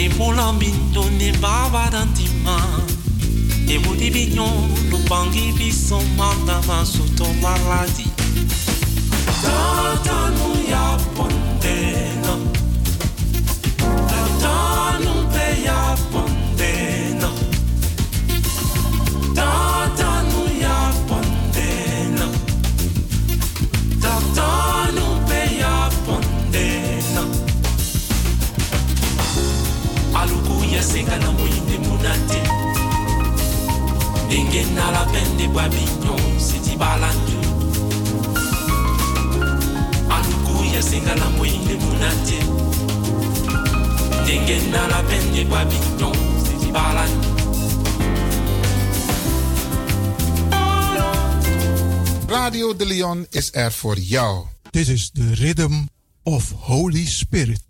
Imulambindo ne baba dantima. Ebudi binyon lupangi biso manda masuto maladi. Tata nu ya Denge na la pende bwa binyon siti balandu. Aluku ya senga na moinde munate. Denge na la pende bwa binyon siti balandu. Radio De Leon is er voor jou. This is the rhythm of Holy Spirit.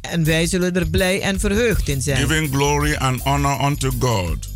En wij zullen er blij en verheugd in zijn. giving glory and honor unto God,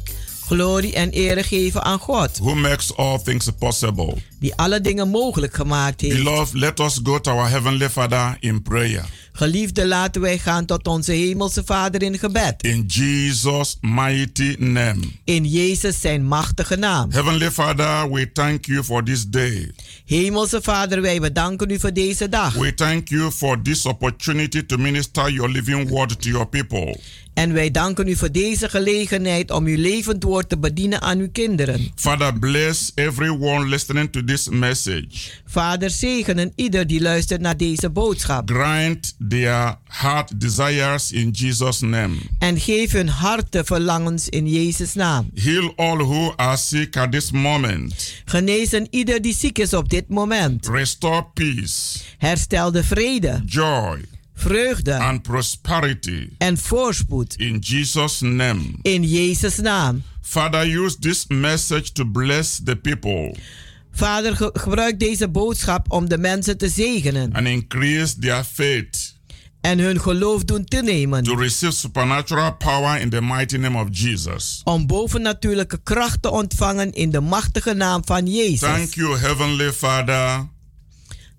Glorie en ere geven aan God, who makes all things possible. Die alle dingen mogelijk gemaakt heeft. Beloved, let us go to our Heavenly Father in prayer. Geliefde, laten wij gaan tot onze Hemelse Vader in gebed. In Jesus' mighty name. In Jezus zijn machtige naam. Heavenly Father, we thank you for this day. Hemelse Vader, wij bedanken u voor deze dag. We thank you for this opportunity to minister your living word to your people. En wij danken u voor deze gelegenheid om uw levend woord te bedienen aan uw kinderen. Father, bless everyone listening to this message. Vader, zegenen ieder die luistert naar deze boodschap. Grant their heart desires in Jesus' name. En geef hun harten verlangens in Jezus' naam. Heal all who are sick at this moment. Genezen ieder die ziek is op dit moment. Restore peace, Herstel de vrede, joy, vreugde and prosperity en voorspoed in Jesus' name. in Jezus' naam. Father, use this message to bless the people Vader, ge- gebruik deze boodschap om de mensen te zegenen and increase their faith en hun geloof doen te nemen. to receive supernatural power in the mighty name of Jesus. Om bovennatuurlijke kracht te ontvangen in de machtige naam van Jezus. Thank you, Heavenly Father,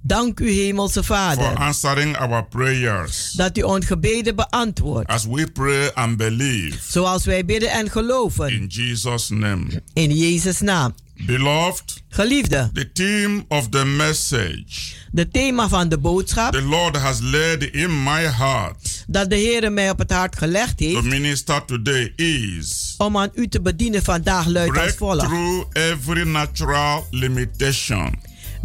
Dank u, Hemelse for Vader, answering our prayers dat u ons gebeden beantwoordt. as we pray and believe Zoals wij bidden en geloven. in Jesus' name. In Jezus' naam. Beloved, Geliefde, the theme of the message de thema van de boodschap the Lord has laid in my heart dat de Heer mij op het hart gelegd to heeft minister today is om aan u te bedienen vandaag luidt als break volgt. through every natural limitation.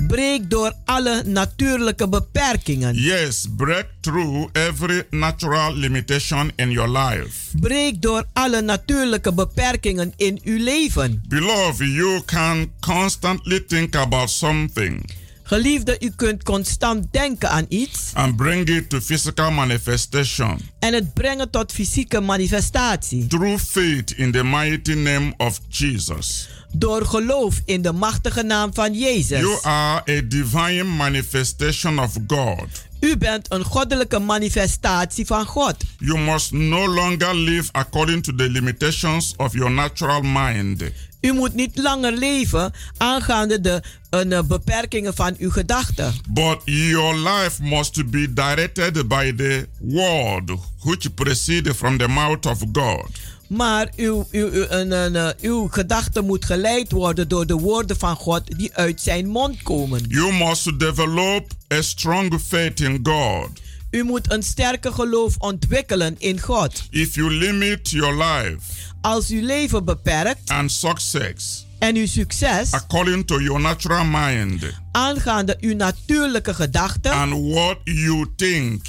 Breek door alle natuurlijke beperkingen. Yes, break through every natural limitation in your life. Breek door alle natuurlijke beperkingen in uw leven. Beloved, you can constantly think about something Geliefde, u kunt constant denken aan iets and bring it to physical manifestation en het brengen tot fysieke manifestatie. through faith in the mighty name of Jesus. Door geloof in de machtige naam van Jezus. You are a divine manifestation of God. U bent een goddelijke manifestatie van God. You must no longer live according to the limitations of your natural mind. U moet niet langer leven aangaande de uh, beperkingen van uw gedachten. But your life must be directed by the word which proceeds from the mouth of God. Maar uw, uw, uw, uh, uw gedachten moet geleid worden door de woorden van God die uit zijn mond komen. You must develop a strong faith in God. U moet een sterke geloof ontwikkelen in God. If you limit your life als uw leven beperkt and success en uw succes according to your natural mind aangaande uw natuurlijke gedachten and what you think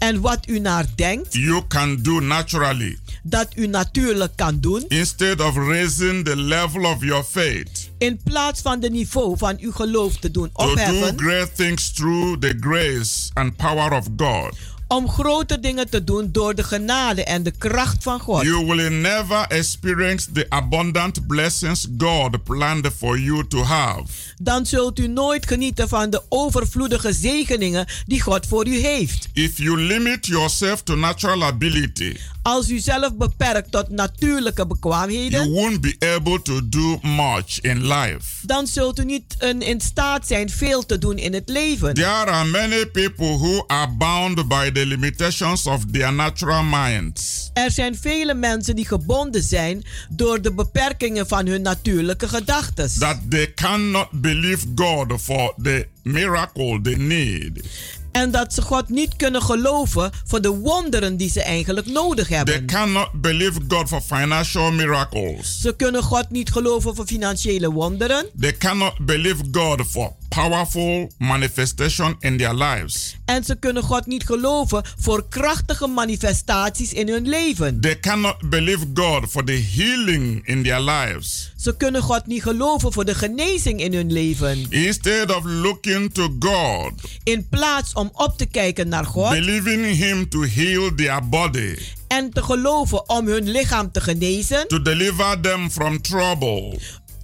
en wat u naar denkt you can do naturally. dat u natuurlijk kan doen instead of raising the level of your faith. in plaats van de niveau van uw geloof te doen opheffen to do great things through the grace and power of God om grote dingen te doen door de genade en de kracht van God. You will never experience the abundant blessings God planned for you to have. Dan zult u nooit genieten van de overvloedige zegeningen die God voor u heeft. If you limit yourself to natural ability, als u zelf beperkt tot natuurlijke bekwaamheden, you won't be able to do much in life. Dan zult u niet in staat zijn veel te doen in het leven. There are many people who are bound by the limitations of their natural minds. Er zijn vele mensen die gebonden zijn door de beperkingen van hun natuurlijke gedachten. That they cannot believe God for the miracle they need. En dat ze God niet kunnen geloven voor de wonderen die ze eigenlijk nodig hebben. They cannot believe God for financial miracles. Ze kunnen God niet geloven voor financiële wonderen. They cannot believe God for powerful manifestation in their lives. En ze kunnen God niet geloven voor krachtige manifestaties in hun leven. They cannot believe God for the healing in their lives. Ze kunnen God niet geloven voor de genezing in hun leven. Instead of looking to God. In plaats om op te kijken naar God. Believing him to heal their body. En te geloven om hun lichaam te genezen. To deliver them from trouble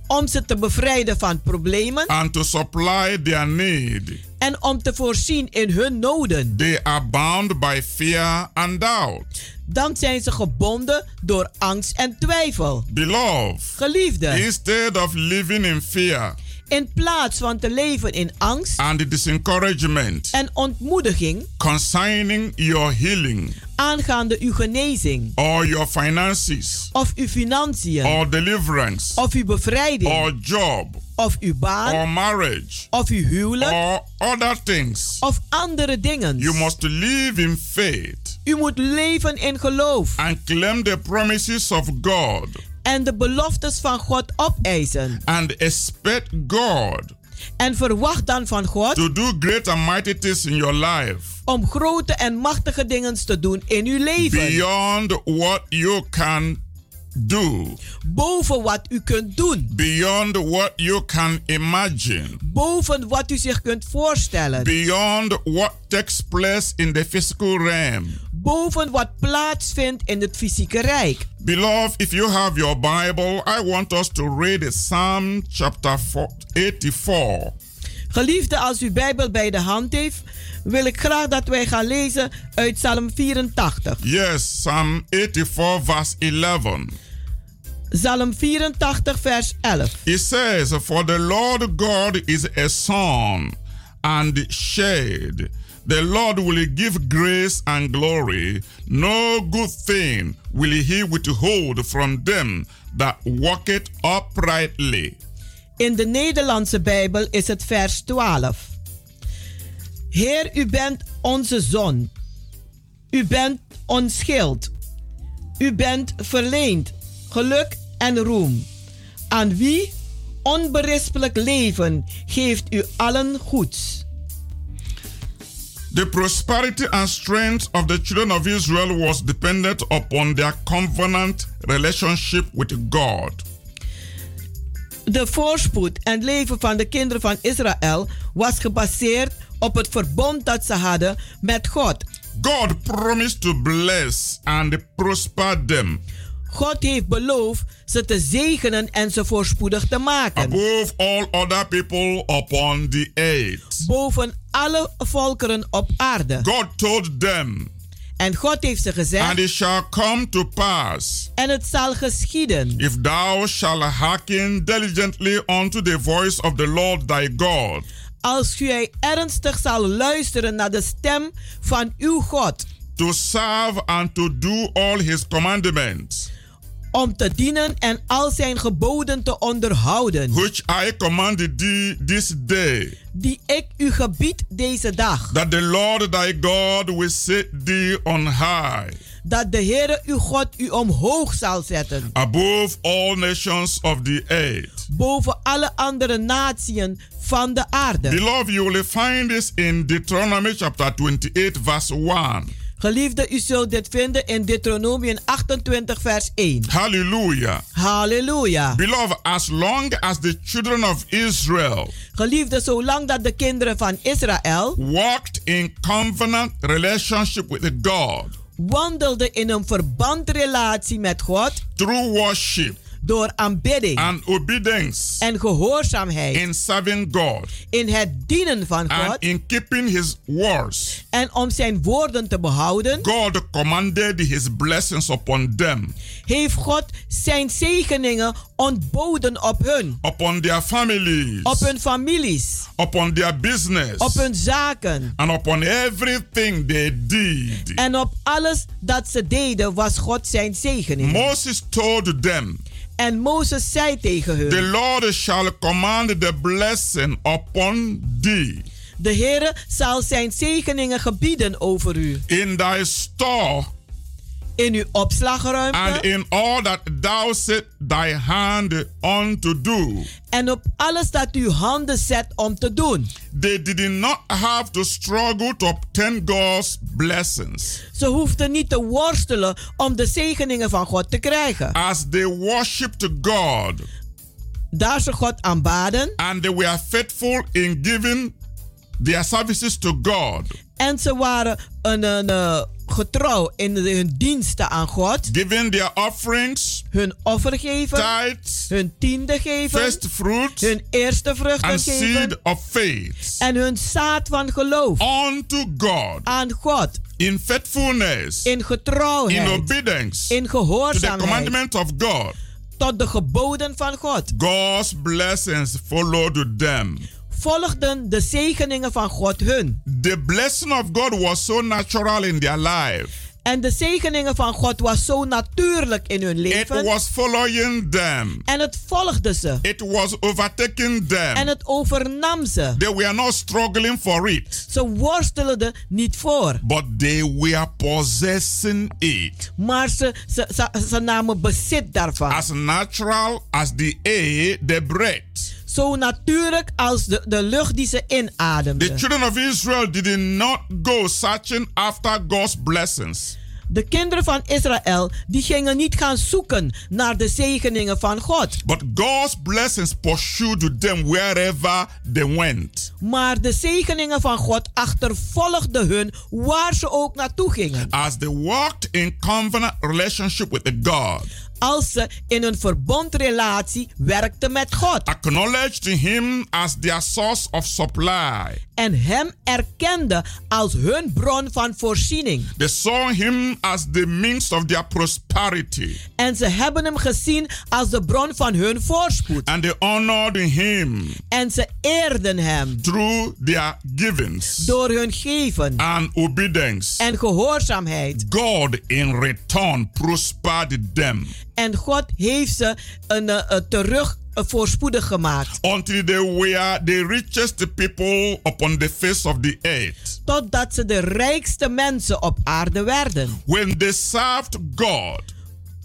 om ze te bevrijden van problemen. And to supply their need. En om te voorzien in hun noden. They are bound by fear and doubt. Dan zijn ze gebonden door angst en twijfel. Beloved, Geliefde. Instead of living in fear. In plaats van te leven in angst and discouragement en ontmoediging concerning your healing aangaande uw genezing or your finances of uw financiën or deliverance of uw bevrijding or job of uw baan or marriage of uw huwelijk or other things of andere dingen. You must live in faith. U moet leven in geloof. And claim the promises of God. En de beloftes van God opeisen. And expect God. En verwacht dan van God. To do great and mighty things in your life. Om grote en machtige dingen te doen in uw leven. Beyond what you can do. Boven wat u kunt doen. Beyond what you can imagine. Boven wat u zich kunt voorstellen. Beyond what takes place in the physical realm. Boven wat plaatsvindt in het fysieke rijk. Beloved, if you have your Bible, I want us to read Psalm chapter 84. Geliefde, als u Bijbel bij de hand heeft, wil ik graag dat wij gaan lezen uit Psalm 84. Yes, Psalm 84 verse 11. Psalm 84 vers 11. It says, For the Lord God is a sun and shade. The Lord will give grace and glory. No good thing will he withhold from them that walk it uprightly. In de Nederlandse Bijbel is het vers 12. Heer, u bent onze zon. U bent ons schild. U bent verleend geluk en roem. Aan wie onberispelijk leven geeft u allen goeds. The prosperity and strength of the children of Israel was dependent upon their covenant relationship with God. De voorspoed en leven van de kinderen van Israël was gebaseerd op het verbond dat ze hadden met God. God promised to bless and prosper them. God heeft beloofd ze te zegenen en ze voorspoedig te maken. Above all other people upon the earth. Boven alle volkeren op aarde. God told them. En God heeft ze And gezegd, it shall come to pass, en het zal geschieden. if thou shalt hearken diligently unto the voice of the Lord thy God, Als gij ernstig zal luisteren naar de stem van uw God, to serve and to do all his commandments, om te dienen en al zijn geboden te onderhouden, which I command thee this day, die ik u gebied deze dag, that the Lord thy God will set thee on high dat de Heere uw God u omhoog zal zetten, above all nations of the earth. boven alle andere naties van de aarde. Beloved, you will find this in Deuteronomy chapter 28, verse 1. Geliefde, u zult dit vinden in Deuteronomium 28, vers 1. Hallelujah. Halleluja. Beloved, as long as the children of Israel Geliefde, zolang dat de kinderen van Israël walked in covenant relationship with God wandelden in een verbandrelatie met God through worship door aanbidding and obedience en gehoorzaamheid in serving God in het dienen van and God in keeping his words, en om zijn woorden te behouden, God commanded his blessings upon them, heeft God zijn zegeningen ontboden op hun, upon their families, op hun families, upon their business, op hun zaken. And upon everything they did. en op alles dat ze deden was God zijn zegening. Moses told them, En Mozes zei tegen The hun, Lord shall command the blessing upon thee. De Heere zal zijn zegeningen gebieden over u, in thy store in uw and opslagruimte in all that thou set thy hand on to do. en op alles dat uw handen zet om te doen. They did not have to struggle to obtain God's blessings Ze hoefden niet te worstelen om de zegeningen van God te krijgen. as they worshiped God Daar ze God aanbaden and they were faithful in giving their services to God, en ze waren een, een, eh, getrouw in hun diensten aan God, giving their offerings, hun offer geven, tithes, hun tiende geven, first fruits, hun eerste vruchten and geven. seed of faith. En hun zaad van geloof. Unto God. Aan God. In faithfulness, in in getrouwheid, obedience. In to the gehoorzaamheid commandment of God. tot de geboden van God. God's blessings followed them. Volgden de zegeningen van God hun. The blessing of God was so natural in their life. En de zegeningen van God was zo natuurlijk in hun It leven. was following them. En het volgde ze. It was overtaking En them. het overnam ze. They were not struggling for it, Ze worstelden niet voor. but they were possessing it. Maar ze, ze, ze, ze namen bezit daarvan. As natural as the air they breathed. Zo natuurlijk als de, de lucht die ze The inademden. children of Israel did not go searching after God's blessings. De kinderen van Israël die gingen niet gaan zoeken naar de zegeningen van God. But God's blessings pursued them wherever they went. Maar de zegeningen van God achtervolgden hun waar ze ook naartoe gingen. As they walked in covenant relationship with the God, Als ze in een verbondrelatie werkten met God. acknowledged Him as their source of supply. En hem erkenden als hun bron van voorziening. They saw Him as the means of their prosperity. En ze hebben hem gezien als de bron van hun voorspoed. And they honored Him En ze eerden hem through their givings door hun geven and obedience. en gehoorzaamheid. God in return prospered them En God heeft ze een, eh, terug eh, voorspoedig gemaakt. until they were the richest people upon the face of the earth. Totdat ze de rijkste mensen op aarde werden. When they served God,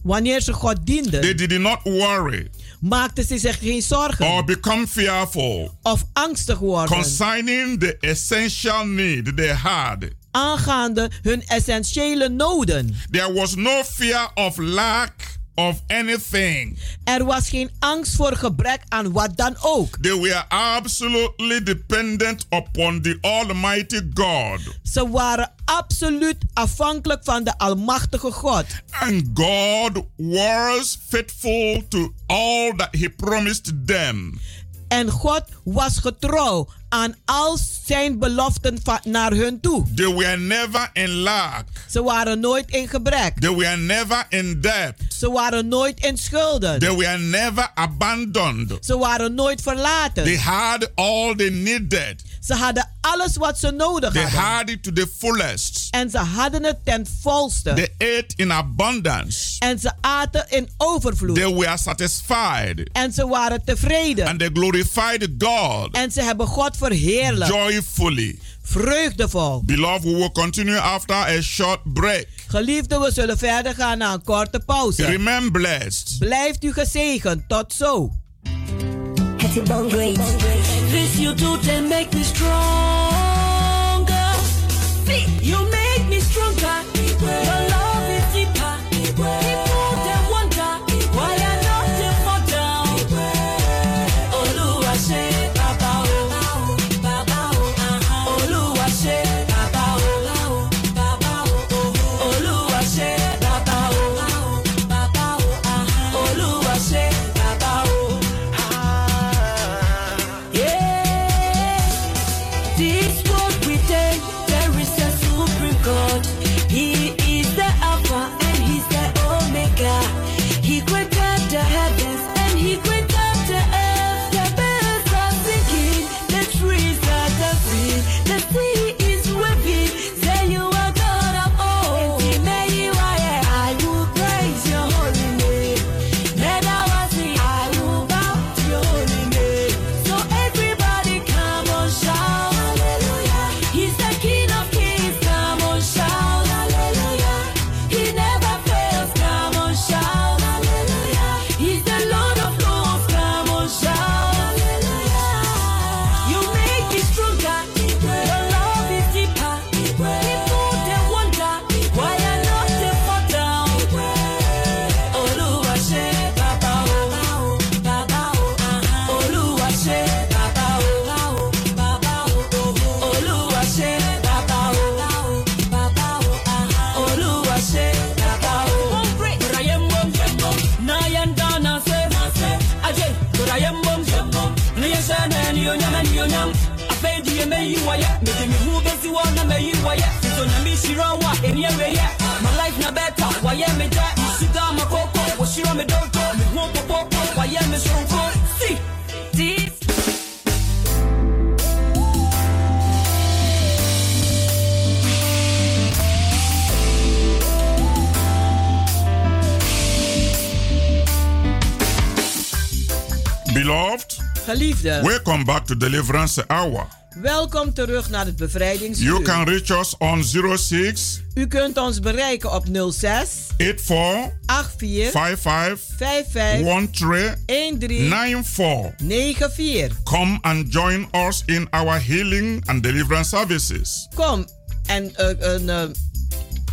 Wanneer ze God they dienden, did not worry maakten ze zich geen or zorgen become fearful of angstig worden concerning the essential need they had. aangaande hun essentiële noden. There was no fear of lack of anything. Er was geen angst voor gebrek aan wat dan ook. They were absolutely dependent upon the Almighty God. Ze waren absoluut afhankelijk van de Almachtige God. And God was faithful to all that He promised them. En God was getrouw aan al zijn beloften naar hun toe. They were never in lack. Ze waren nooit in gebrek. They were never in debt. Ze waren nooit in schulden. They were never abandoned. Ze waren nooit verlaten. They had all they needed. Ze hadden alles wat ze nodig They hadden. had it to the fullest. En ze hadden het ten volste. They ate in abundance. En ze aten in overvloed. They were satisfied. En ze waren tevreden. And they glorified God En ze hebben God verheerlijkt. joyfully. Vreugdevol. Beloved, we will continue after a short break. Geliefden, we zullen verder gaan na een korte pauze. Remain blessed. Blijft u gezegend. Tot zo. This you do to make me stronger. You make wa eni eweye. My life na better, waye me je. Sugar ma koko, wo shira me dojo. Me hu popo, waye me sonko. See, this. Beloved, Geliefden, welcome back to Deliverance Hour. Welkom terug naar het You bevrijdingsuur. can reach us on 06 U kunt ons bereiken op 06 84 84 55 55 13 13 94. 94. Come and join us in our healing and deliverance services. Kom en eh, en, eh,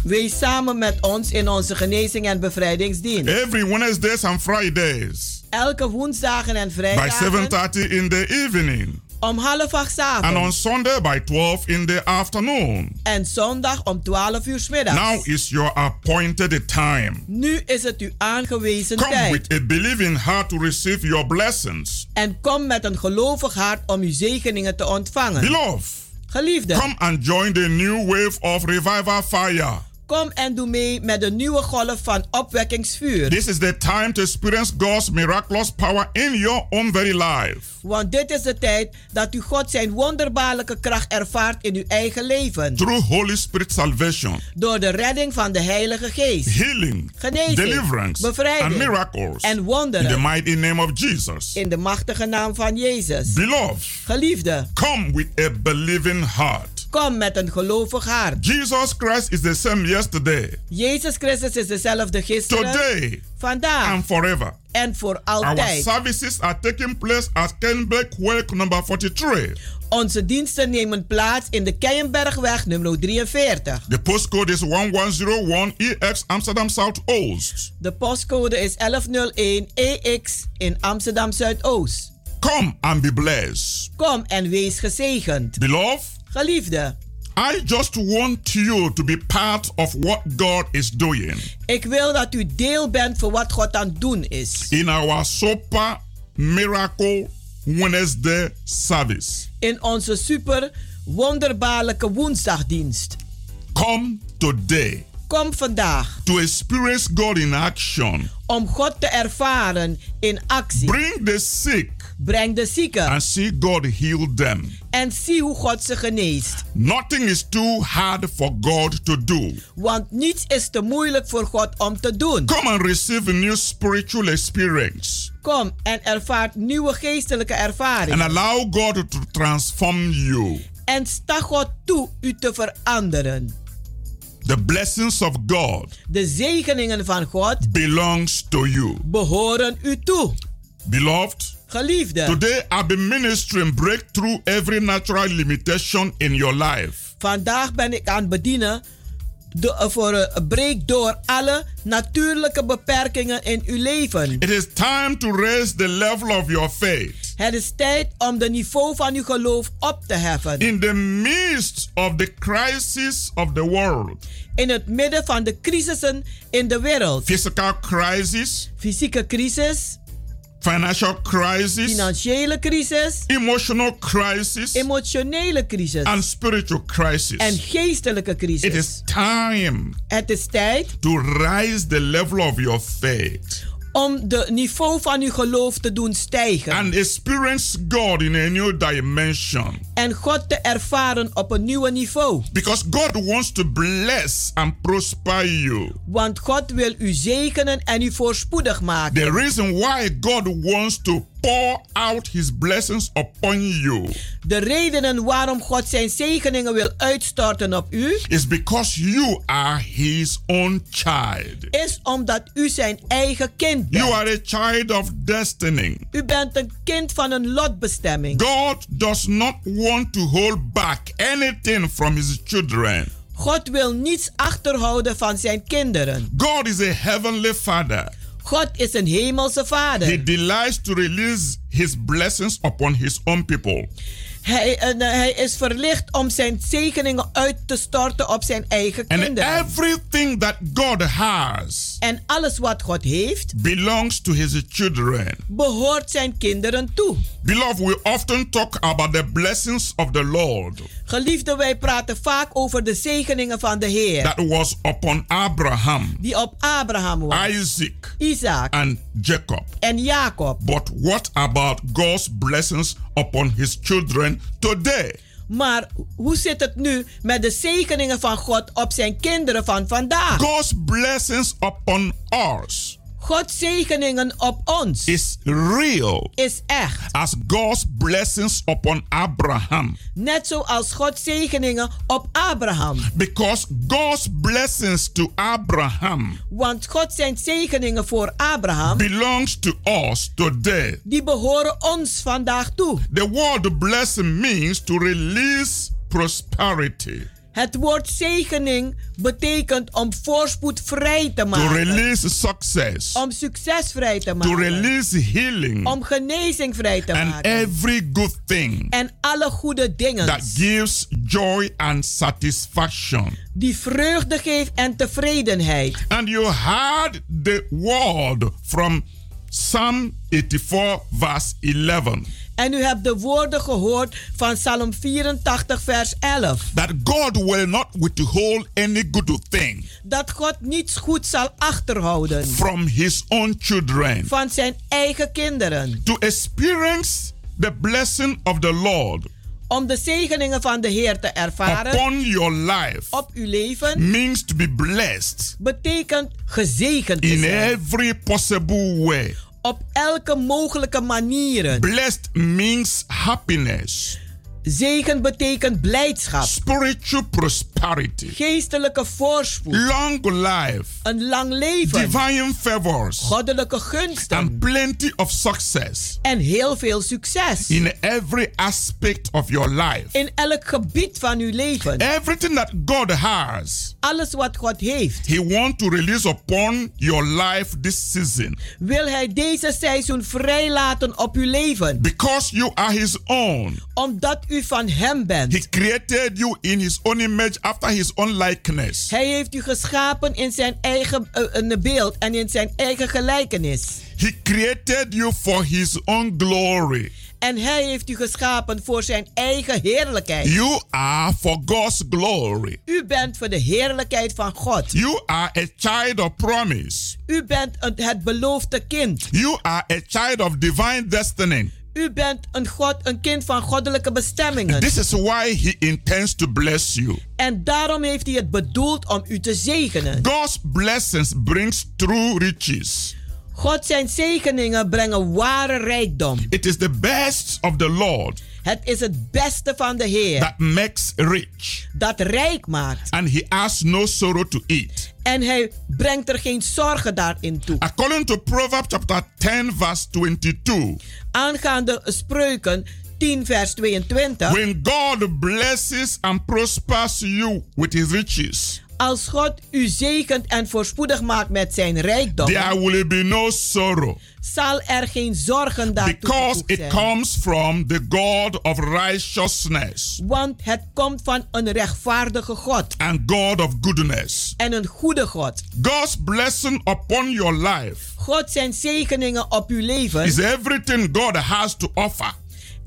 wees samen met ons in onze genezing en bevrijdingsdienst. Every Wednesdays and Fridays Elke woensdagen en by vrijdagen 7:30 in the evening om half acht 's and on avonds. Sunday by 12 in the afternoon. En zondag om 12 uur middags. Now is your appointed time. Nu is het uw aangewezen Come tijd. with a believing heart to receive your blessings. En kom met een gelovig hart om uw zegeningen te ontvangen. Beloved, Geliefde, come and join the new wave of revival fire. Kom en doe mee met de nieuwe golf van opwekkingsvuur. This is the time to experience God's miraculous power in your own very life. Want dit is de tijd dat u God zijn wonderbaarlijke kracht ervaart in uw eigen leven. Through Holy Spirit salvation, Door de redding van de Heilige Geest. healing, Genezing, deliverance, bevrijding and miracles. en In the wonderen. mighty name of Jesus. In de machtige naam van Jezus. Beloved, Geliefde, come with a believing heart. Kom met een gelovig hart. Jesus Christ is the same yesterday, Jezus Christus is dezelfde gisteren, today, vandaag and forever. en voor Our altijd. services are taking place at Kenbeck Work number 43. Onze diensten nemen plaats in de Keienbergweg nummer 43. The postcode is 1101 EX Amsterdam Southoost. De postcode is 1101 EX in Amsterdam Zuidoost. Come and be blessed. Kom en wees gezegend. Beloved, Geliefde, I just want you to be part of what God is doing ik wil dat u deel bent van wat God aan het doen is. in our super miracle Wednesday service. In onze super wonderbaarlijke woensdagdienst. Come today Kom vandaag to experience God in action. om God te ervaren in actie. Bring the sick Breng de zieken and see God heal them. en zie hoe God ze geneest. Nothing is too hard for God to do. Want niets is te moeilijk voor God om te doen. Come and receive a new spiritual experience Kom en ervaart nieuwe geestelijke and ervaringen. allow God to transform you. En sta God toe u te veranderen. The blessings of God De zegeningen van God belongs to you. behoren u toe. Beloved, Geliefde, today I've been ministering breakthrough every natural limitation in your life. vandaag ben ik aan het bedienen de, eh, voor een breek door alle natuurlijke beperkingen in uw leven. It is time to raise the level of your faith. Het is tijd om de niveau van uw geloof op te heffen. In the midst of the crisis of the world, In het midden van de crisissen in de wereld. physical crisis, Fysieke crisis, financial crisis, financiële crisis, emotional crisis, emotionele crisis and spiritual crisis. en geestelijke crisis. is time Het is tijd to rise the level of your faith om de niveau van uw geloof te doen stijgen. and experience God in a new dimension. en God te ervaren op een nieuwe niveau. Because God wants to bless and prosper you. Want God wil u zegenen en u voorspoedig maken. The reason why God wants to pour out his blessings upon you De redenen waarom God zijn zegeningen wil uitstorten op u, is because you are his own child. is omdat u zijn eigen kind bent. You are a child of destiny. U bent een kind van een lotbestemming. God does not want to hold back anything from his children. God wil niets achterhouden van zijn kinderen. God is a heavenly father. God is een hemelse He vader. delights to release his blessings upon his own people. Hij, en, eh, hij is verlicht om zijn zegeningen uit te storten op zijn eigen And kinderen. everything that God has En alles wat God heeft, belongs to his children. behoort zijn kinderen toe. Beloved, we often talk about the blessings of the Lord Geliefde, wij praten vaak over de zegeningen van de Heer. that was upon Abraham, Die op Abraham was, Isaac, Isaac and Jacob. en Jacob. But what about God's blessings upon his children today? Maar hoe zit het nu met de zegeningen van God op zijn kinderen van vandaag? God's blessings upon us Gods zegeningen op ons is real is echt. as God's blessings upon Abraham. Net zoals Gods zegeningen op Abraham. Because God's blessings to Abraham Want God zijn zegeningen voor Abraham, belongs to us today. die behoren ons vandaag toe. The word blessing means to release prosperity, Het woord zegening betekent om voorspoed vrij te to maken. release success, Om succes vrij te to maken. release healing, Om genezing vrij te and maken. every good thing En alle goede dingen that gives joy and satisfaction. die vreugde geeft en tevredenheid. And you heard the word from Psalm 84, verse 11. En u hebt de woorden gehoord van Psalm 84, vers 11. That God will not withhold any good thing Dat God niets goed zal achterhouden from his own children. van zijn eigen kinderen. To experience the blessing of the Lord Om de zegeningen van de Heer te ervaren upon your life op uw leven means to be blessed betekent gezegend te in zijn. every possible way. Op elke mogelijke manieren. Blessed means happiness, Zegen betekent blijdschap, spiritual prosperity, geestelijke voorspoed, long life, een lang leven, divine favors, goddelijke gunsten. And plenty of success. En heel veel succes. in every aspect of your life. In elk gebied van uw leven. Everything that God has, Alles wat God heeft, He wants to release upon your life this season. Wil Hij deze seizoen vrijlaten op uw leven. because you are His own. Omdat u van Hem bent. He created you in His own image after his own likeness. Hij heeft u geschapen in zijn eigen een beeld en in zijn eigen gelijkenis. He created you for his own glory. En hij heeft u geschapen voor zijn eigen heerlijkheid. You are for God's glory. U bent voor de heerlijkheid van God. You are a child of promise. U bent het beloofde kind. You are a child of divine destiny. U bent een, God, een kind van goddelijke bestemmingen. This is why he intends to bless you. En daarom heeft hij het bedoeld om u te zegenen. God's blessings brings true riches. God zijn zegeningen brengen ware rijkdom. It is the best of the Lord Het is het beste van de Heer that makes rich, dat rijk maakt. and he has no sorrow to eat. En hij brengt er geen zorgen daarin toe. According to Proverbs chapter 10, verse 22, Aangaande spreuken 10 vers 22. when God blesses and prospers you with his riches, Als God u zegent en voorspoedig maakt met zijn rijkdom, there will be no sorrow zal er geen zorgen daartoe because it zijn. comes from the God of righteousness Want het komt van een rechtvaardige God and God of goodness. en een goede God. God's blessing upon your life God zijn zegeningen op uw leven is everything God has to offer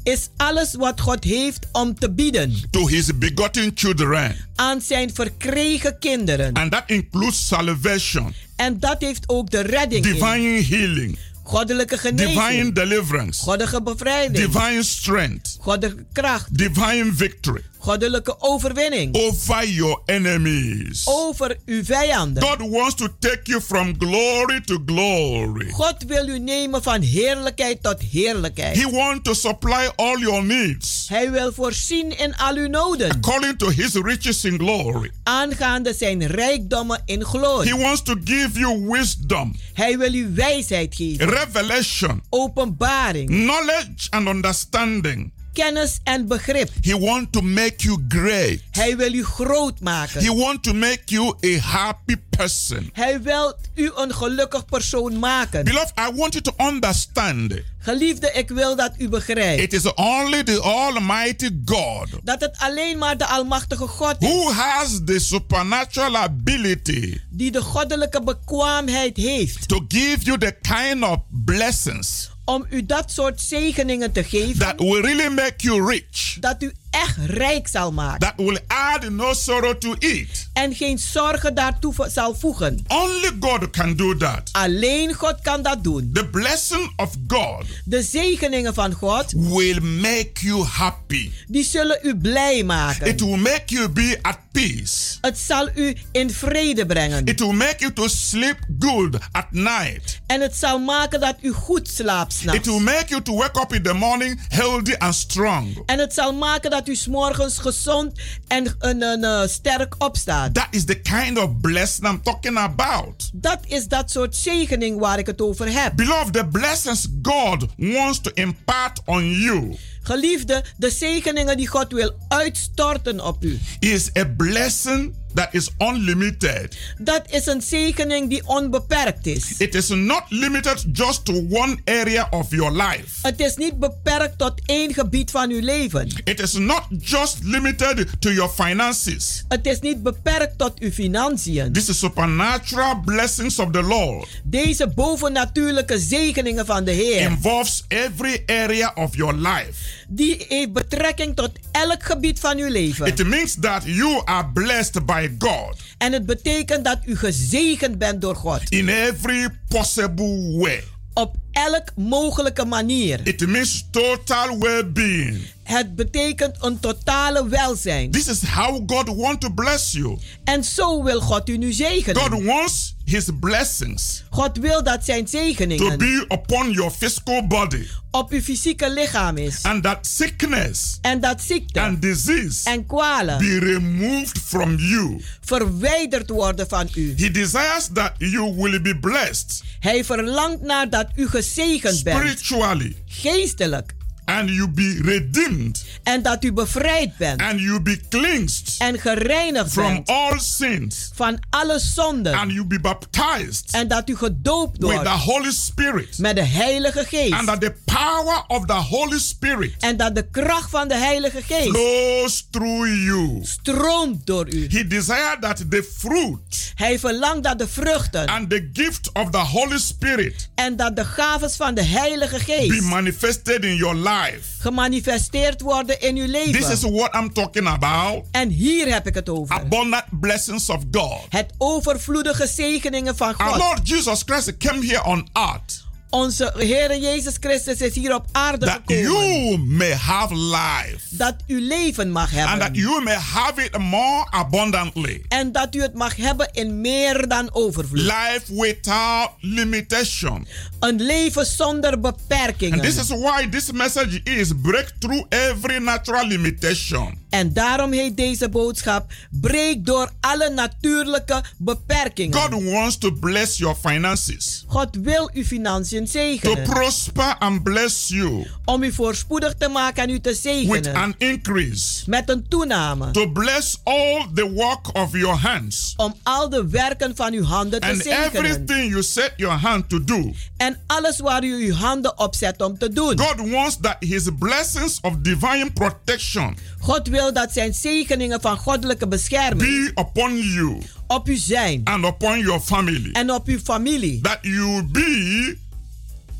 is alles wat God heeft om te bieden. To his begotten children, aan zijn verkregen kinderen. and that includes salvation, En dat heeft ook de redding in. divine healing, Goddelijke divine genezing, deliverance, goddelijke bevrijding, divine strength, goddelijke kracht, divine victory goddelijke overwinning over your enemies. over uw vijanden. God wants to take you from glory to glory. God wil u nemen van heerlijkheid tot heerlijkheid. He wants to supply all your needs Hij wil voorzien in al uw noden, according to his riches in glory. aangaande zijn rijkdommen in glorie. He wants to give you wisdom, Hij wil u wijsheid geven, revelation, openbaring, knowledge, and understanding. Kennis en begrip. He wants to make you great. Hij wil u groot maken. He wants to make you a happy person. Hij wil u een gelukkig persoon maken. Beloved, I want you to understand Geliefde, ik wil dat u begrijpt it is only the Almighty God dat het alleen maar de Almachtige God is who has the supernatural ability die de goddelijke bekwaamheid heeft to give you the kind of blessings om u dat soort zegeningen te geven. That will really make you rich, dat u echt rijk zal maken that will add no sorrow to it. en geen zorgen daartoe zal voegen. Only God can do that. Alleen God kan dat doen. The blessing of God De zegeningen van God, will make you happy. die zullen u blij maken. It will make you be at peace. Het zal u in vrede brengen. It will make you to sleep good at night. En het zal maken dat u goed slaapt It will make you to wake up in the morning healthy and strong. En het zal maken dat u s'morgens gezond en een, een, eh, sterk opstaat. That is the kind of blessing I'm talking about. Dat is dat soort zegening waar ik het over heb. Beloved, the blessings God wants to impart on you Geliefde, de zegeningen die God wil uitstorten op u. is a blessing that is unlimited. Dat is een zegening die onbeperkt is. It is not limited just to one area of your life. Het is niet beperkt tot één gebied van uw leven. It is not just limited to your finances. Het is niet beperkt tot uw financiën. This is supernatural blessings of the Lord Deze bovennatuurlijke zegeningen van de Heer, involves every area of your life. Die heeft betrekking tot elk gebied van uw leven. It means that you are blessed by God En het betekent dat u gezegend bent door God. in every possible way. Op elk mogelijke manier. It means total well-being. Het betekent een totale welzijn. This is how God wants to bless you. En zo wil God u nu zegenen. God wants his blessings God wil dat zijn to zegeningen be upon your physical body op uw fysieke lichaam is. and that sickness En dat ziekte and disease en kwalen be removed from you. verwijderd worden van u. He desires that you will be blessed Hij verlangt naar dat u gezegend bent. spiritually Geestelijk. And you be redeemed En dat u bevrijd bent. And you be cleansed En gereinigd from bent. all sins. Van alle zonden. And you be baptized En dat u gedoopt with the wordt. Holy Spirit. Met de Heilige And Geest. that the power of the Holy Spirit En dat de kracht van de Heilige Geest flows through you. stroomt door u. He desired that the fruit Hij verlangt dat de vruchten and the gift of the Holy Spirit en dat de gaves van de Heilige be Geest manifested in your life. Gemanifesteerd worden in uw This is leven. what I'm talking about. En hier heb ik het over. Abundant blessings of God. Het overvloedige zegeningen van Our God. Lord Jesus Christ came here on earth Onze Heer Jezus Christus is hier op aarde that gekomen. you may have life Dat u leven mag and that hebben. you may have it more abundantly. En dat u het mag hebben in meer dan overvloed. Life without limitation. Een leven zonder And beperkingen. this is why this message is break through every natural limitation. En daarom heet deze boodschap: breek door alle natuurlijke beperkingen. God wants to bless your finances, God wil uw financiën to zegenen. prosper and bless you Om u voorspoedig te maken en u te with zegenen. an increase, Met een toename. to bless all the work of your hands. Om al de werken van uw handen te And zegenen. everything you set your hand to do, En alles waar u uw handen op zet om te doen. God wants that His blessings of divine protection God wil dat zijn zegeningen van goddelijke bescherming be upon you op u zijn. and upon your family. En op uw familie. That you be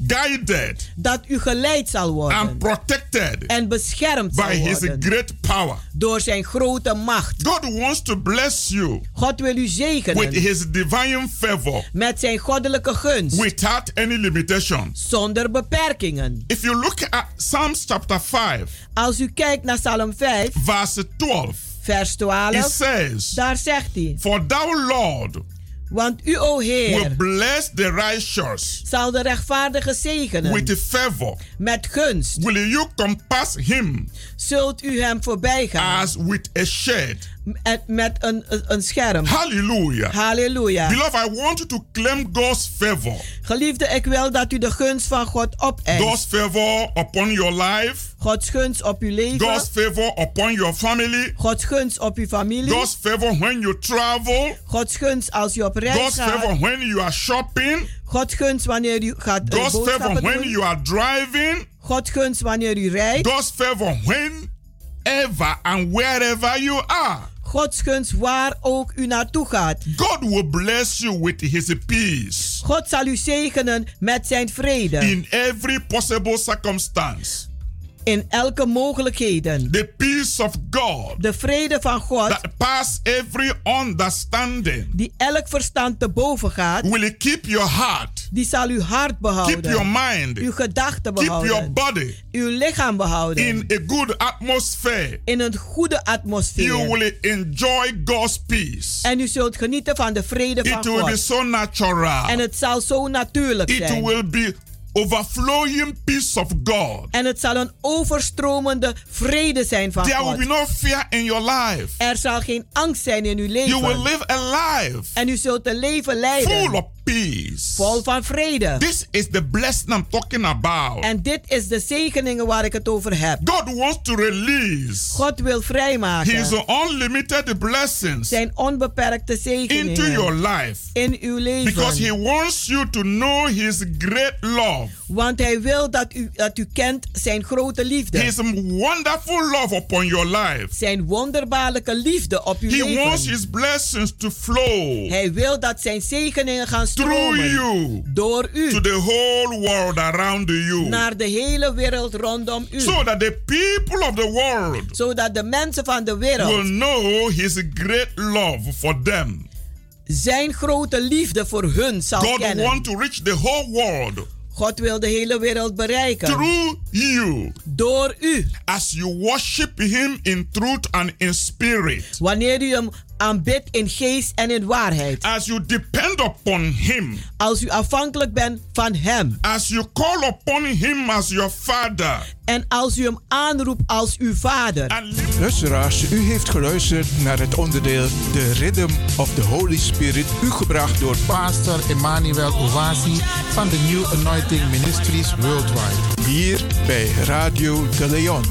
guided Dat u geleid zal and worden. protected En beschermd zal by His worden. great power. Door zijn grote macht. God wants to bless you God wil u with zegenen. His divine favor Met zijn goddelijke gunst. without any limitations. Zonder beperkingen. If you look at Psalms chapter 5, Als u kijkt naar Psalm 5, verse 12, vers it 12. says, Daar zegt hij. For thou, Lord, Want u, o will Heer, bless the righteous zal de rechtvaardige zegenen. with favor. Met gunst Will you compass him zult u hem voorbij gaan. as with a shade? Met, met een, een- scherm. Hallelujah. Halleluja. Beloved, I want you to claim God's favor. Geliefde, ik wil dat u de gunst van God opeist. God's favor upon your life. Gods gunst op uw leven. God's favor upon your family. Gods gunst op uw familie. God's favor when you travel. Gods gunst als u op reis God's favor gaat. when you are shopping. Gods gunst wanneer u gaat eh, God's favor boodschappen when doen. you are driving. Gods gunst wanneer u rijdt. God's favor whenever and wherever you are. Gods gunst waar ook u naartoe gaat. God will bless you with his peace God zal u zegenen met zijn vrede. in every possible circumstance. In elke mogelijkheden. The peace of God De vrede van God, that pass every understanding die elk verstand te boven gaat, will keep your heart, die zal uw hart keep your behouden. mind, Uw gedachten keep your behouden. body Uw lichaam behouden. in a good atmosphere. In een goede You atmosfeer. will enjoy God's peace. En u zult genieten van de vrede van It will be God. so natural. En het zal zo natuurlijk It zijn. will be overflowing peace of God. En het zal een overstromende vrede zijn van There will God. be no fear in your life. Er zal geen angst zijn in uw You will leven. live a life En u zult een leven full leiden. of peace. Vol van vrede. This is the blessing I'm talking about. En dit is de zegeningen waar ik het over heb. God wants to release God wil His vrijmaken. unlimited blessings Zijn onbeperkte into your zegeningen life in uw because He leven. wants you to know His great love, Want hij wil dat u, dat u kent zijn grote liefde. His wonderful love upon your life. Zijn wonderbaarlijke liefde op uw He wants leven. His blessings to flow Hij wil dat zijn zegeningen gaan through stromen. you Door to u. the whole world around you. Naar de hele wereld rondom u. So that the people of the world Zodat de mensen van de will wereld know His great love for them. zijn grote liefde voor hun zal God kennen. wants to reach the whole world God wil de hele wereld bereiken. through you Door u. as you worship Him in truth and in spirit. Wanneer u hem aanbidt in geest en in waarheid. As you depend upon Him. Als u afhankelijk bent van hem. As you call upon Him as your Father. En als u hem aanroept als uw vader. Luisteraars, u heeft geluisterd naar het onderdeel The Rhythm of the Holy Spirit, u gebracht door Pastor Emmanuel Owasi van de New Anointing Ministries Worldwide. hier bij Radio de Leon.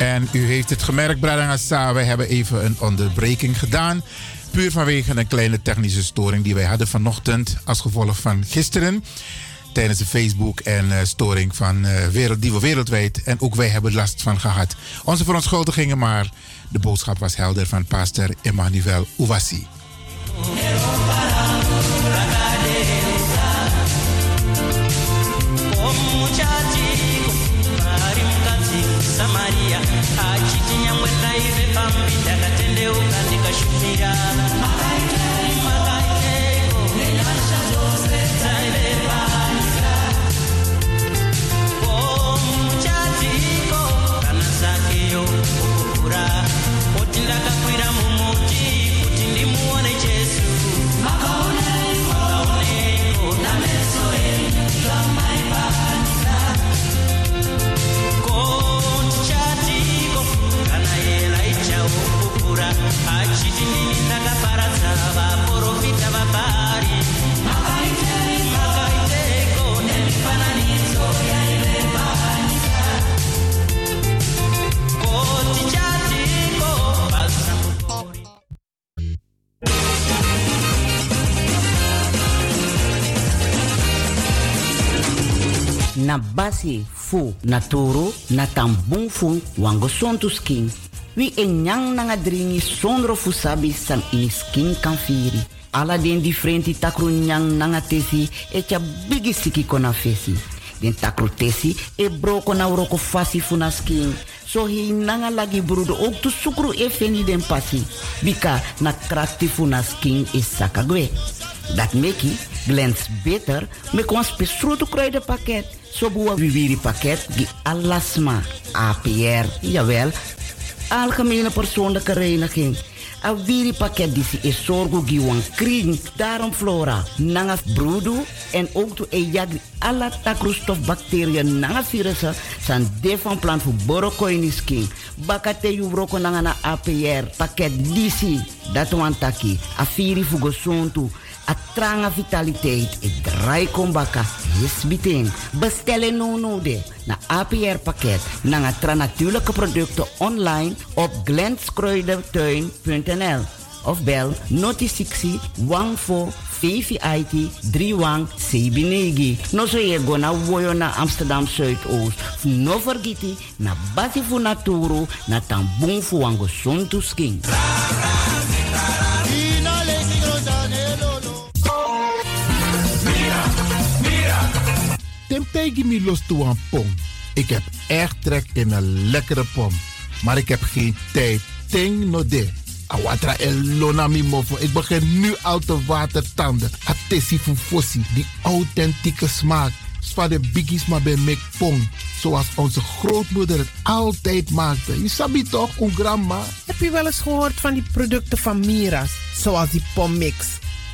En u heeft het gemerkt, Bradangasa, we hebben even een onderbreking gedaan. Puur vanwege een kleine technische storing die wij hadden vanochtend als gevolg van gisteren. Tijdens de Facebook en uh, storing van uh, wereld, die we wereldwijd. En ook wij hebben last van gehad. Onze verontschuldigingen, maar de boodschap was helder van pastor Emmanuel Ouassi. deixo mirar. Na basi fu na toro na tambung fu wango sontu skin. Wi nanga dringi sabi san ini skin kan firi. Ala den differenti takru nyang nanga tesi e tja bigi siki kona fesi. Den takru tesi e broko na uroko fasi fu na. So hi nanga lagi brudo ook tu sukru e feni den pasi. Bika na krakti fu na e. Dat meki glens beter me kon spesrutu kruidenpakket. So buwa viviri pakket die alasma APR, jawel, algemene persoonlijke reiniging. A viri pakket die is zorgo giwan kring, daarom flora, nanga brudu en ook to e jagri alla takroestof bacteriën nanga virussen san de van plan voor borokoini skin. Bakate yu broko nanga na APR pakket disi, dat wan taki, a viri fugo sontu, a tranga vitaliteit, e draai kombaka, yes. Bestellen no no de, na APR pakket, nanga tra natuurlijke producten online op glenskruidentuin.nl of bel noti 60 14 VVIT 31 Sebinegi. No so ye go na woyo na Amsterdam Zuidoost. No vergiti na basi fu naturo na tambung fu wango sontu skin. Temptegi mi los toe aan pom. Ik heb echt trek in een lekkere pom. Maar ik heb geen tijd. Ting no de. Awatra elona mi mofo. Ik begin nu al te watertanden. Atesi fufosi. Die authentieke smaak. Zwa de biggies maar bij mek pom. Zoals onze grootmoeder het altijd maakte. Je sabi toch, een grandma? Heb je wel eens gehoord van die producten van Mira's? Zoals die pommix.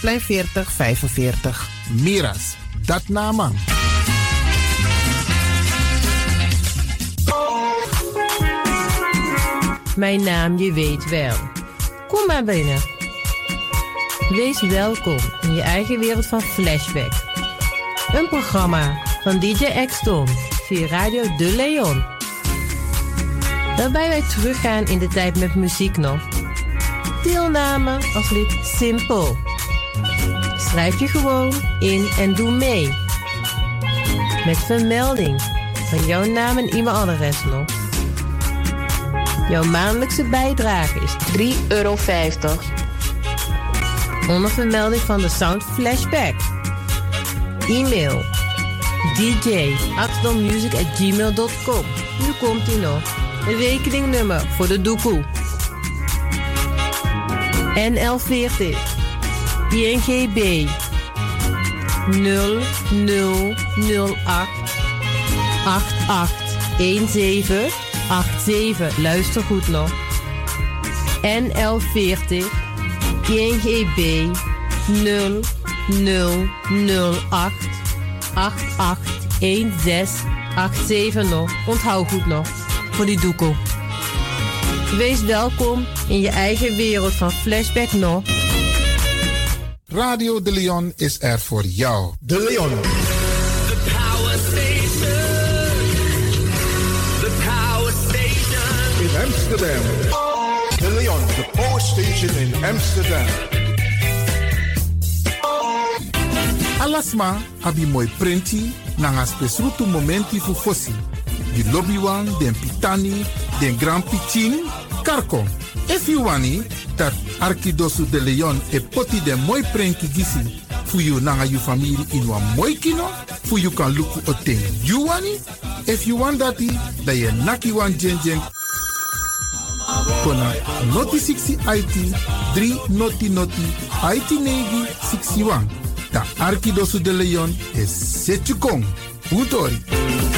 Plein 40 45. Miras, dat naman. Mijn naam, je weet wel. Kom maar binnen. Wees welkom in je eigen wereld van Flashback. Een programma van DJ X-Tom via Radio De Leon. Waarbij wij teruggaan in de tijd met muziek nog. Deelname als lid simpel. Schrijf je gewoon in en doe mee. Met vermelding van jouw naam en e-mailadres nog. Jouw maandelijkse bijdrage is 3,50 euro. Onder vermelding van de Sound Flashback. E-mail gmail.com. Nu komt ie nog. Een rekeningnummer voor de doekoe. NL40 INGB 0008 881787. Luister goed nog. NL40 INGB 0008 881687 nog. Onthoud goed nog. Voor die doekoe. Wees welkom in je eigen wereld van Flashback nog. Radio De Leon is er voor jou. De Leon. The power station. The power station. In Amsterdam. De Leon, the power station in Amsterdam. Alasma abi moi prenti nanga spesrutu momenti fu fosi. Di lobby wan, den pitani, den grand pitin, karko. If you wani, dat Arkidosu de Leon e poti den moi prenki gisi fu you nanga you family in wan moi kino, fu you kan luku o ten you wani. If you want dati, da ye naki wan jen jen kona noti 60 IT 3 noti noti IT negi 61. Da Arkidosu de Leon is Setchukong. Utori.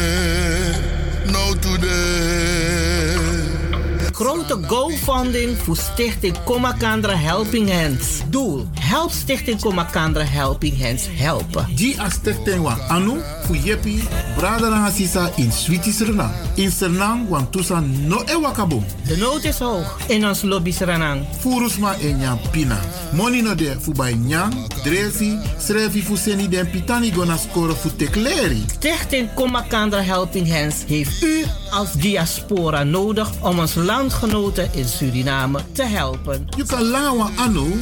Grote GoFunding voor Stichting Komakandra Helping Hands. Doel: Help Stichting Komakandra Helping Hands helpen. Die a stichting wan anu fu yepi brada na hasisa in Sweetie Suriname. In Suriname wan tusa no e. De nood is hoog in ons lobby Suriname. Furusma e nyam pina. Money no de bij nyam, drefi, srefi fu seni den pitani gona score fu tekleri. Stichting Komakandra Helping Hands heeft u als diaspora nodig om ons landgenoten in Suriname te helpen. You kan lawa anu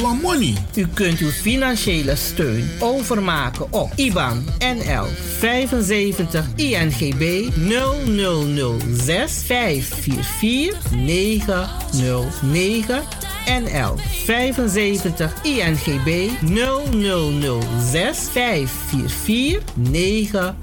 wan money. U kunt uw financiële steun overmaken op IBAN NL 75 INGB 0006 544 909 NL 75 INGB 0006 544 909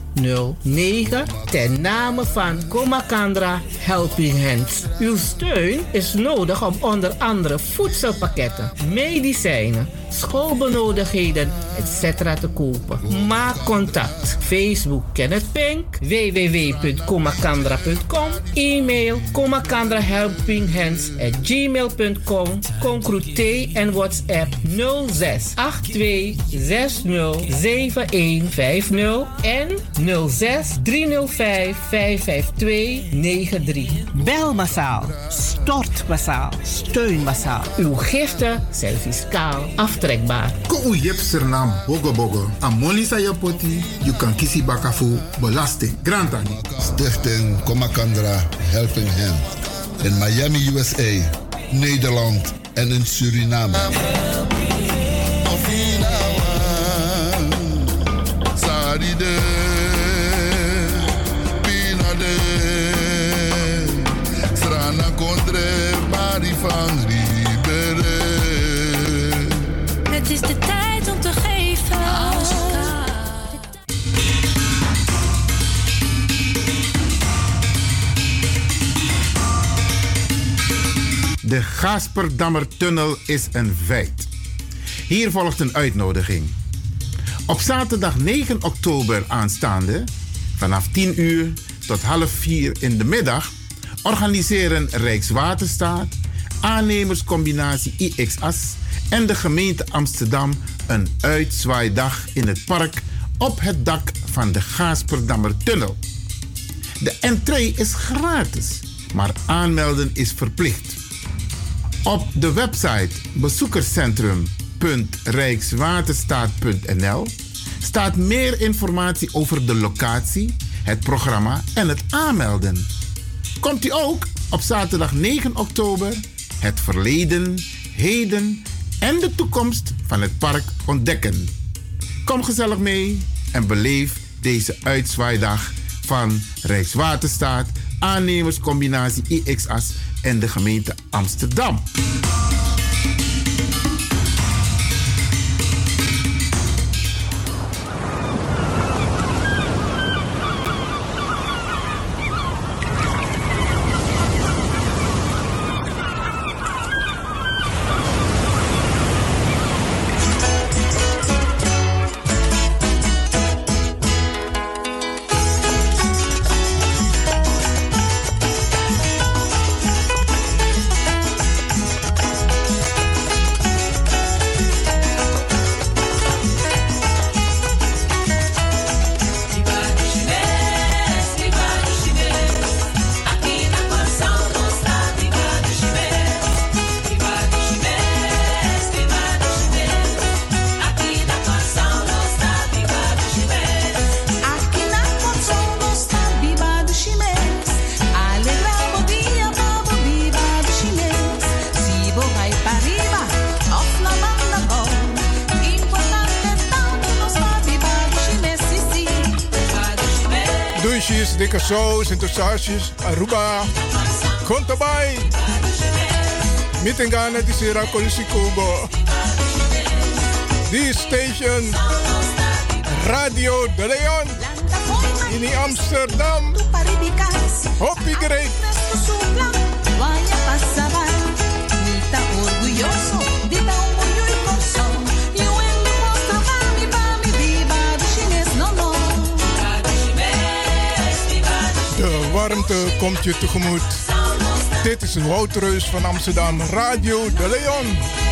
ten name van Komakandra Helping Hands. Uw steun is nodig om onder andere voedselpakketten, medicijnen, schoolbenodigdheden etc. te kopen. Maak contact. Facebook Kenneth Pink, www.komakandra.com, e-mail komakandra helping hands at gmail.com, Concrute en WhatsApp 06 82 60 7150 en 06 305 552 93. Bel massaal, stort massaal, steun massaal. Uw giften zijn fiscaal aftrekbaar. Ko u yep Suriname bogo bogo. A money sa je poti, you kan kisi bakafu belasting. Grantani. Stichting Komakandra Helping Hand. In Miami, USA, Nederland en in Suriname. Saride, mari van. Het is de tijd om te geven. De Gasperdammertunnel is een feit. Hier volgt een uitnodiging. Op zaterdag 9 oktober aanstaande, vanaf 10 uur tot half 4 in de middag, organiseren Rijkswaterstaat, aannemerscombinatie IXAS en de gemeente Amsterdam een uitzwaaidag in het park op het dak van de Gaasperdammertunnel. De entree is gratis, maar aanmelden is verplicht. Op de website bezoekerscentrum.rijkswaterstaat.nl staat meer informatie over de locatie, het programma en het aanmelden komt u ook op zaterdag 9 oktober het verleden, heden en de toekomst van het park ontdekken. Kom gezellig mee en beleef deze uitzwaaidag van Rijkswaterstaat, aannemerscombinatie IXAS en de gemeente Amsterdam. saus in de sausjes. Aruba. Komt erbij. Mitengana di Sera Kubo. Die station. Radio De Leon. In Amsterdam. Hoppie great. Vaya pasaba, orgulloso warmte komt je tegemoet. Dit is Woutreus van Amsterdam, Radio De Leon.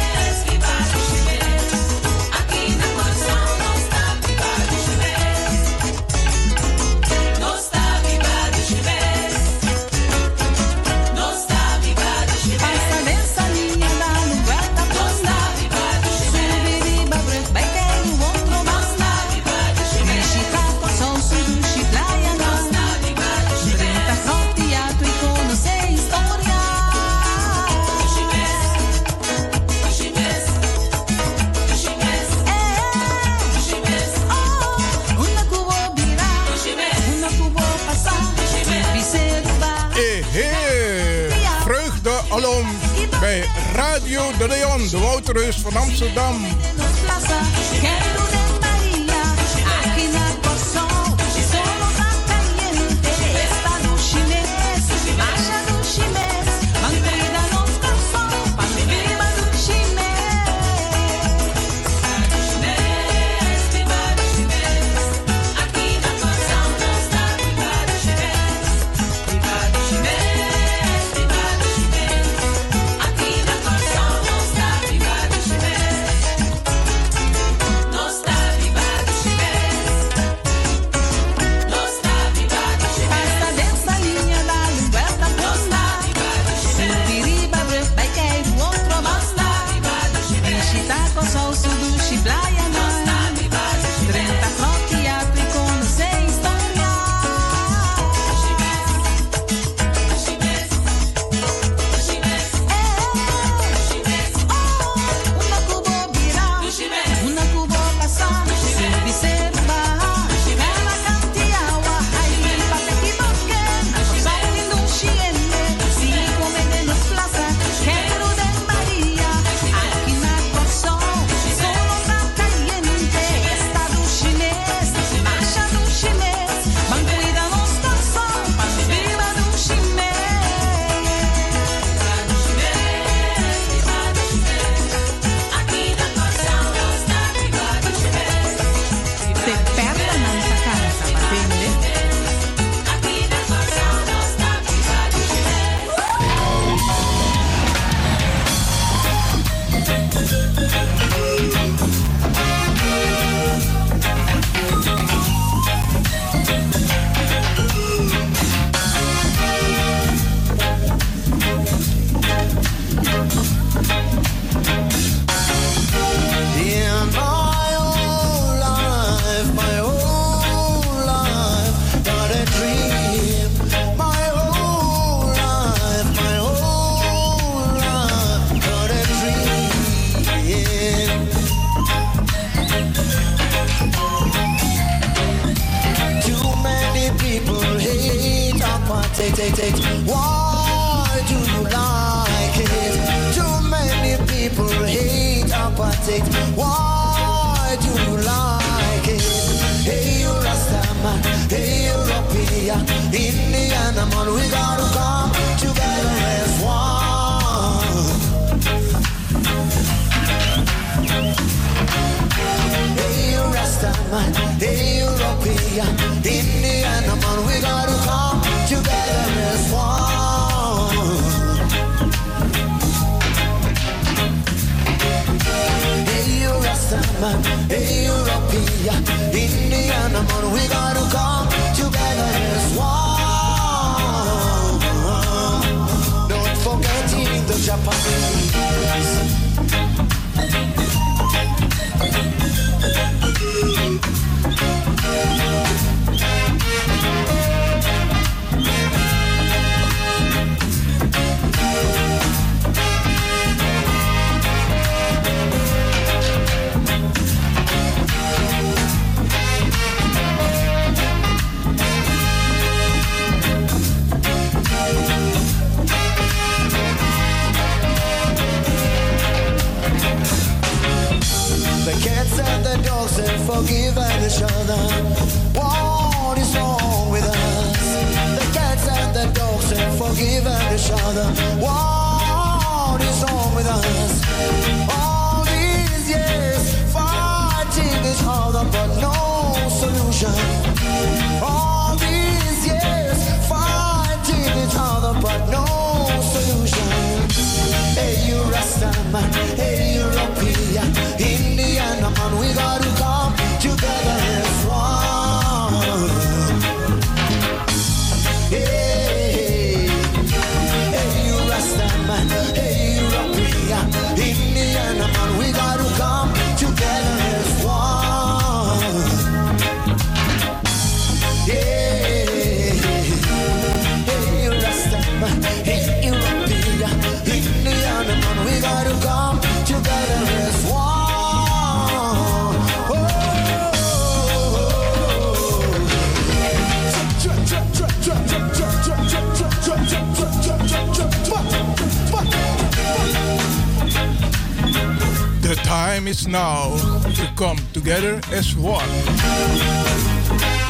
Time is now to come together as one.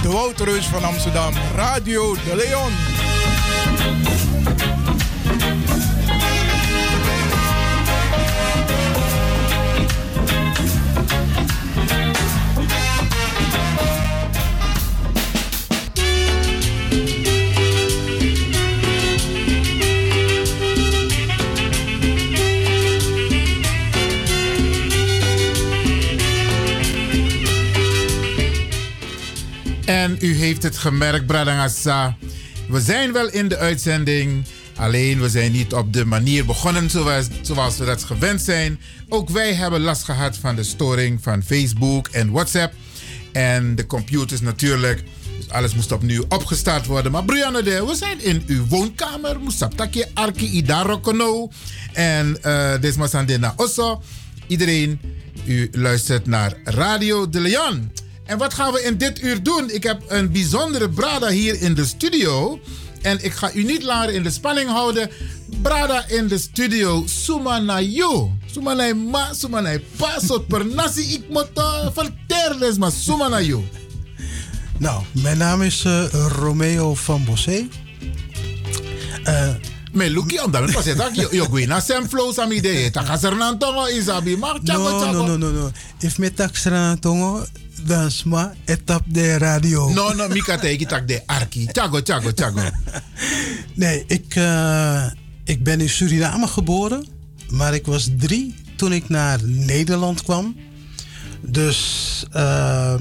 De Wouterus van Amsterdam, Radio de Leon. Heeft het gemerkt, Bradangasa. We zijn wel in de uitzending. Alleen we zijn niet op de manier begonnen zoals, zoals we dat gewend zijn. Ook wij hebben last gehad van de storing van Facebook en WhatsApp. En de computers natuurlijk. Dus alles moest opnieuw opgestart worden. Maar Brianna, de, we zijn in uw woonkamer. Moesaptaki Arki Idarokono. En uh, Osso. Iedereen, u luistert naar Radio de Leon. En wat gaan we in dit uur doen? Ik heb een bijzondere Brada hier in de studio. En ik ga u niet langer in de spanning houden. Brada in de studio, Sumanayo. Sumanay ma, Sumanay pa, sot per nasi ik moet uh, vertellen, maar Sumanayo. Nou, mijn naam is uh, Romeo van Bossé. Uh, me luki om dat pas dat je je gwe na sem flow sam idee ta kasernan tongo isabi chago no, chago no no no no if me taksran tongo sma etap de radio no no mika teki tak de arki chago chago chago nee ik uh, ik ben in Suriname geboren maar ik was drie toen ik naar Nederland kwam dus uh,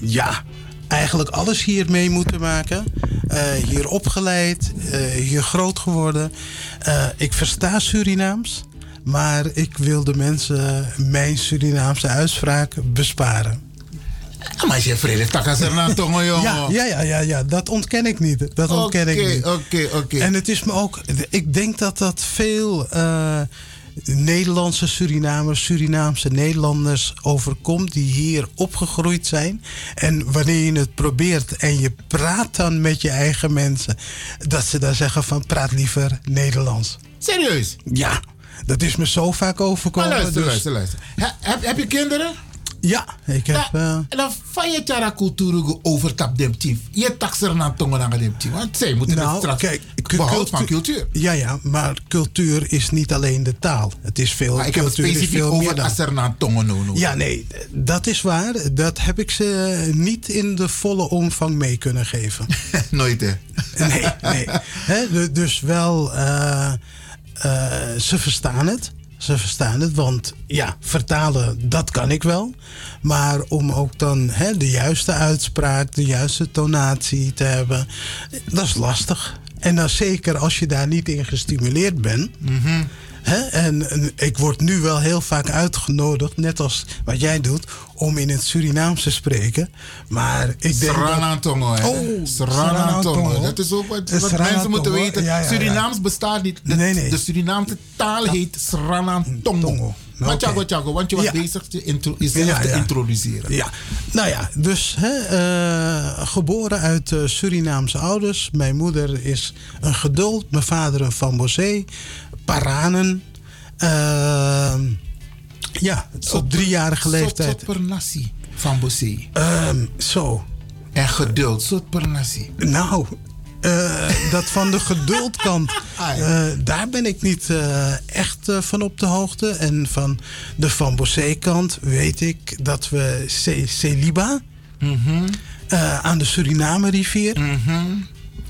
ja eigenlijk alles hier mee moeten maken. Uh, hier opgeleid, uh, hier groot geworden. Ik versta Surinaams, maar ik wil de mensen mijn Surinaamse uitspraak besparen. Maar je vrede takas er nou toch, jongen? Ja, ja, ja, ja, dat ontken ik niet. Dat ontken ik niet. Oké, okay, oké. En het is me ook, ik denk dat dat veel Nederlandse Surinamers, Surinaamse Nederlanders overkomt die hier opgegroeid zijn. En wanneer je het probeert en je praat dan met je eigen mensen, dat ze dan zeggen van praat liever Nederlands. Serieus? Ja, dat is me zo vaak overkomen. Maar luister, dus- luister, luister. He- heb, heb je kinderen? Ja, ik heb... eh, En dan van je tjara cultuur overtap dem tief. Je taxer naar tongen naar tief. Want zij moeten het straks behoud van cultuur. Ja, ja, maar cultuur is niet alleen de taal. Het is veel. Maar ik heb het cultuur specifiek over er naar tongen no, no. Ja, nee, dat is waar. Dat heb ik ze niet in de volle omvang mee kunnen geven. Nooit, hè? Nee, nee. Dus wel, eh, eh, ze verstaan het. Ze verstaan het, want ja, vertalen, dat kan ik wel. Maar om ook dan hè, de juiste uitspraak, de juiste tonatie te hebben, dat is lastig. En dan zeker als je daar niet in gestimuleerd bent. Hè? En, en ik word nu wel heel vaak uitgenodigd, net als wat jij doet, om in het Surinaams te spreken. Maar ik denk. dat- Sranantongo, hè? Oh. Dat is ook wat, wat mensen moeten weten. Ja, ja, ja. Surinaams bestaat niet. De, Nee, nee. de Surinaamse taal heet Sranantongo. Maar Oké. Tjago, Tjago, want je was bezig te intro- jezelf Ja, te introduceren. Ja, nou ja, dus hè, eh, geboren uit eh, Surinaamse ouders. Mijn moeder is een geduld, mijn vader een Van Bosé, Paranen. Ehm, ja, op driejarige leeftijd. Van Bossé. Ehm, zo. En geduld, soort per nasi. Nou, eh, dat van de geduldkant, Ah, eh, daar ben ik niet eh, echt van op de hoogte. En van de Van Bossé kant weet ik dat we Ce- Celiba Mhm. aan de Suriname rivier. Een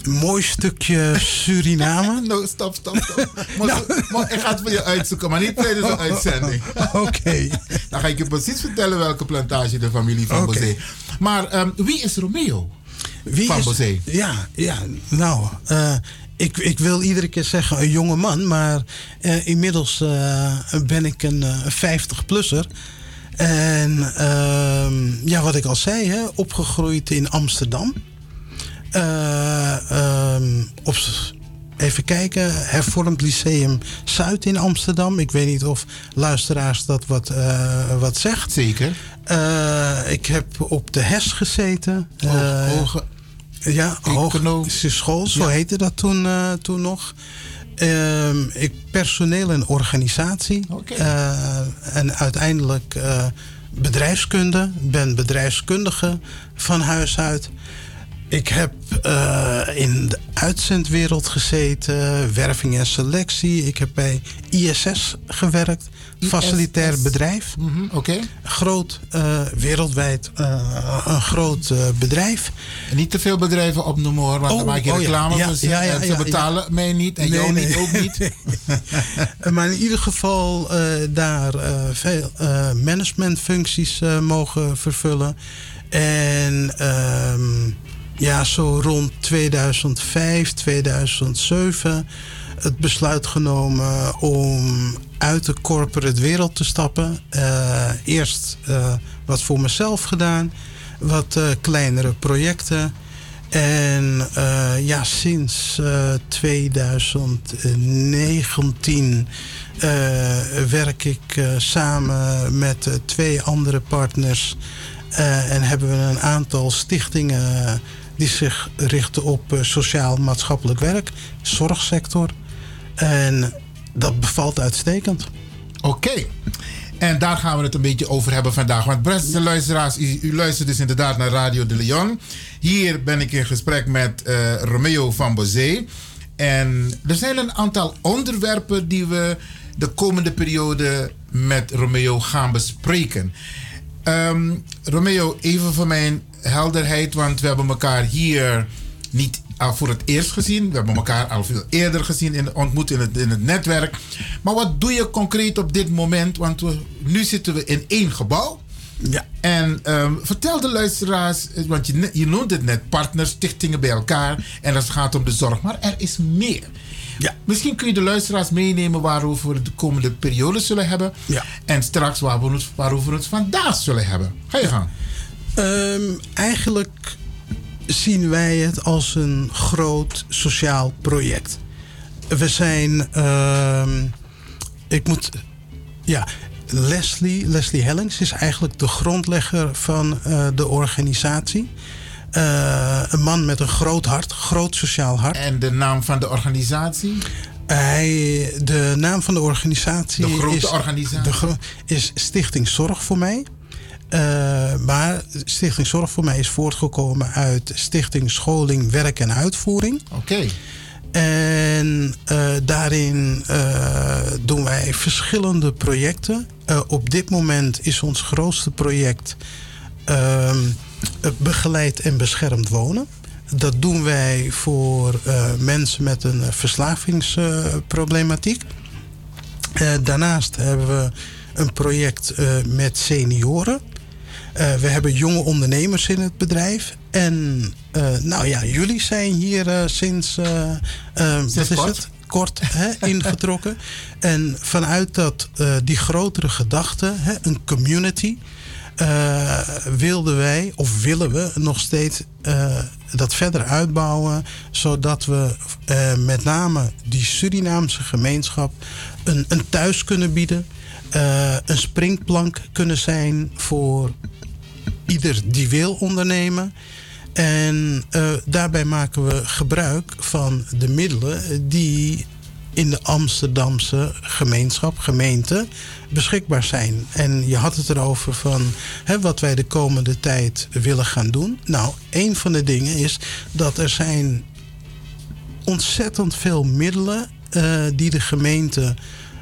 mooi stukje Suriname. nou, stop, stop, stop. Maar, maar ik ga het voor je uitzoeken, maar niet tijdens de uitzending. Oké. Dan ga ik je precies vertellen welke plantage de familie van Oké. Bossé. Maar ehm, wie is Romeo? Wie van is-. Ja, ja nou, eh, ik, ik wil iedere keer zeggen een jonge man, maar eh, inmiddels eh, ben ik een eh, 50-plusser. En ehm, ja, wat ik al zei, hè, opgegroeid in Amsterdam. Eh, ehm, op, even kijken, Hervormd Lyceum Zuid in Amsterdam. Ik weet niet of luisteraars dat wat, eh, wat zegt. Zeker. ik heb op de HES gezeten. Eh, hoge ja, Hogeschool, school, zo Ja. heette dat toen, eh, toen nog. Ehm, ik personeel en organisatie. Eh, en uiteindelijk eh, bedrijfskunde. Ben bedrijfskundige van huis uit. Ik heb eh, in de uitzendwereld gezeten, werving en selectie. Ik heb bij ISS gewerkt, facilitair bedrijf. Mhm, Oké. Groot, eh, wereldwijd eh, een groot bedrijf. En niet te veel bedrijven opnoemen hoor, want dan maak je oh reclame Ja, ja, ja, en ze betalen mij niet en Nee, jou nee. niet ook niet. maar in ieder geval daar veel managementfuncties mogen vervullen. En ehm, ja, zo rond 2005, 2007 het besluit genomen om uit de corporate wereld te stappen. Eh, eerst eh, wat voor mezelf gedaan, wat eh, kleinere projecten. En ja, sinds eh, 2019 eh, werk ik samen met twee andere partners. en hebben we een aantal stichtingen die zich richten op eh, sociaal-maatschappelijk werk, zorgsector. En dat bevalt uitstekend. Oké. En daar gaan we het een beetje over hebben vandaag. Want beste luisteraars, u, u luistert dus inderdaad naar Radio de Leon. Hier ben ik in gesprek met eh, Romeo van Bozé. En er zijn een aantal onderwerpen die we de komende periode met Romeo gaan bespreken. Ehm, Romeo, even voor mijn helderheid, want we hebben elkaar hier niet al voor het eerst gezien. We hebben elkaar al veel eerder gezien, in, ontmoet in het, in het netwerk. Maar wat doe je concreet op dit moment? Want we, nu zitten we in één gebouw. Ja. En ehm, vertel de luisteraars, eh, want je, je noemt het net, partners, stichtingen bij elkaar. En als het gaat om de zorg. Maar er is meer. Ja. Misschien kun je de luisteraars meenemen waarover we de komende periode zullen hebben. Ja. En straks waar we het, waarover we het vandaag zullen hebben. Ga je gang. Ehm, eigenlijk zien wij het als een groot sociaal project. We zijn ehm, ik moet. Ja, Leslie, Leslie Hellings is eigenlijk de grondlegger van eh, de organisatie. Eh, een man met een groot hart, groot sociaal hart. En de naam van de organisatie? Hij, de naam van de organisatie De grote is, organisatie? de gro- is Stichting Zorg voor mij. Eh, maar Stichting Zorg voor mij is voortgekomen uit Stichting Scholing, Werk en Uitvoering. Oké. En eh, daarin eh, doen wij verschillende projecten. Op dit moment is ons grootste project ehm, eh, begeleid en beschermd wonen. Dat doen wij voor mensen met een verslavingsproblematiek. Daarnaast hebben we een project met senioren. Eh, we hebben jonge ondernemers in het bedrijf. En eh, nou ja, jullie zijn hier eh, sinds, wat is kort. het? kort hè, ingetrokken. En vanuit dat, die grotere gedachte, hè, een community, wilden wij, of willen we nog steeds dat verder uitbouwen, zodat we met name die Surinaamse gemeenschap een, een thuis kunnen bieden, een springplank kunnen zijn voor ieder die wil ondernemen. En eh, daarbij maken we gebruik van de middelen die in de Amsterdamse gemeenschap, gemeente, beschikbaar zijn. En je had het erover van hè, wat wij de komende tijd willen gaan doen. Nou, een van de dingen is dat er zijn ontzettend veel middelen eh, die de gemeente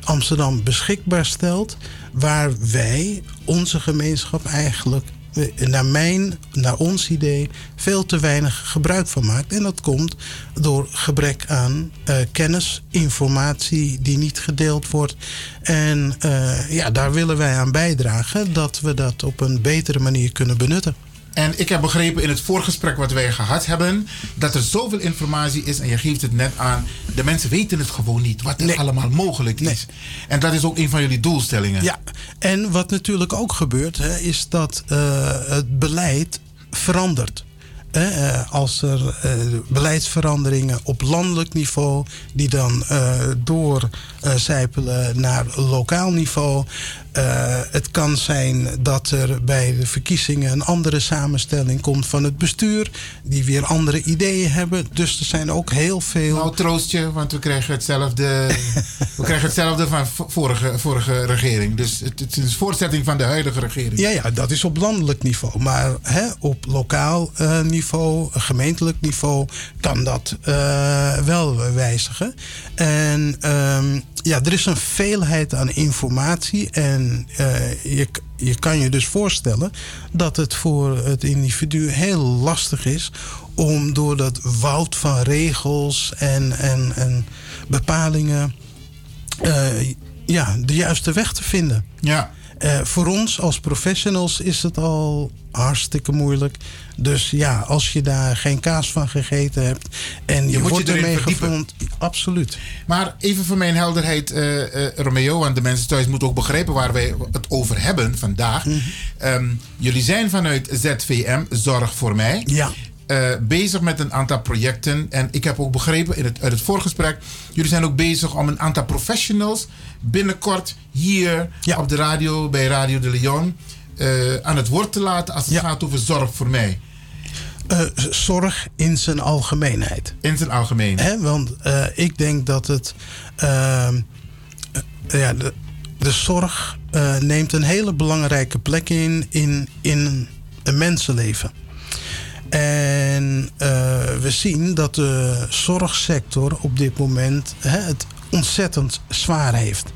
Amsterdam beschikbaar stelt, waar wij, onze gemeenschap eigenlijk, naar mijn, naar ons idee, veel te weinig gebruik van maakt. En dat komt door gebrek aan eh, kennis, informatie die niet gedeeld wordt. En eh, ja, daar willen wij aan bijdragen dat we dat op een betere manier kunnen benutten. En ik heb begrepen in het voorgesprek wat wij gehad hebben, dat er zoveel informatie is en je geeft het net aan. De mensen weten het gewoon niet, wat er allemaal mogelijk is. En dat is ook een van jullie doelstellingen. Ja, en wat natuurlijk ook gebeurt, hè, is dat eh, het beleid verandert. Eh, als er eh, beleidsveranderingen op landelijk niveau, die dan eh doorcijpelen naar lokaal niveau. Eh, het kan zijn dat er bij de verkiezingen een andere samenstelling komt van het bestuur, die weer andere ideeën hebben. Dus er zijn ook heel veel. Nou, troost je, want we krijgen hetzelfde, we krijgen hetzelfde van vorige, vorige regering. Dus het, het is een voortzetting van de huidige regering. Ja, ja, dat is op landelijk niveau. Maar hè, op lokaal eh, niveau, gemeentelijk niveau, kan dat eh, wel wijzigen. En ehm, ja, er is een veelheid aan informatie. En eh, je, je kan je dus voorstellen dat het voor het individu heel lastig is om door dat woud van regels en, en, en bepalingen eh, ja, de juiste weg te vinden. Ja. Eh, voor ons als professionals is het al hartstikke moeilijk. Dus ja, als je daar geen kaas van gegeten hebt en je, Je je wordt erin ermee gevoeld, absoluut. Maar even voor mijn helderheid, eh, eh, Romeo, want de mensen thuis moeten ook begrijpen waar wij het over hebben vandaag. Mhm. Ehm, jullie zijn vanuit ZVM, Zorg voor Mij, ja. Eh, bezig met een aantal projecten. En ik heb ook begrepen in het, uit het voorgesprek, jullie zijn ook bezig om een aantal professionals binnenkort hier op de radio, bij Radio de Leon, eh, aan het woord te laten als het gaat over Zorg voor Mij. Eh, zorg in zijn algemeenheid. In zijn algemeenheid. Hè, want ik denk dat het. ehm, eh, ja, de, de zorg neemt een hele belangrijke plek in, in, in een mensenleven. En eh, we zien dat de zorgsector op dit moment hè, het ontzettend zwaar heeft.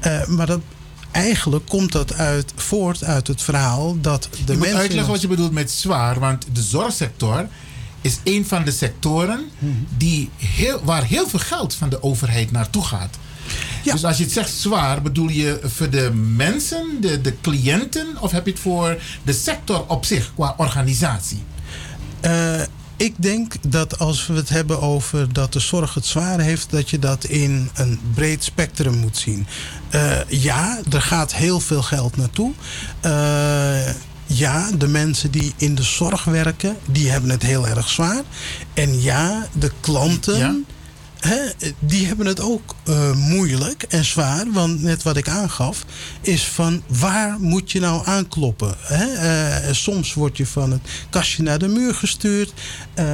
Eh, maar dat, eigenlijk komt dat uit, voort uit het verhaal dat de je moet mensen. uitleggen wat je bedoelt met zwaar, want de zorgsector is een van de sectoren die heel, waar heel veel geld van de overheid naartoe gaat. Dus als je het zegt zwaar, bedoel je voor de mensen, de, de cliënten, of heb je het voor de sector op zich qua organisatie? Eh, ik denk dat als we het hebben over dat de zorg het zwaar heeft, dat je dat in een breed spectrum moet zien. Eh, ja, er gaat heel veel geld naartoe. Eh, ja, de mensen die in de zorg werken, die hebben het heel erg zwaar. En ja, de klanten hè, die hebben het ook eh, moeilijk en zwaar. Want net wat ik aangaf, is van waar moet je nou aankloppen? Hè? Eh, soms word je van het kastje naar de muur gestuurd. Eh,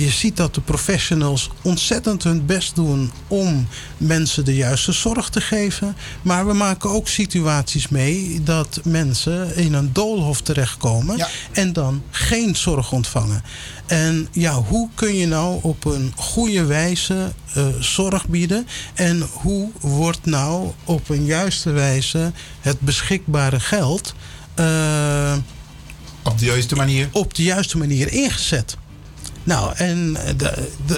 je ziet dat de professionals ontzettend hun best doen om mensen de juiste zorg te geven. Maar we maken ook situaties mee dat mensen in een doolhof terechtkomen en dan geen zorg ontvangen. En ja, hoe kun je nou op een goede wijze eh, zorg bieden? En hoe wordt nou op een juiste wijze het beschikbare geld eh, op de juiste manier? Op de juiste manier ingezet. Nou, en eh,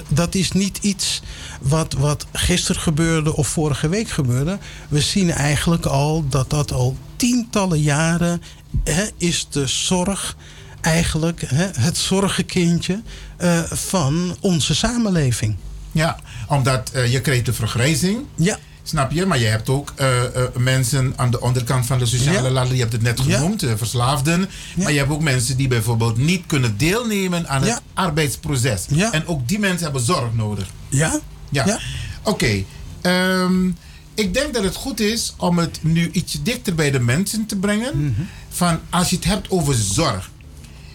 dat is niet iets wat, wat gisteren gebeurde of vorige week gebeurde. We zien eigenlijk al dat dat al tientallen jaren hè, is de zorg eigenlijk hè, het zorgenkindje eh, van onze samenleving. Ja, omdat eh, je krijgt de vergrijzing. Ja. Snap je? Maar je hebt ook eh, mensen aan de onderkant van de sociale Ja. ladder. Je hebt het net genoemd, verslaafden. Maar je hebt ook mensen die bijvoorbeeld niet kunnen deelnemen aan het arbeidsproces. En ook die mensen hebben zorg nodig. Ja? Ja. Oké. ehm, ik denk dat het goed is om het nu iets dichter bij de mensen te brengen. Mhm. Van als je het hebt over zorg.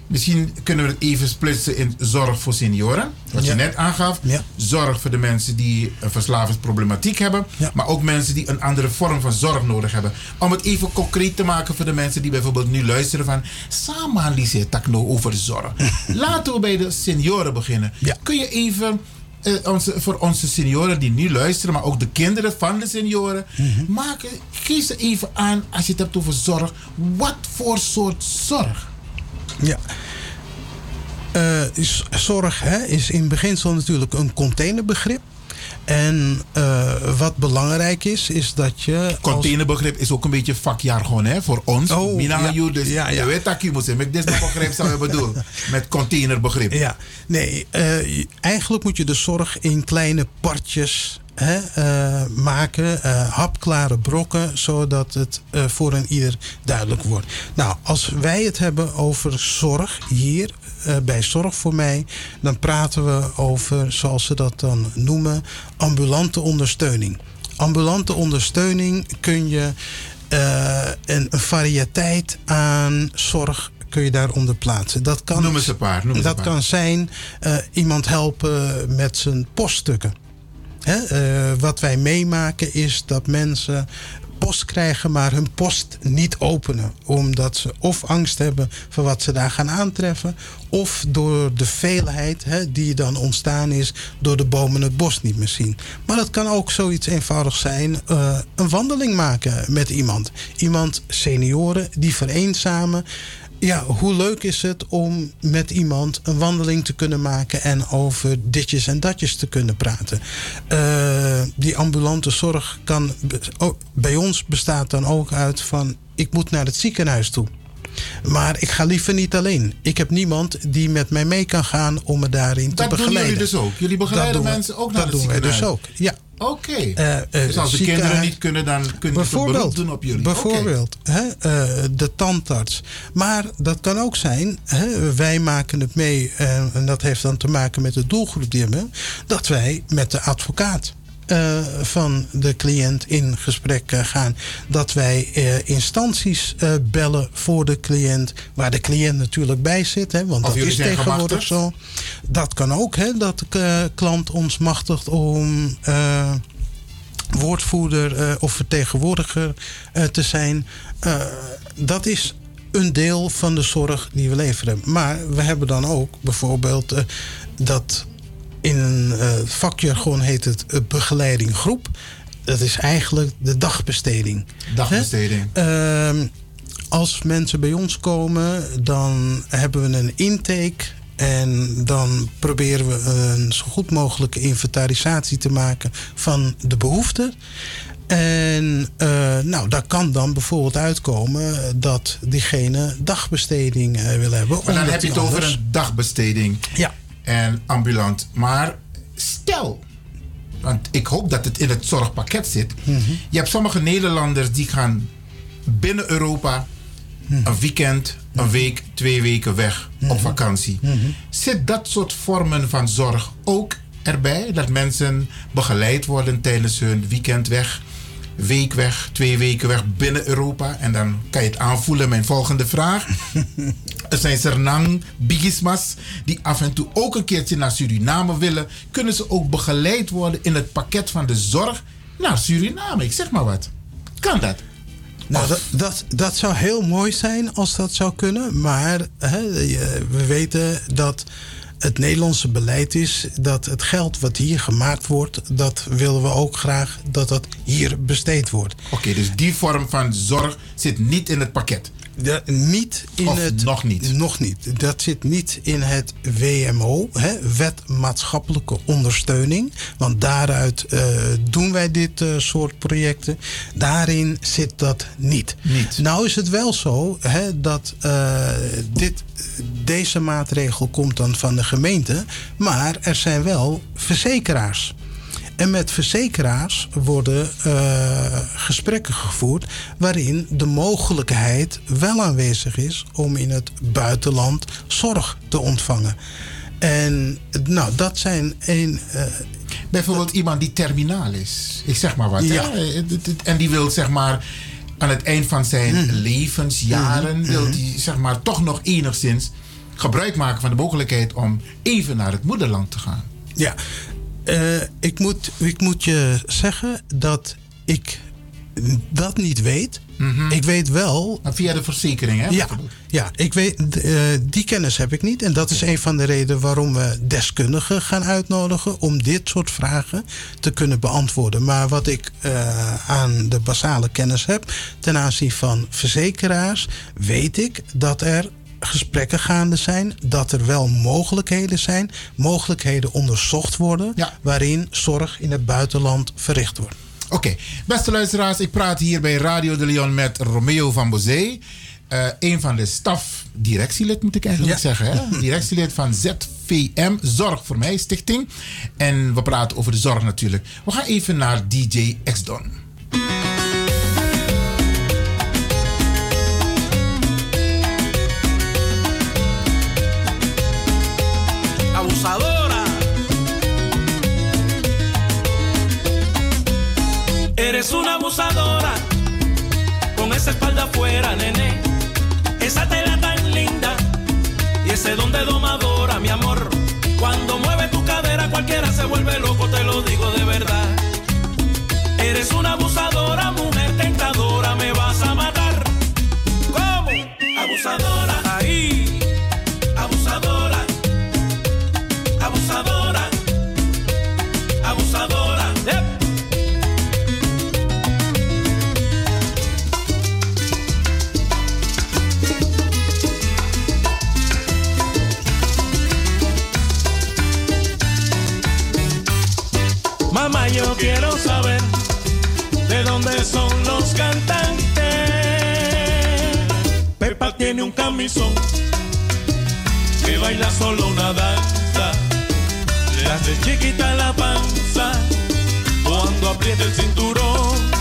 Misschien kunnen we het even splitsen in zorg voor senioren. Wat Ja. je net aangaf. Zorg voor de mensen die een verslavingsproblematiek hebben. Maar ook mensen die een andere vorm van zorg nodig hebben. Om het even concreet te maken voor de mensen die bijvoorbeeld nu luisteren van... Samen Lise Takno over zorg. Laten we bij de senioren beginnen. Kun je even... eh, onze, voor onze senioren die nu luisteren, maar ook de kinderen van de senioren. Maken, geef ze even aan, als je het hebt over zorg. Wat voor soort zorg? Ja. Eh, is- zorg hè, is in beginsel natuurlijk een containerbegrip. En eh, wat belangrijk is, is dat je. als- Containerbegrip is ook een beetje vakjargon hè, voor ons. Oh, Mina ja. dus Ja, ja. je weet dat je moet zeggen. Maar dit begrip zou je bedoelen. Met containerbegrip. Ja, nee, eh, eigenlijk moet je de zorg in kleine partjes hè, eh, maken, eh, hapklare brokken, zodat het eh, voor een ieder duidelijk wordt. Nou, als wij het hebben over zorg hier bij Zorg voor mij, dan praten we over, zoals ze dat dan noemen, ambulante ondersteuning. Ambulante ondersteuning kun je een, een variëteit aan zorg kun je daaronder plaatsen. Dat kan, Noem eens een paar, dat een paar. kan zijn iemand helpen met zijn poststukken. Hè? eh, wat wij meemaken is dat mensen post krijgen, maar hun post niet openen. Omdat ze of angst hebben voor wat ze daar gaan aantreffen, of door de veelheid hè, die dan ontstaan is door de bomen het bos niet meer zien. Maar het kan ook zoiets eenvoudig zijn: eh, een wandeling maken met iemand. Iemand, senioren, die vereenzamen. Ja, hoe leuk is het om met iemand een wandeling te kunnen maken en over ditjes en datjes te kunnen praten? Eh, die ambulante zorg kan oh, bij ons bestaat dan ook uit van ik moet naar het ziekenhuis toe. Maar ik ga liever niet alleen. Ik heb niemand die met mij mee kan gaan om me daarin te Dat doen begeleiden. jullie dus ook? Jullie Dat begeleiden we- mensen ook naar Dat het doen wij dus ook, ja. Oké. Eh, eh, dus als de kinderen niet kunnen, dan kunnen ze beroep doen op jullie. Bijvoorbeeld, hè, eh, de tandarts. Maar dat kan ook zijn, hè, wij maken het mee, en dat heeft dan te maken met de doelgroep die we hebben, dat wij met de advocaat. Eh, van de cliënt in gesprek eh, gaan. Dat wij eh, instanties bellen voor de cliënt. Waar de cliënt natuurlijk bij zit. Hè, want Of dat is tegenwoordig zo. Dat kan ook, hè, dat de klant ons machtigt om. woordvoerder of vertegenwoordiger te zijn. Dat is een deel van de zorg die we leveren. Maar we hebben dan ook bijvoorbeeld dat in een eh, vakjargon heet het eh, begeleiding groep. Dat is eigenlijk de dagbesteding. Dagbesteding. Ehm, als mensen bij ons komen, dan hebben we een intake. En dan proberen we een zo goed mogelijke inventarisatie te maken van de behoeften. En eh, nou, daar kan dan bijvoorbeeld uitkomen dat diegene dagbesteding wil hebben. Maar dan heb je het over een dagbesteding. Ja. En ambulant. Maar stel, want ik hoop dat het in het zorgpakket zit. Mhm. Je hebt sommige Nederlanders die gaan binnen Europa Mhm. een weekend, een week, twee weken weg op vakantie. Zit dat soort vormen van zorg ook erbij. Dat mensen begeleid worden tijdens hun weekend weg, week weg, twee weken weg binnen Europa. En dan kan je het aanvoelen. Mijn volgende vraag. er zijn Sernang Bigismas die af en toe ook een keertje naar Suriname willen. Kunnen ze ook begeleid worden in het pakket van de zorg naar Suriname? Ik zeg maar wat. Kan dat? Nou, dat, dat, dat zou heel mooi zijn als dat zou kunnen. Maar hè, we weten dat het Nederlandse beleid is dat het geld wat hier gemaakt wordt, dat willen we ook graag dat dat hier besteed wordt. Oké, dus die vorm van zorg zit niet in het pakket. De, niet in Of het. nog niet? Nog niet. Dat zit niet in het WMO, hè, Wet Maatschappelijke Ondersteuning. Want daaruit eh, doen wij dit eh, soort projecten. Daarin zit dat niet. Niet. Nou is het wel zo hè, dat eh, dit, deze maatregel komt dan van de gemeente. Maar er zijn wel verzekeraars. En met verzekeraars worden eh, gesprekken gevoerd waarin de mogelijkheid wel aanwezig is om in het buitenland zorg te ontvangen. En nou, dat zijn een. eh, Bijvoorbeeld iemand die terminaal is. Ik zeg maar wat. Ja. hè? En die wil zeg maar aan het eind van zijn Mhm. levensjaren... Mhm, wil mhm. die zeg maar toch nog enigszins gebruik maken van de mogelijkheid... om even naar het moederland te gaan. Ja, Eh, ik, moet, ik moet je zeggen dat ik dat niet weet. Ik weet wel. via de verzekering, hè? Ja, ja ik weet, eh, die kennis heb ik niet. En dat is een van de redenen waarom we deskundigen gaan uitnodigen. om dit soort vragen te kunnen beantwoorden. Maar wat ik eh, aan de basale kennis heb. ten aanzien van verzekeraars. weet ik dat er gesprekken gaande zijn, dat er wel mogelijkheden zijn, mogelijkheden onderzocht worden, waarin zorg in het buitenland verricht wordt. Oké, beste luisteraars, ik praat hier bij Radio de Leon met Romeo van Bozee. eh, een van de staf, directielid moet ik eigenlijk Ja. zeggen. Hè? Directielid van ZVM, Zorg voor Mij Stichting. En we praten over de zorg natuurlijk. We gaan even naar DJ X-Don. Eres una abusadora, con esa espalda afuera, nene. Esa tela tan linda y ese don de domadora, mi amor. Cuando mueve tu cadera, cualquiera se vuelve loco, te lo digo de verdad. Eres una abusadora, mujer tentadora, me vas a matar. ¿Cómo? Abusadora. Yo quiero saber de dónde son los cantantes. Pepa tiene un camisón que baila solo una danza. Le hace chiquita la panza cuando aprieta el cinturón.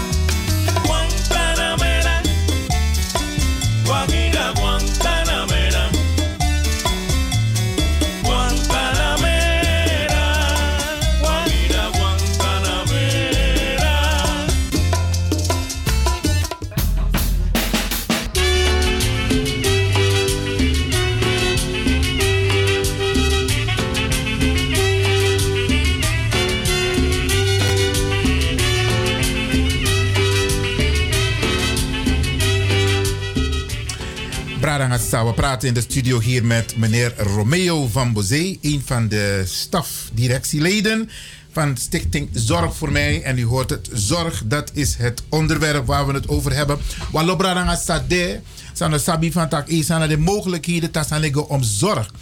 We praten in de studio hier met meneer Romeo van Bozee, een van de stafdirectieleden van Stichting Zorg voor Mij. En u hoort het, zorg, dat is het onderwerp waar we het over hebben. Wallo Bradangasa de, zijn sabi van tak, aan de mogelijkheden liggen om zorg.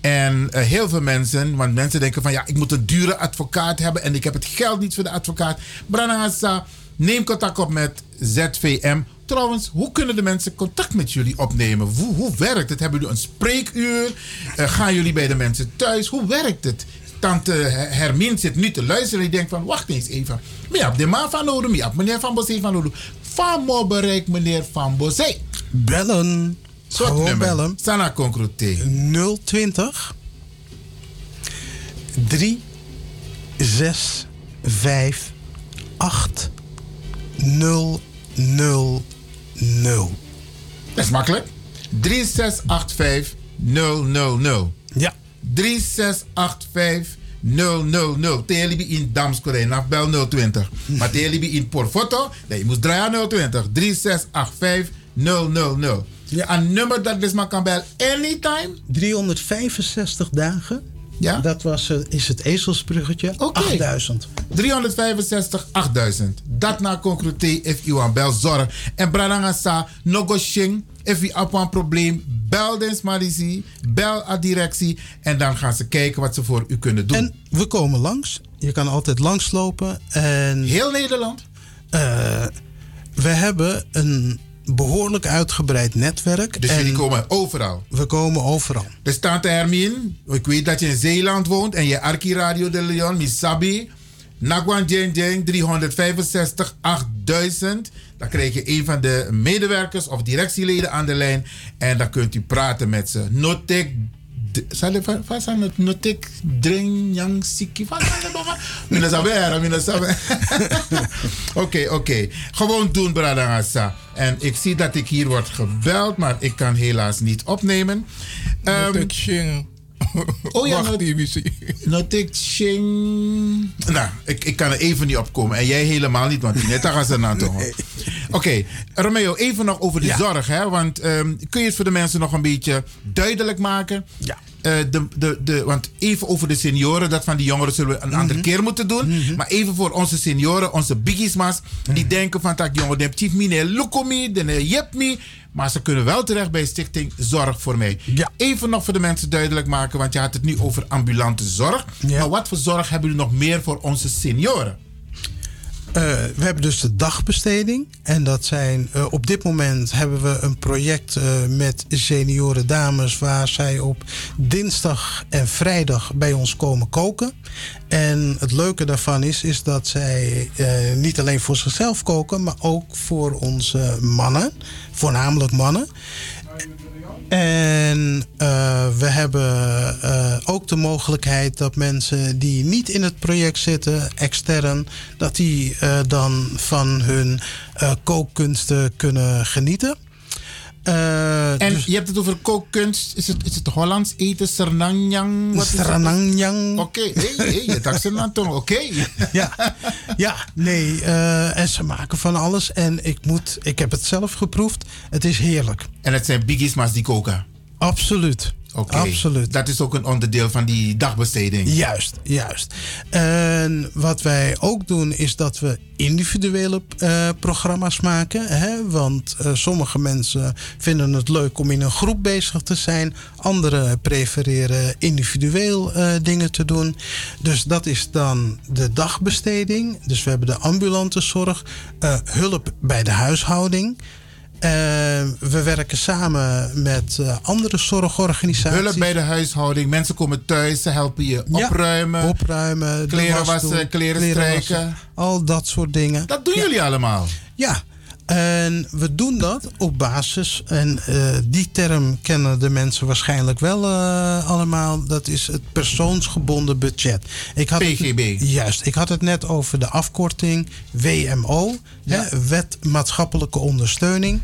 En eh, heel veel mensen, want mensen denken van ja, ik moet een dure advocaat hebben en ik heb het geld niet voor de advocaat. Bradangasa, neem contact op met ZVM. Trouwens, hoe kunnen de mensen contact met jullie opnemen? Hoe, hoe werkt het? Hebben jullie een spreekuur? Eh, gaan jullie bij de mensen thuis? Hoe werkt het? Tante Hermine zit nu te luisteren. Die denkt van, wacht eens even. Maar je hebt de man van nodig. Je hebt meneer Van Bosé van nodig. Van mo bereik meneer Van Bosé. Bellen. Soort Gewoon nummer. bellen. Sana concrete. 020 3 6, 5, 8, 0, 0, 0. Dat is makkelijk. 3685 000. Ja. 3685 000. Telibi in Damskorijn, bel 020. Maar Telibi in Porfoto, nee, je moet draaien 020. 3685 000. Ja. Een nummer dat dus maar kan bellen anytime. 365 dagen. Ja. Dat was, eh, is het ezelsbruggetje. 8000. 365 8000. Dat na concrete if u aan bel zorg. En Branagasa, Nogo Shing. If u op een probleem, bel Dens Marisi. Bel aan directie. En dan gaan ze kijken wat ze voor u kunnen doen. En we komen langs. Je kan altijd langslopen. En, Heel Nederland? Eh, we hebben een behoorlijk uitgebreid netwerk. Dus en jullie komen overal? We komen overal. Dus Tante Hermine, ik weet dat je in Zeeland woont en je Arki Radio de Leon, Misabi, Nagwan Jeng Jeng 365 8000. Dan krijg je een van de medewerkers of directieleden aan de lijn en dan kunt u praten met ze. Notek Wat zijn het? Notek Dring Yang Siki. Het nog? Mina saber, mina saber. Oké, oké. Gewoon doen, Bradangasa. En ik zie dat ik hier word gebeld, maar ik kan helaas niet opnemen. Shing. Oh ja, Wacht even. Notek Shing. Nou, ik, ik kan er even niet opkomen. En jij helemaal niet, want net gaan ze naar toe. Oké, Romeo, even nog over de Ja. zorg. Hè? Want ehm, kun je het voor de mensen nog een beetje duidelijk maken? Ja. Eh, de, de, de, want even over de senioren, dat van die jongeren zullen we een andere keer moeten doen. Maar even voor onze senioren, onze biggiesmas, die denken van tak jongen, de chief mine lukomi, de jep me. Maar ze kunnen wel terecht bij Stichting Zorg voor mij. Even nog voor de mensen duidelijk maken, want je had het nu over ambulante zorg. Maar wat voor zorg hebben jullie nog meer voor onze senioren? Eh, we hebben dus de dagbesteding. En dat zijn, eh, op dit moment hebben we een project eh, met senioren dames waar zij op dinsdag en vrijdag bij ons komen koken. En het leuke daarvan is, is dat zij niet alleen voor zichzelf koken, maar ook voor onze mannen, voornamelijk mannen. En eh, we hebben eh, ook de mogelijkheid dat mensen die niet in het project zitten, extern, dat die eh, dan van hun kookkunsten kunnen genieten. Eh, En dus- je hebt het over kookkunst. Is het, is het Hollands eten? Sernanjang? Wat is het? Sernanjang. Oké, hey, hey, je dacht Sernanjang, oké. ja, ja, nee. eh, en ze maken van alles. En ik, moet, ik heb het zelf geproefd. Het is heerlijk. En het zijn biggiesmas die koken? Absoluut. Absoluut. Dat is ook een onderdeel van die dagbesteding. Juist, juist. En wat wij ook doen is dat we individuele eh, programma's maken. Hè? Want eh, sommige mensen vinden het leuk om in een groep bezig te zijn. Anderen prefereren individueel eh, dingen te doen. Dus dat is dan de dagbesteding. Dus we hebben de ambulante zorg, hulp bij de huishouding. We werken samen met eh, andere zorgorganisaties. Hulp bij de huishouding. Mensen komen thuis, ze helpen je Ja, opruimen. opruimen, Kleren was wassen, doen, kleren, strijken. al dat soort dingen. Dat doen jullie allemaal? Ja. En we doen dat op basis, en eh, die term kennen de mensen waarschijnlijk wel eh, allemaal, dat is het persoonsgebonden budget. Ik had PGB. Het, juist, ik had het net over de afkorting WMO, hè, Wet Maatschappelijke Ondersteuning.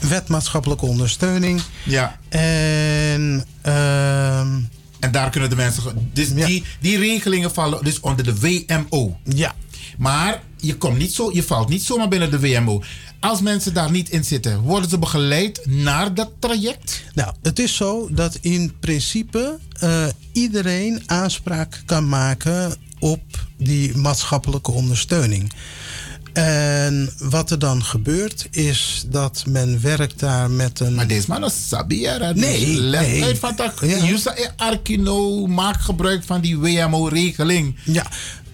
Wet Maatschappelijke Ondersteuning. Ja. En, ehm, en daar kunnen de mensen. Dus die, die regelingen vallen dus onder de WMO. Ja. Maar je, komt niet zo, je valt niet zomaar binnen de WMO. Als mensen daar niet in zitten, worden ze begeleid naar dat traject? Nou, het is zo dat in principe eh, iedereen aanspraak kan maken op die maatschappelijke ondersteuning. En wat er dan gebeurt is dat men werkt daar met een. Maar deze man is Sabiera. Nee, Leg nee. uit van dat. Ja. Yusa Arkino maakt gebruik van die WMO-regeling. Ja,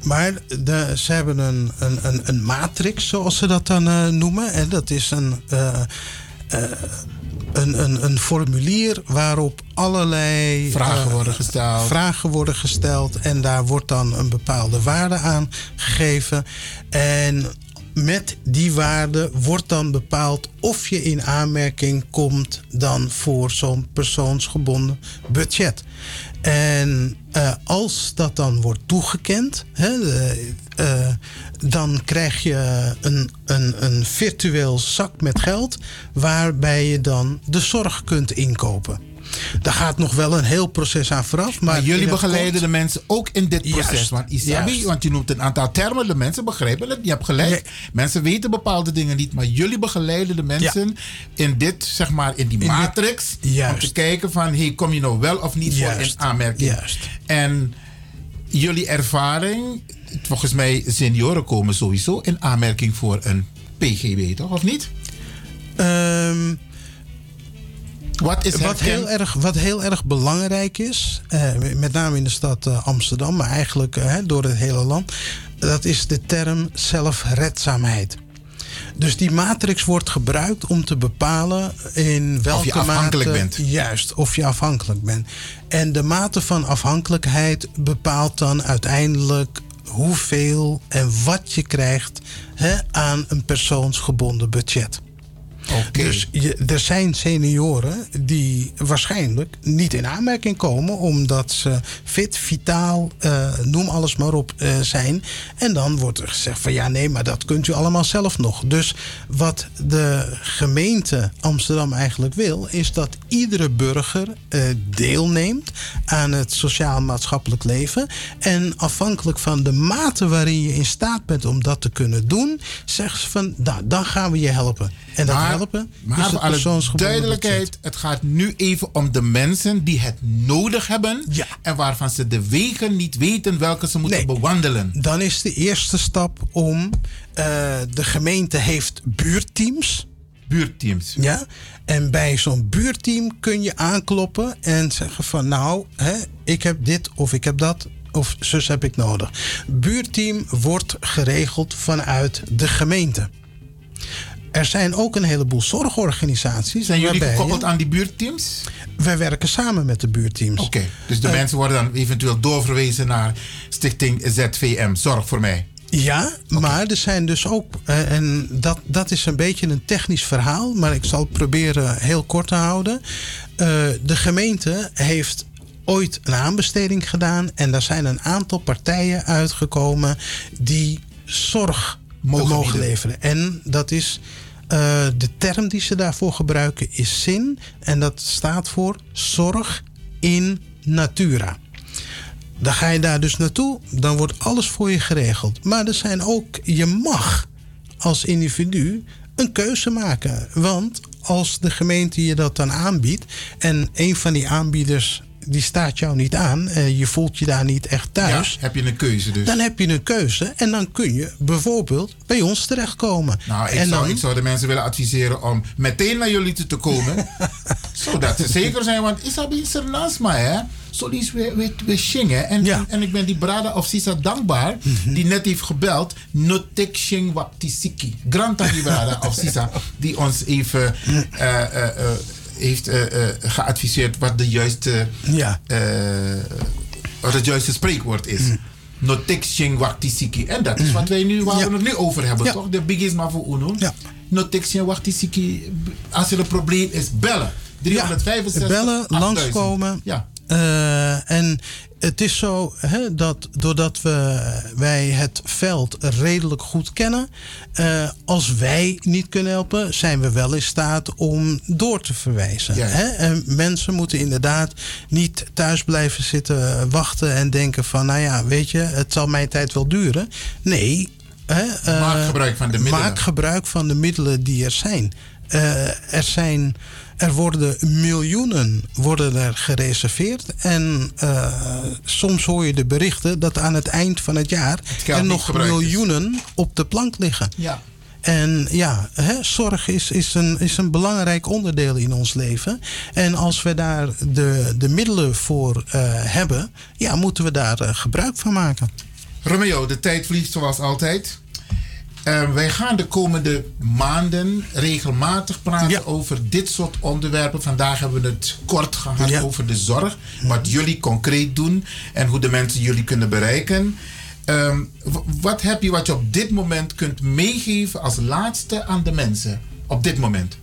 maar de, ze hebben een, een, een, een matrix, zoals ze dat dan eh, noemen. En dat is een, eh, eh, een, een, een formulier waarop allerlei Vragen worden gesteld. Vragen worden gesteld en daar wordt dan een bepaalde waarde aan gegeven. En met die waarde wordt dan bepaald of je in aanmerking komt dan voor zo'n persoonsgebonden budget. En eh, als dat dan wordt toegekend, hè, eh, dan krijg je een, een, een virtueel zak met geld waarbij je dan de zorg kunt inkopen. Daar gaat nog wel een heel proces aan vooraf. Maar, Maar jullie begeleiden de mensen ook in dit proces. Juist, want Isabi, juist. want je noemt een aantal termen, de mensen begrijpen het. Je hebt gelijk. Mensen weten bepaalde dingen niet, maar jullie begeleiden de mensen in dit, zeg maar, in die matrix. Om te kijken van, hey, kom je nou wel of niet voor in aanmerking. juist. En jullie ervaring, volgens mij, senioren komen sowieso in aanmerking voor een PGB, toch? Of niet? Ehm, wat, is wat, heel erg, wat heel erg belangrijk is, eh, met name in de stad eh, Amsterdam, maar eigenlijk eh, door het hele land, dat is de term zelfredzaamheid. Dus die matrix wordt gebruikt om te bepalen in welke afhankelijk mate, bent. Juist, of je afhankelijk bent. En de mate van afhankelijkheid bepaalt dan uiteindelijk hoeveel en wat je krijgt hè, aan een persoonsgebonden budget. Dus je, er zijn senioren die waarschijnlijk niet in aanmerking komen omdat ze fit, vitaal, eh, noem alles maar op eh, zijn. En dan wordt er gezegd van ja, nee, maar dat kunt u allemaal zelf nog. Dus wat de gemeente Amsterdam eigenlijk wil, is dat iedere burger eh, deelneemt aan het sociaal-maatschappelijk leven. En afhankelijk van de mate waarin je in staat bent om dat te kunnen doen, zeggen ze van nou, dan gaan we je helpen. En dat Maar- helpen Maar is voor alle duidelijkheid, het gaat nu even om de mensen die het nodig hebben. En waarvan ze de wegen niet weten welke ze moeten bewandelen. Dan is de eerste stap om. eh, de gemeente heeft buurteams. Buurteams. Ja. En bij zo'n buurteam kun je aankloppen en zeggen van nou, hè, ik heb dit of ik heb dat. Of zus heb ik nodig. Buurteam wordt geregeld vanuit de gemeente. Er zijn ook een heleboel zorgorganisaties. Zijn jullie gekoppeld aan die buurteams? Wij werken samen met de buurteams. Oké, dus de Eh, mensen worden dan eventueel doorverwezen naar Stichting ZVM. Zorg voor mij. Ja, maar er zijn dus ook, eh, en dat, dat is een beetje een technisch verhaal, maar ik zal het proberen heel kort te houden. Eh, de gemeente heeft ooit een aanbesteding gedaan en daar zijn een aantal partijen uitgekomen die zorg Mogen leveren. En dat is eh, de term die ze daarvoor gebruiken is zin en dat staat voor zorg in natura. Dan ga je daar dus naartoe, dan wordt alles voor je geregeld. Maar er zijn ook, je mag als individu een keuze maken. Want als de gemeente je dat dan aanbiedt en een van die aanbieders die staat jou niet aan, en je voelt je daar niet echt thuis. Ja, heb je een keuze dus. Dan heb je een keuze en dan kun je bijvoorbeeld bij ons terechtkomen. Nou, ik, en zou, dan, ik zou de mensen willen adviseren om meteen naar jullie toe te komen. zodat ze zeker zijn, want Isabi is er naast mij, hè. Zo is we, we, we zingen. En, en, en ik ben die brada of Sisa dankbaar, Mhm. die net heeft gebeld. Notek shing waptisiki. Granta die brada of Sisa, die ons even eh, eh, eh, heeft eh, geadviseerd wat de juiste, Ja. eh, wat het juiste spreekwoord is. Shing waptisiki. En dat is wat wij nu, waar we het nu over hebben, Ja. toch? De big is maar voor Uno. Ja. Waptisiki. Als er een probleem is, bellen. 365 bellen, 8000. langskomen. Ja. Eh, en het is zo hè, dat doordat we, wij het veld redelijk goed kennen, eh, als wij niet kunnen helpen, zijn we wel in staat om door te verwijzen. Ja. Hè? En mensen moeten inderdaad niet thuis blijven zitten wachten en denken van, nou ja, weet je, het zal mijn tijd wel duren. Nee. Hè, eh, Maak gebruik van de middelen. Maak gebruik van de middelen die er zijn. Er zijn. Er worden miljoenen worden er gereserveerd. En eh, soms hoor je de berichten dat aan het eind van het jaar er nog is. miljoenen op de plank liggen. Ja. En ja, hè, zorg is, is, een, is een belangrijk onderdeel in ons leven. En als we daar de, de middelen voor eh, hebben, ja, moeten we daar eh, gebruik van maken. Romeo, de tijd vliegt zoals altijd. Eh, wij gaan de komende maanden regelmatig praten over dit soort onderwerpen. Vandaag hebben we het kort gehad over de zorg. Wat jullie concreet doen en hoe de mensen jullie kunnen bereiken. Ehm, wat heb je wat je op dit moment kunt meegeven als laatste aan de mensen? Op dit moment.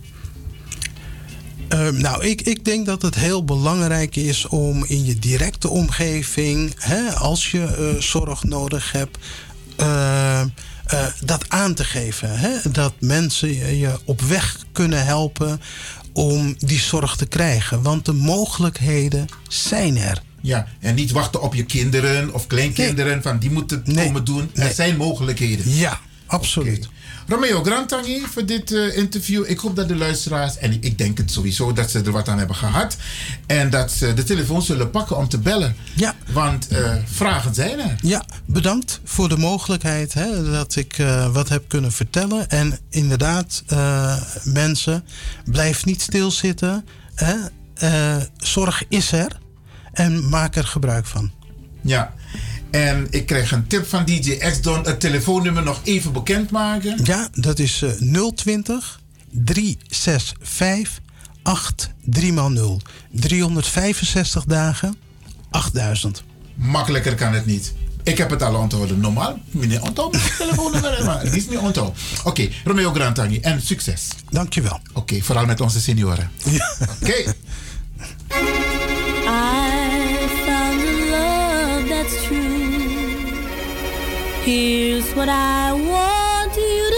Ehm, nou, ik, ik denk dat het heel belangrijk is om in je directe omgeving, hè, als je eh, zorg nodig hebt, eh, eh, dat aan te geven. Hè? Dat mensen je- je op weg kunnen helpen om die zorg te krijgen. Want de mogelijkheden zijn er. Ja, en niet wachten op je kinderen of kleinkinderen van die moeten het komen doen. Er zijn mogelijkheden. Ja, absoluut. Romeo Grantangi voor dit eh, interview. Ik hoop dat de luisteraars, en ik, denk het sowieso, dat ze er wat aan hebben gehad. En dat ze de telefoon zullen pakken om te bellen. Ja. Want eh, vragen zijn er. Ja, bedankt voor de mogelijkheid hè, dat ik eh, wat heb kunnen vertellen. En inderdaad, mensen, blijf niet stilzitten. Hè. Zorg is er en maak er gebruik van. Ja. En ik kreeg een tip van DJ X-Don. Het telefoonnummer nog even bekendmaken. Ja, dat is eh, 020 365 83 365 dagen 8000. Makkelijker kan het niet. Ik heb het al onthouden. Normaal, meneer onthouden mijn telefoonnummer, maar het is niet onthouden. Oké, Romeo Grantangi. En succes. Dankjewel. Oké, vooral met onze senioren. Oké. I found a love that's true. Here's what I want you to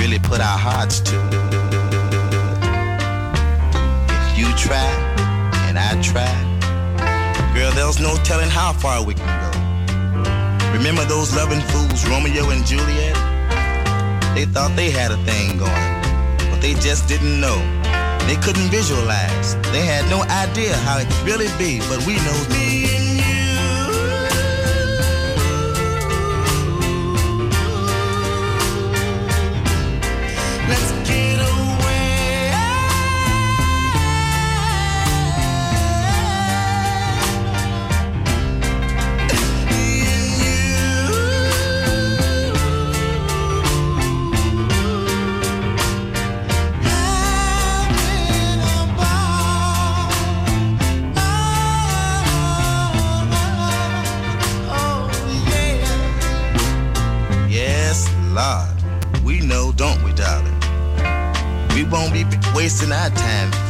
really put our hearts to. If you try and I try, girl, there's no telling how far we can go. Remember those loving fools, Romeo and Juliet? They thought they had a thing going, but they just didn't know. They couldn't visualize. They had no idea how it could really be, but we know me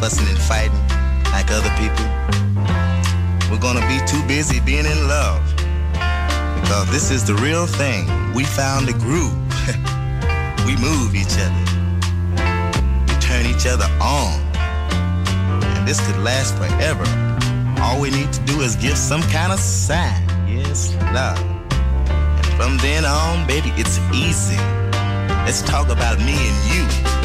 fussing and fighting like other people. We're gonna be too busy being in love. Because this is the real thing. We found a groove. we move each other. We turn each other on. And this could last forever. All we need to do is give some kind of sign. Yes, love. And from then on, baby, it's easy. Let's talk about me and you.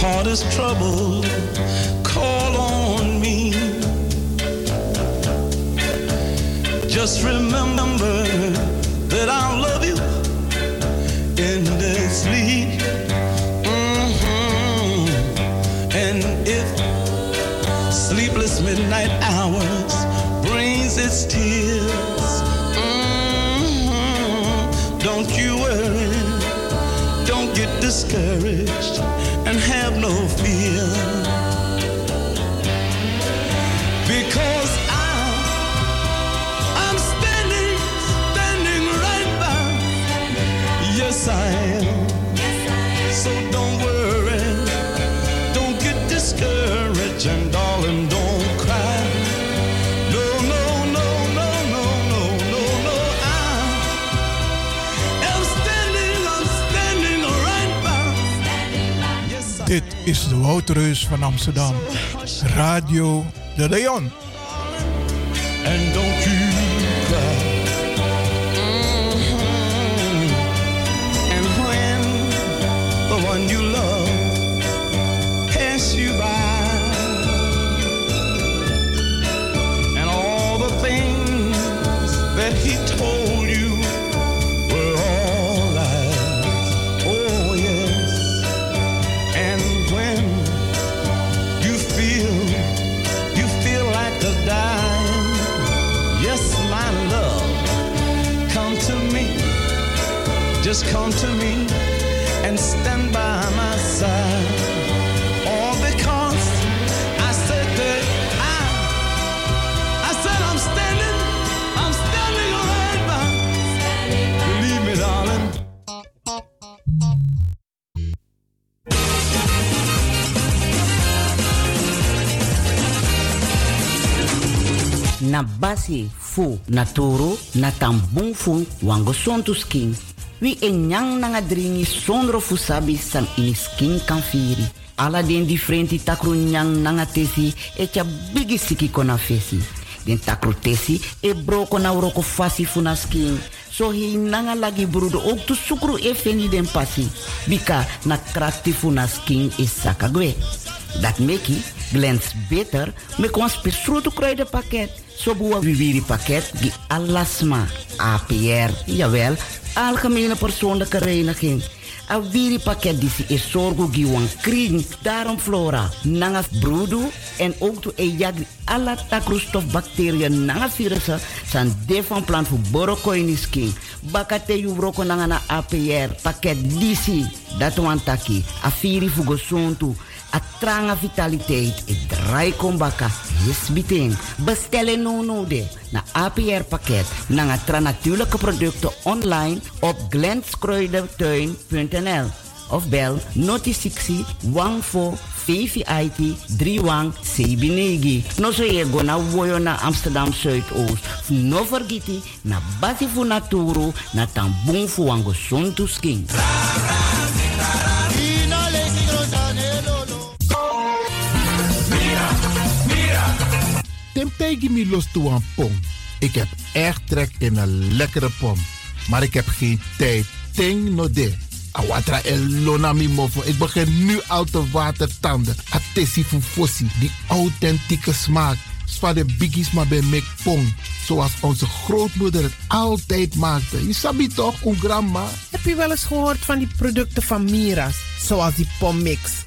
Heart is troubled, call on me. Just remember that I'll love you endlessly. Mhm. And if sleepless midnight hours brings its tears, mhm, don't you worry, don't get discouraged, and have no fear. Is de Woudreus van Amsterdam. Radio de Leon. Basi fu na toro na tambung fu wango sontu skin. Wi nanga dringi sondro fu sabi san skin kan firi ala den differenti takru nyang nanga tesi e tya bigi siki kona fesi. Den takru tesi e broko na uroko fasi fu na skin. So hi nanga lagi brudo ook tu sukru e feni den pasi. Bika na krakti fu na skin e dat meki glans beter me kon spesrutu kruidenpakket. Zo boa viviri pakket die alasma APR, jawel, algemene persoonlijke reiniging. A viri pakket die is zorgo giwan kring, daarom flora, nanga broedu en ook to e yagri alla takroestof bacteriën nanga virussen san de van plan voor borokoini skin. Bakate yu broko nanga na APR pakket disi, dat wan taki, a viri fugo a tranga vitaliteit e draai kombaka yes biting. Bestellen no no de na APR pakket na tra natuurlijke producten online op glenskruidertuin.nl of bel noti 60 14 VVIT 31 Sebinegi. No so go na woyo na Amsterdam Zuidoost. No vergiti na basi fu naturo na tambung fu wango sontu skin. Mi los pom. Ik heb echt trek in een lekkere pom. Maar ik heb geen tijd. Ting no de. Awatra elona mi mofo. Ik begin nu al te watertanden. Atesi fufosi. Die authentieke smaak. Zwa de biggies maar bij mek pom. Zoals onze grootmoeder het altijd maakte. Je sabi toch, een grandma? Heb je wel eens gehoord van die producten van Mira's? Zoals die pommix.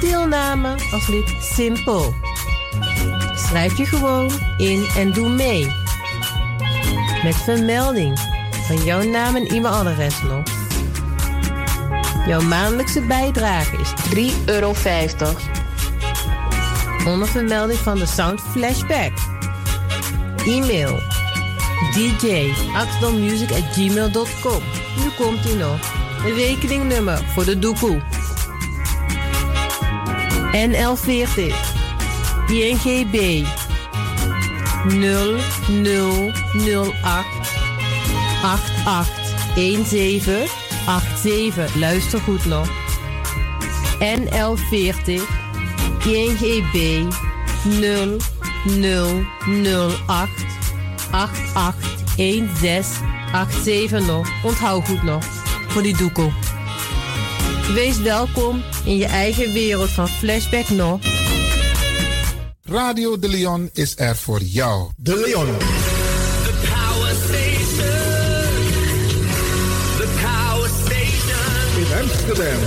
Deelname als lid simpel. Schrijf je gewoon in en doe mee. Met vermelding van jouw naam en e-mailadres nog. Jouw maandelijkse bijdrage is 3,50 euro. Onder vermelding van de Sound Flashback. E-mail dj at gmail.com. Nu komt ie nog. Een rekeningnummer voor de doekoe. NL40 INGB 0008 881787. Luister goed nog. NL40 INGB 0008 881687 nog. Onthoud goed nog. Voor die doekoe. Wees welkom in je eigen wereld van Flashback nog. Radio De Leon is er voor jou. De Leon. The power station. The power station. In Amsterdam.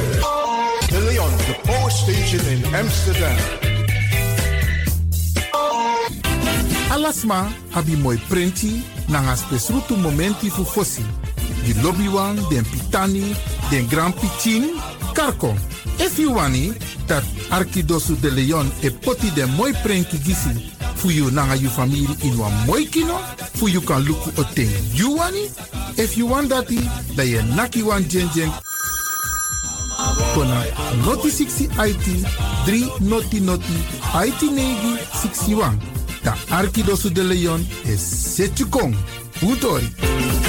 De Leon, the power station in Amsterdam. Alasma abi moi prenti nanga spesrutu momenti fu fosi. Di lobby wan, den pitani, den grand pitin, karko. If you wani, dat Arkidosu de Leon e poti den moi prenti gisi fu you nanga you family in wan moi kino, fu you kan luku o ten you wani. If you want dati, da ye naki wan jen jen kona noti 60 IT 3 noti noti IT negi 61. Da Arkidosu de Leon is Setjukong. Utori.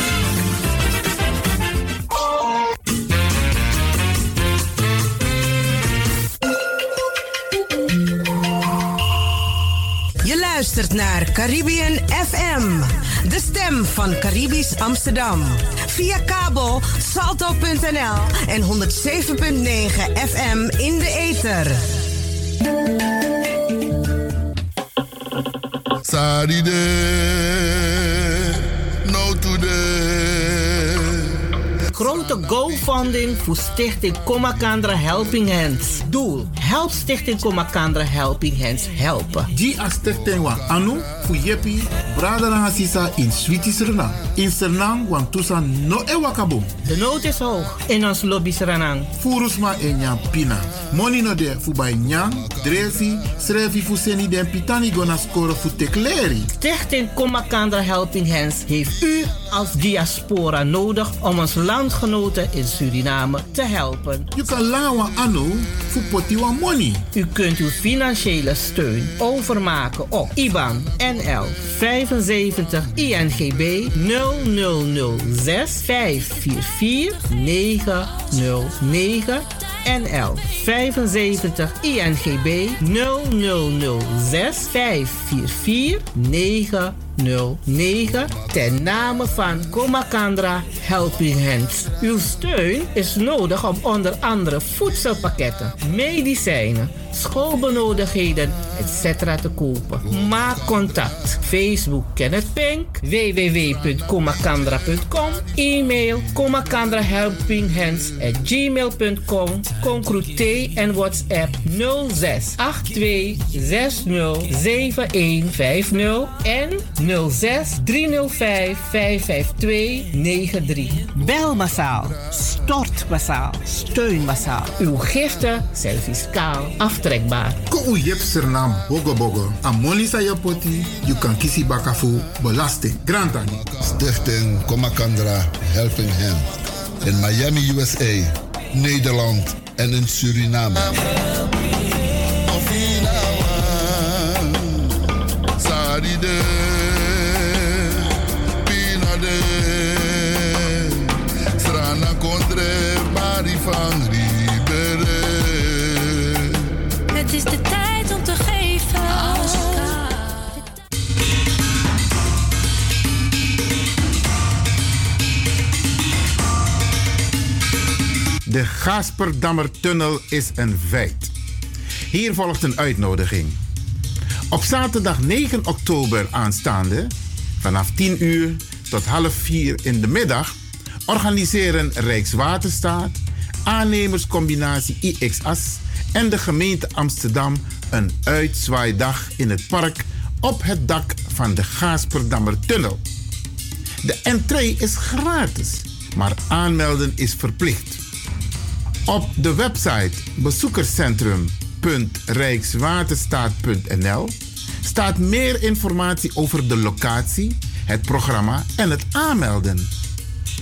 Luistert naar Caribbean FM, de stem van Caribisch Amsterdam. Via kabel salto.nl en 107.9 FM in de ether. Saride, no today. Grote GoFunding voor Stichting Komakandra Helping Hands. Doel: Help Stichting Komakandra Helping Hands helpen. Die a stichting wan anu fu yepi brada na sisa in Suriname. In Suriname wan tusa no e wakabom. De nood is hoog in ons lobby Suriname. Furusma e nyam pina. Money no de fu bij nyam, drefi, srefi fu seni den pitani gona score fu tekleri. Stichting Komakandra Helping Hands heeft u als diaspora nodig om ons landgenoten in Suriname te helpen. You kan lawa anu fu poti wan money. U kunt uw financiële steun overmaken op IBAN NL 75 INGB 0006 544 909 NL 75 INGB 0006 544 909 09 ten name van Commacandra Helping Hands. Uw steun is nodig om onder andere voedselpakketten, medicijnen, schoolbenodigdheden etc. te kopen. Maak contact. Facebook Kenneth Pink, www.comacandra.com, e-mail comacandrahelpinghands@gmail.com, Concrute en WhatsApp 06 82 60 7150 en 06 305 552 93. Bel massaal, stort massaal, steun massaal. Uw giften zijn fiscaal aftrekbaar. Ko u yep sernam bogo bogo. Amoni sa je poti, you kan kisi bakafu belasting. Grantani. Stichting Commacandra Helping Hand. In Miami, USA, Nederland en in Suriname. Saride, van. Het is de tijd om te geven. De Gasperdammertunnel is een feit. Hier volgt een uitnodiging. Op zaterdag 9 oktober aanstaande, vanaf 10 uur tot half 4 in de middag, organiseren Rijkswaterstaat, aannemerscombinatie IXAS en de gemeente Amsterdam een uitzwaaidag in het park op het dak van de Gaasperdammertunnel. De entree is gratis, maar aanmelden is verplicht. Op de website bezoekerscentrum.rijkswaterstaat.nl staat meer informatie over de locatie, het programma en het aanmelden.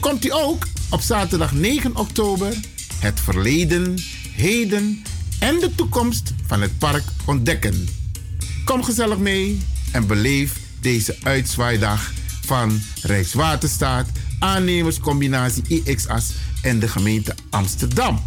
Komt u ook op zaterdag 9 oktober het verleden, heden en de toekomst van het park ontdekken. Kom gezellig mee en beleef deze uitzwaaidag van Rijkswaterstaat, aannemerscombinatie IXAS en de gemeente Amsterdam.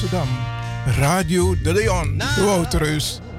Amsterdam. Radio De Leon. De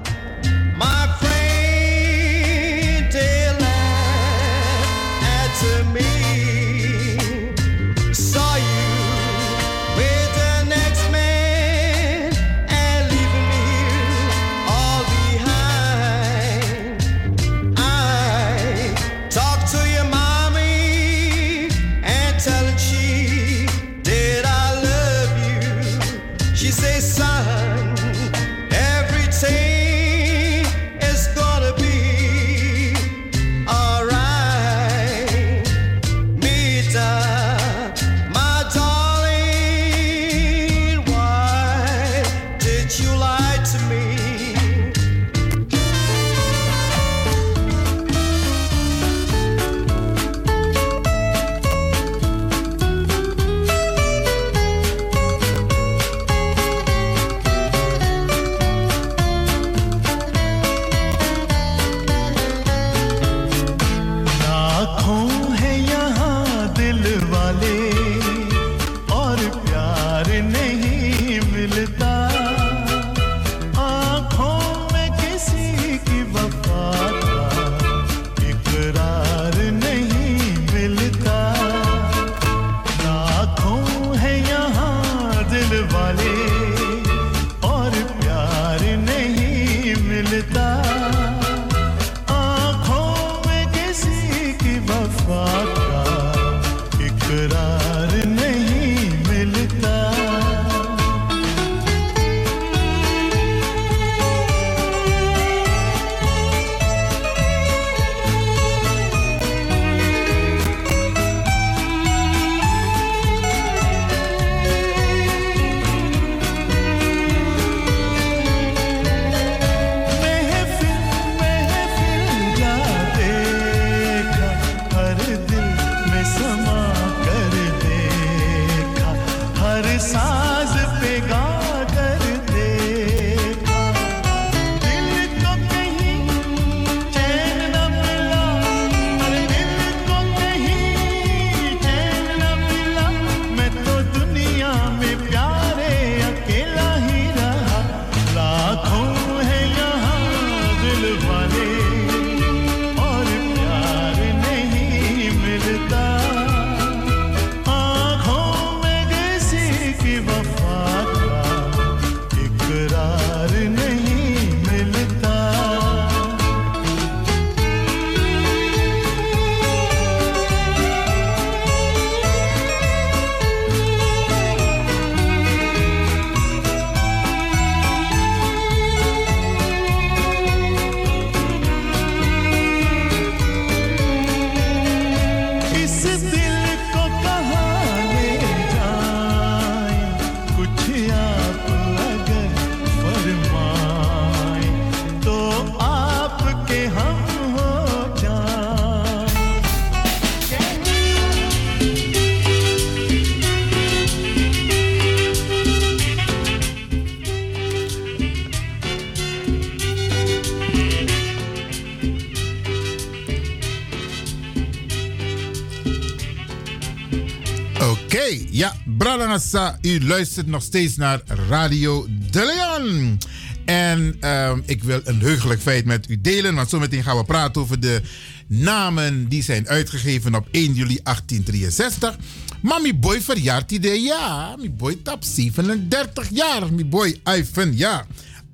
u luistert nog steeds naar Radio De Leon. En ehm, ik wil een heugelijk feit met u delen, want zometeen gaan we praten over de namen die zijn uitgegeven op 1 juli 1863. Maar mijn boy verjaart de ja, mijn boy tap 37 jaar, mijn boy Ivan, ja.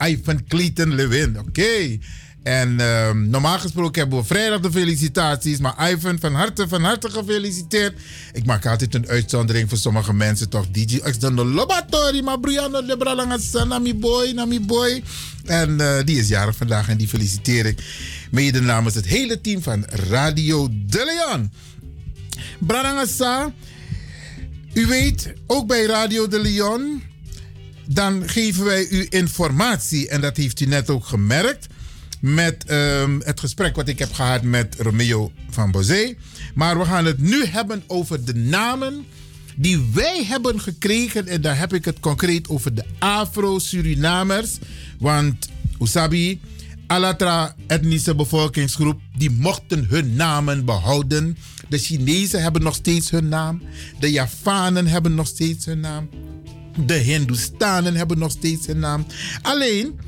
Ivan Clayton Lewin, oké. En ehm, normaal gesproken hebben we vrijdag de felicitaties. Maar Ivan, van harte, van harte gefeliciteerd. Ik maak altijd een uitzondering voor sommige mensen toch. DJ X dan de Lobatori, maar Brianna de Bralangasa, nami boy, nami boy. En eh, die is jarig vandaag en die feliciteer ik. Mede namens het hele team van Radio De Leon. Bralangasa, u weet, ook bij Radio De Leon dan geven wij u informatie. En dat heeft u net ook gemerkt met ehm, het gesprek wat ik heb gehad met Romeo van Bozé. Maar we gaan het nu hebben over de namen die wij hebben gekregen. En daar heb ik het concreet over de Afro-Surinamers. Want Usabi, Alatra etnische bevolkingsgroep, die mochten hun namen behouden. De Chinezen hebben nog steeds hun naam. De Javanen hebben nog steeds hun naam. De Hindoestanen hebben nog steeds hun naam. Alleen,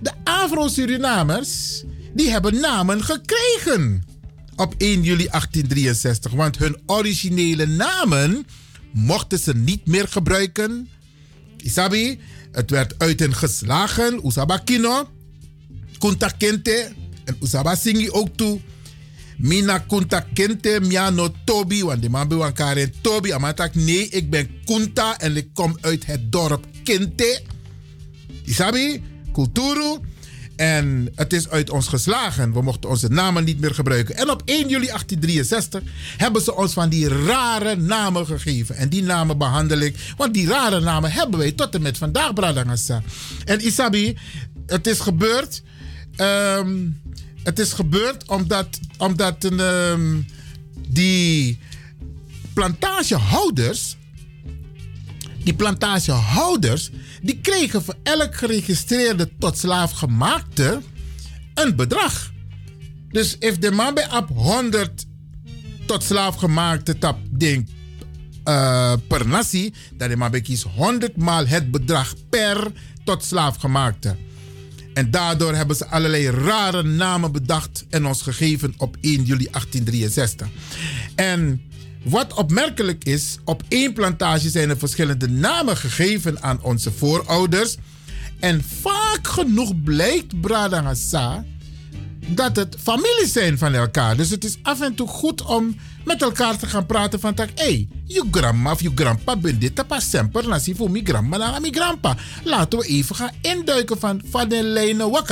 de Afro-Surinamers, die hebben namen gekregen op 1 juli 1863. Want hun originele namen mochten ze niet meer gebruiken. Isabi, het werd uit hen geslagen. Usaba Kino, Kunta Kente en Usaba Singi ook toe. Mina Kunta Kente, Miano Tobi, want de man bij in Tobi. Amatak, nee, ik ben Kunta en ik kom uit het dorp Kinte. Isabi, Kulturu. En het is uit ons geslagen. We mochten onze namen niet meer gebruiken. En op 1 juli 1863 hebben ze ons van die rare namen gegeven. En die namen behandel ik. Want die rare namen hebben wij tot en met vandaag, Bradangasa. En Isabi, het is gebeurd. ehm, het is gebeurd omdat, omdat een, ehm, die plantagehouders. Die plantagehouders. Die kregen voor elk geregistreerde tot slaaf gemaakte een bedrag. Dus if de man bij op 100 tot slaaf gemaakte tap ding eh, per nasi, dan de man bij kies 100 maal het bedrag per tot slaaf gemaakte. En daardoor hebben ze allerlei rare namen bedacht en ons gegeven op 1 juli 1863. En wat opmerkelijk is, op één plantage zijn er verschillende namen gegeven aan onze voorouders. En vaak genoeg blijkt Bradangasa dat het families zijn van elkaar. Dus het is af en toe goed om met elkaar te gaan praten van tak, hey, je grandma of je grandpa bent dit tapa semper nasi voor mijn grandma en mijn grandpa. Laten we even gaan induiken van van de lijnen.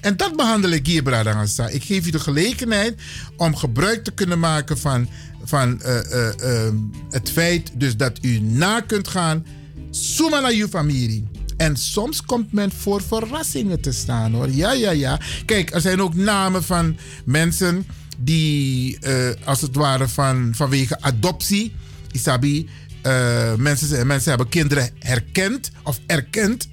En dat behandel ik hier, Bradangasa. Ik geef je de gelegenheid om gebruik te kunnen maken van, van eh, eh, eh, het feit dus dat u na kunt gaan. Suma naar uw familie. En soms komt men voor verrassingen te staan hoor. Ja, ja, ja. Kijk, er zijn ook namen van mensen die eh, als het ware van, vanwege adoptie, Isabi, mensen, mensen hebben kinderen herkend of erkend.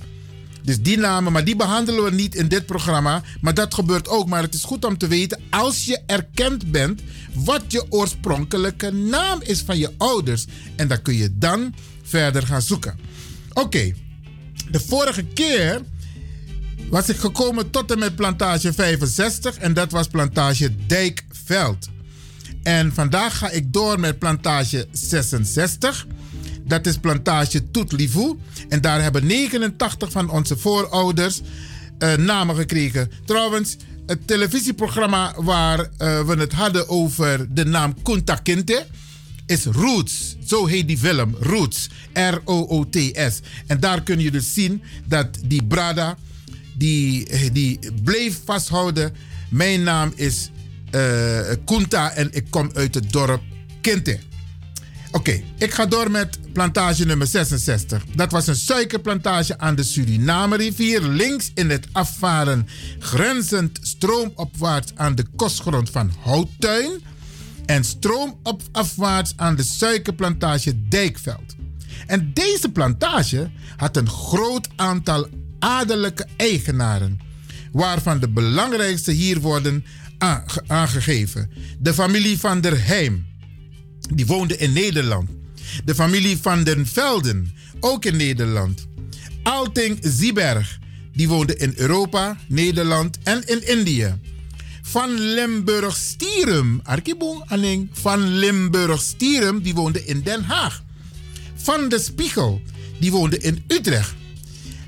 Dus die namen, maar die behandelen we niet in dit programma. Maar dat gebeurt ook. Maar het is goed om te weten, als je erkend bent, wat je oorspronkelijke naam is van je ouders. En dan kun je dan verder gaan zoeken. Oké, de vorige keer was ik gekomen tot en met plantage 65 en dat was plantage Dijkveld. En vandaag ga ik door met plantage 66. Dat is plantage Toetlivoe. En daar hebben 89 van onze voorouders eh, namen gekregen. Trouwens, het televisieprogramma waar eh, we het hadden over de naam Kunta Kinte is Roots. Zo heet die film, Roots. R-O-O-T-S. En daar kun je dus zien dat die Brada, die, die bleef vasthouden. Mijn naam is eh Kunta en ik kom uit het dorp Kinte. Oké, ik ga door met plantage nummer 66. Dat was een suikerplantage aan de Suriname-rivier, links in het afvaren, grenzend stroomopwaarts aan de kostgrond van Houttuin en stroomafwaarts aan de suikerplantage Dijkveld. En deze plantage had een groot aantal adellijke eigenaren, waarvan de belangrijkste hier worden aange- aangegeven. De familie van der Heim, die woonde in Nederland. De familie van den Velden, ook in Nederland. Alting Zieberg, die woonde in Europa, Nederland en in Indië. Van Limburg Stierum, van Limburg Stierum, die woonde in Den Haag. Van de Spiegel, die woonde in Utrecht.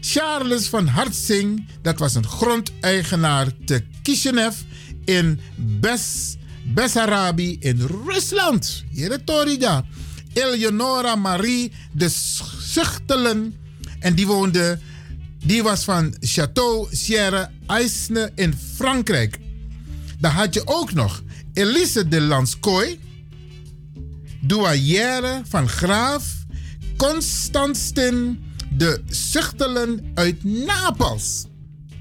Charles van Hartsing, dat was een grondeigenaar te Kishinev in Bes, Bessarabi in Rusland. Hier. Eleonora Marie de Zuchtelen. En die woonde, die was van Château Sierre Aisne in Frankrijk. Dan had je ook nog Elise de Lanskoy, douaillère van Graaf Constantin de Zuchtelen uit Napels.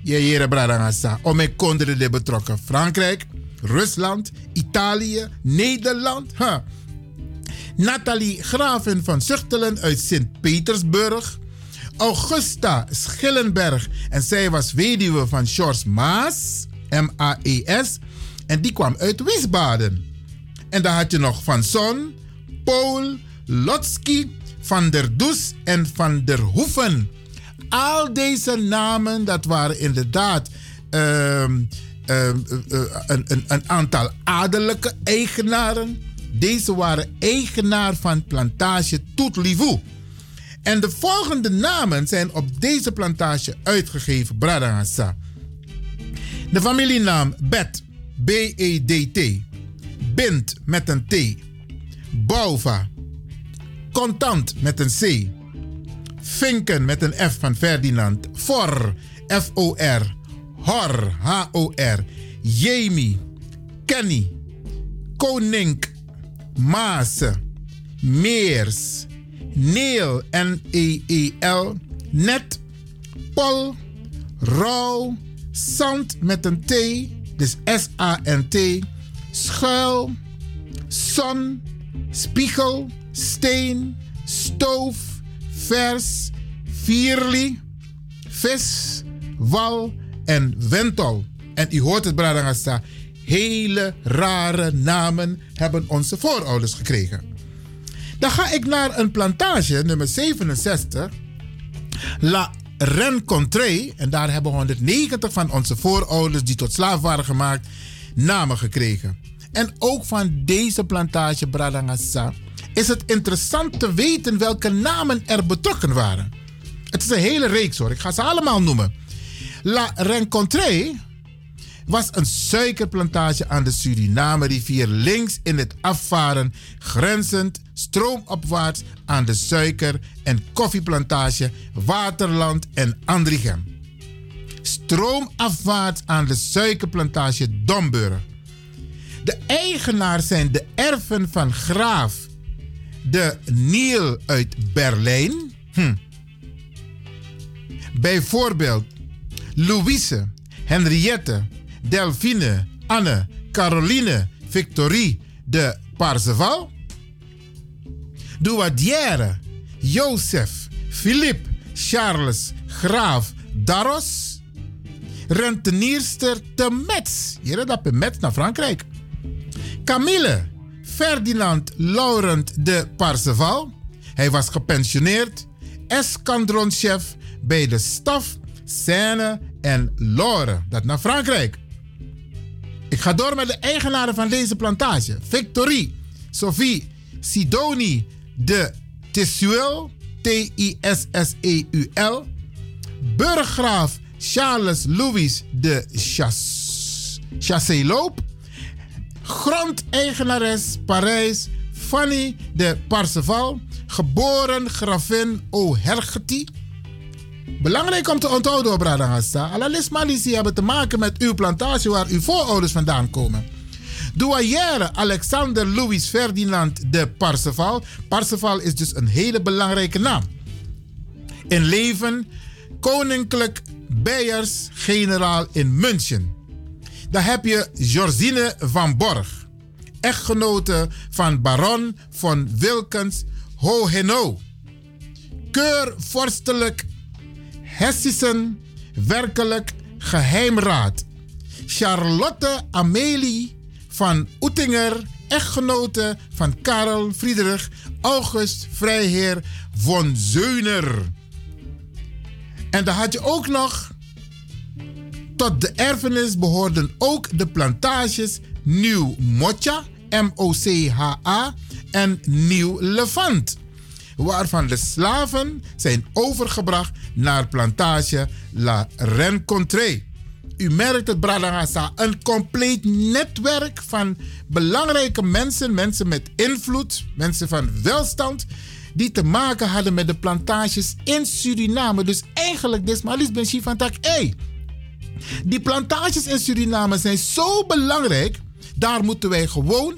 Je hier Bradangasa, om ik konden de betrokken Frankrijk, Rusland, Italië, Nederland. Huh. Nathalie Graven van Zuchtelen uit Sint-Petersburg. Augusta Schillenberg. En zij was weduwe van George Maas. M-A-E-S. En die kwam uit Wiesbaden. En dan had je nog Van Son, Paul, Lotsky, Van der Does en Van der Hoeven. Al deze namen, dat waren inderdaad ehm, ehm, eh, eh, een, een, een aantal adellijke eigenaren. Deze waren eigenaar van plantage Toetlivoe. En de volgende namen zijn op deze plantage uitgegeven, Bradangasa. De familienaam Bet, B-E-D-T. Bint met een T. Bouva. Contant met een C. Vinken met een F van Ferdinand. For, F-O-R. Hor, H-O-R. Jamie, Kenny, Konink, Maas, Meers, Neel, N-E-E-L, Net, Pol, Rauw, Zand met een T, dus S-A-N-T, Schuil, Zon, Spiegel, Steen, Stoof, Vers, Vierli, Vis, Wal en Wentol. En u hoort het, Bradangasta. Hele rare namen hebben onze voorouders gekregen. Dan ga ik naar een plantage, nummer 67. La Rencontré. En daar hebben 190 van onze voorouders die tot slaaf waren gemaakt, namen gekregen. En ook van deze plantage, Bradangasa, is het interessant te weten welke namen er betrokken waren. Het is een hele reeks hoor, ik ga ze allemaal noemen. La Rencontré was een suikerplantage aan de Suriname-rivier links in het afvaren, grenzend stroomopwaarts aan de suiker- en koffieplantage Waterland en Andrichem. Stroomafwaarts aan de suikerplantage Domburg. De eigenaars zijn de erfen van Graaf de Niel uit Berlijn. Hm. Bijvoorbeeld Louise, Henriette, Delphine, Anne, Caroline, Victorie de Parseval. Douadière, Jozef, Philippe, Charles, Graaf, Darros. Rentenierster te Metz. Hier dat Metz naar Frankrijk. Camille, Ferdinand Laurent de Parseval. Hij was gepensioneerd. Eskadronchef bij de staf Seine en Lore. Dat naar Frankrijk. Ik ga door met de eigenaren van deze plantage. Victorie, Sophie, Sidoni de Tissuel, T-I-S-S-E-U-L. Burggraaf Charles Louis de Chasseloop. Grondeigenares Parijs Fanny de Parseval. Geboren gravin O'Hergety. Belangrijk om te onthouden op Radagasta. Alle Malisi hebben te maken met uw plantage waar uw voorouders vandaan komen. Douaillère Alexander Louis Ferdinand de Parseval. Parseval is dus een hele belangrijke naam. In leven koninklijk Beiers generaal in München. Dan heb je Georgine van Borg, echtgenote van baron van Wilkens Hohenau. Keurvorstelijk Hessischen werkelijk geheimraad. Charlotte Amelie van Oettinger, echtgenote van Karel Friedrich August Vrijheer von Zeuner. En dan had je ook nog, tot de erfenis behoorden ook de plantages Nieuw Mocha, M-O-C-H-A, en Nieuw Levant waarvan de slaven zijn overgebracht naar plantage La Rencontré. U merkt het, Bradangasa, een compleet netwerk van belangrijke mensen, mensen met invloed, mensen van welstand, die te maken hadden met de plantages in Suriname. Dus eigenlijk, Desmalis Ben van Tak, hey, die plantages in Suriname zijn zo belangrijk, daar moeten wij gewoon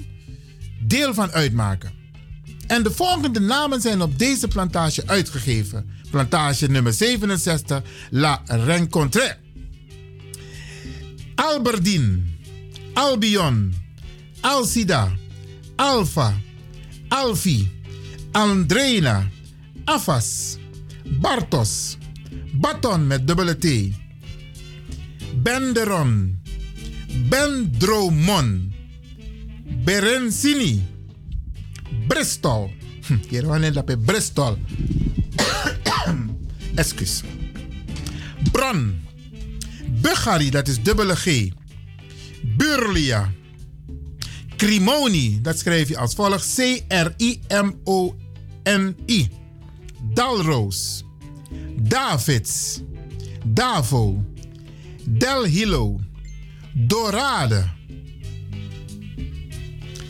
deel van uitmaken. En de volgende namen zijn op deze plantage uitgegeven. Plantage nummer 67, La Rencontre. Alberdine, Albion, Alcida, Alpha, Alfi, Andrena, Afas, Bartos, Baton met dubbele T, Benderon, Bendromon, Berensini, Bristol. Hier wanneer dat bij Bristol. Excuus. Bron. Bukhari, dat is dubbele G. Burlia. Crimoni, dat schrijf je als volgt. C-R-I-M-O-N-I. Dalroos. Davids. Davo. Del Hilo. Dorade.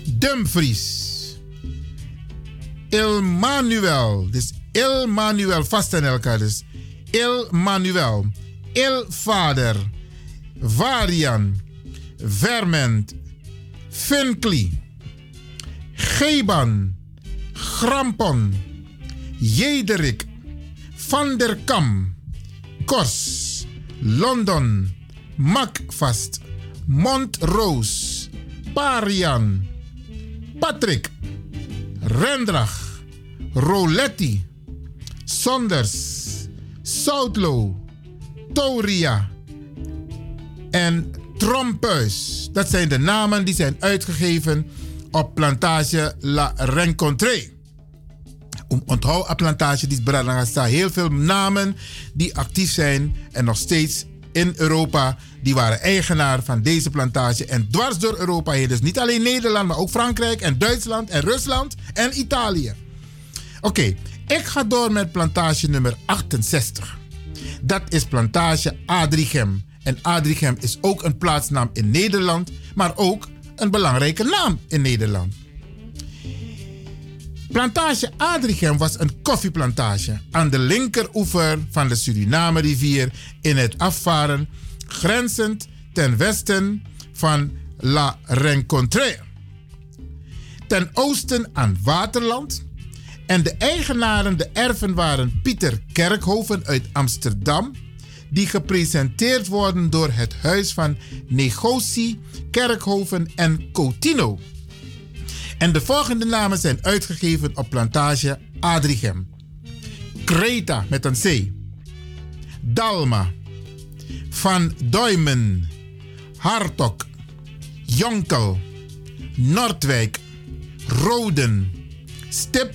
Dumfries. Emmanuel. Dus Il Manuel, vast aan elkaar dus. Il Manuel. Il Vader. Varian. Verment. Finkli. Geban. Grampon. Jederik. Van der Kam. Kors. London. Makvast. Montroos. Parian. Patrick. Rendrach. Roletti. Sonders. Soutlo. Toria. En Trompeus. Dat zijn de namen die zijn uitgegeven op plantage La Rencontrée. Om onthoud op plantage die staan heel veel namen die actief zijn en nog steeds in Europa. Die waren eigenaar van deze plantage en dwars door Europa heen. Dus niet alleen Nederland, maar ook Frankrijk en Duitsland en Rusland en Italië. Oké, ik ga door met plantage nummer 68. Dat is plantage Adrichem. En Adrichem is ook een plaatsnaam in Nederland, maar ook een belangrijke naam in Nederland. Plantage Adrichem was een koffieplantage aan de linkeroever van de Suriname-rivier in het afvaren, grenzend ten westen van La Rencontrée. Ten oosten aan Waterland. En de eigenaren, de erven, waren Pieter Kerkhoven uit Amsterdam, die gepresenteerd worden door het Huis van Negotie, Kerkhoven en Coutinho. En de volgende namen zijn uitgegeven op plantage Adrichem. Creta met een C. Dalma. Van Duimen. Hartog. Jonkel. Noordwijk. Roden. Stip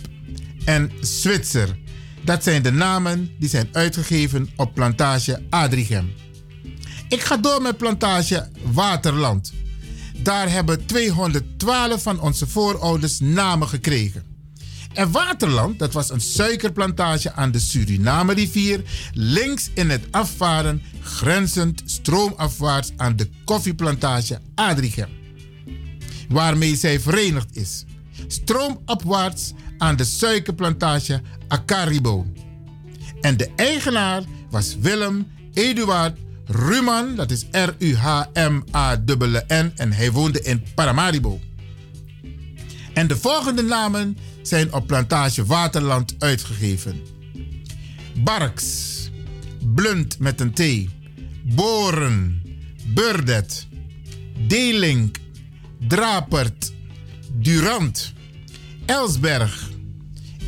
en Zwitser. Dat zijn de namen die zijn uitgegeven op plantage Adrichem. Ik ga door met plantage Waterland. Daar hebben 212 van onze voorouders namen gekregen. En Waterland, dat was een suikerplantage aan de Suriname-rivier, links in het afvaren, grenzend stroomafwaarts aan de koffieplantage Adrichem, waarmee zij verenigd is. Stroomopwaarts aan de suikerplantage Acaribo. En de eigenaar was Willem Eduard Ruman, dat is R-U-H-M-A-N-N en hij woonde in Paramaribo. En de volgende namen zijn op plantage Waterland uitgegeven. Barks, Blunt met een T, Boren, Burdet, Delink, Drapert, Durant, Elsberg,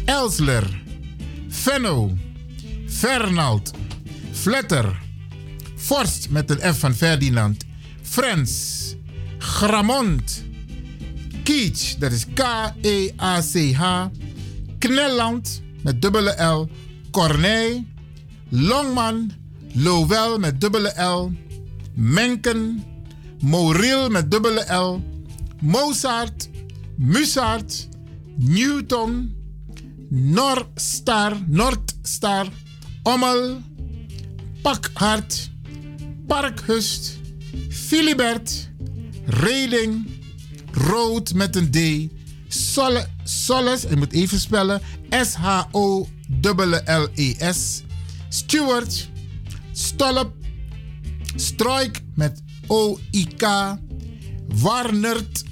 Elsler, Venno, Fernald, Vletter, Forst met een F van Ferdinand, Frens, Gramont, Kiech, dat is K-E-A-C-H, Knelland met dubbele L, Corneille, Longman, Lowell met dubbele L, Menken, Moril met dubbele L, Mozart, Musart, Newton, Noordstar, Noordstar, Ommel, Pakhart, Parkhust, Filibert, Reding, Rood met een D, Solle, Solles, ik moet even spellen, S-H-O-L-L-E-S, Stewart, Stolp, Struik met O-I-K, Warnert,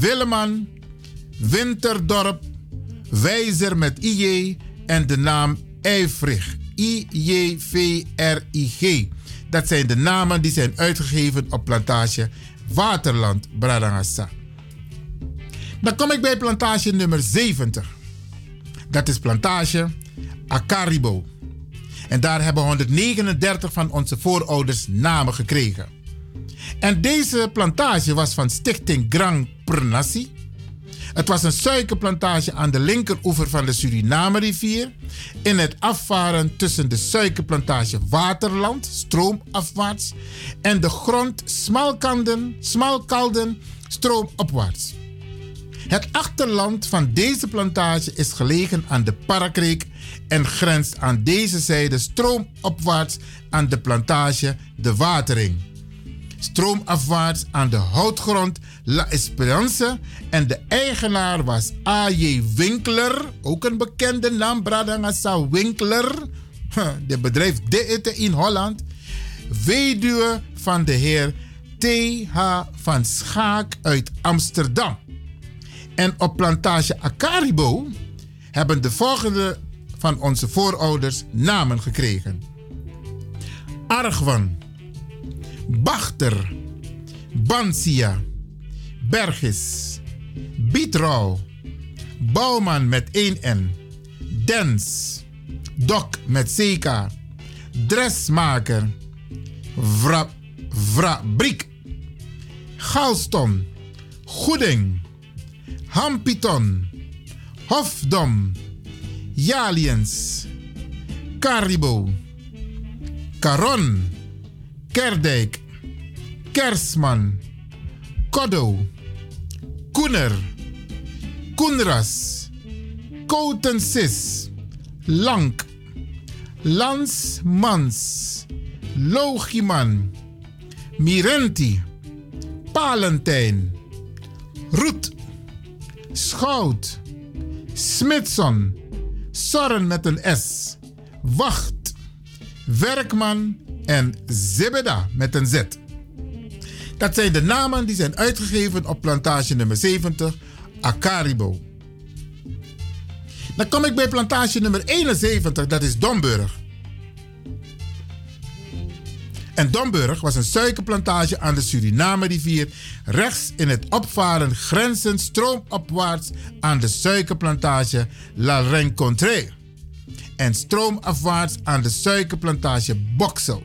Willeman, Winterdorp, Wijzer met IJ en de naam Eifrig. I-J-V-R-I-G. Dat zijn de namen die zijn uitgegeven op plantage Waterland, Bradangasa. Dan kom ik bij plantage nummer 70. Dat is plantage Acaribo. En daar hebben 139 van onze voorouders namen gekregen. En deze plantage was van Stichting Grand Pernassi. Het was een suikerplantage aan de linkeroever van de Suriname-rivier. In het afvaren tussen de suikerplantage Waterland, stroomafwaarts, en de grond Smalkanden, Smalkalden, stroomopwaarts. Het achterland van deze plantage is gelegen aan de Parakreek en grenst aan deze zijde stroomopwaarts aan de plantage De Watering. Stroomafwaarts aan de houtgrond La Esperance. En de eigenaar was A.J. Winkler. Ook een bekende naam, Bradangasa Winkler. De bedrijf DET in Holland. Weduwe van de heer T.H. van Schaak uit Amsterdam. En op plantage Acaribo hebben de volgende van onze voorouders namen gekregen. Argwan, Bachter, Bansia, Bergis, Bietrouw, Bouwman met 1 N, Dens, Dok met CK, Dressmaker, Vra, Vrabriek, Galston, Goeding, Hampiton, Hofdom, Jaliens, Karibo, Caron, Kerdijk, Kersman, Koddo, Koener, Koenras, Koutensis, Lank, Lansmans, Logiman, Mirenti, Palentijn, Roet, Schout, Smithson, Sorren met een S, Wacht, Werkman en Zebeda met een Z. Dat zijn de namen die zijn uitgegeven op plantage nummer 70, Acaribo. Dan kom ik bij plantage nummer 71, dat is Domburg. En Domburg was een suikerplantage aan de Suriname-rivier, rechts in het opvaren grenzend stroomopwaarts aan de suikerplantage La Rencontre en stroomafwaarts aan de suikerplantage Boksel.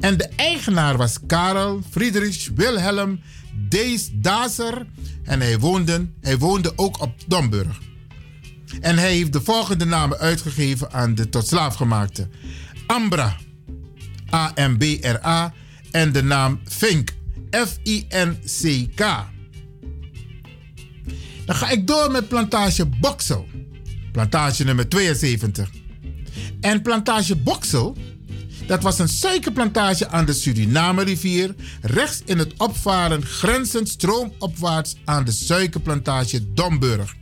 En de eigenaar was Karel Friedrich Wilhelm Dees Dazer en hij woonde, hij woonde ook op Domburg. En hij heeft de volgende namen uitgegeven aan de tot slaafgemaakte. Ambra, A-M-B-R-A en de naam Fink, F-I-N-C-K. Dan ga ik door met plantage Boksel, plantage nummer 72. En plantage Boksel, dat was een suikerplantage aan de Suriname-rivier, rechts in het opvaren grenzend stroomopwaarts aan de suikerplantage Domburg.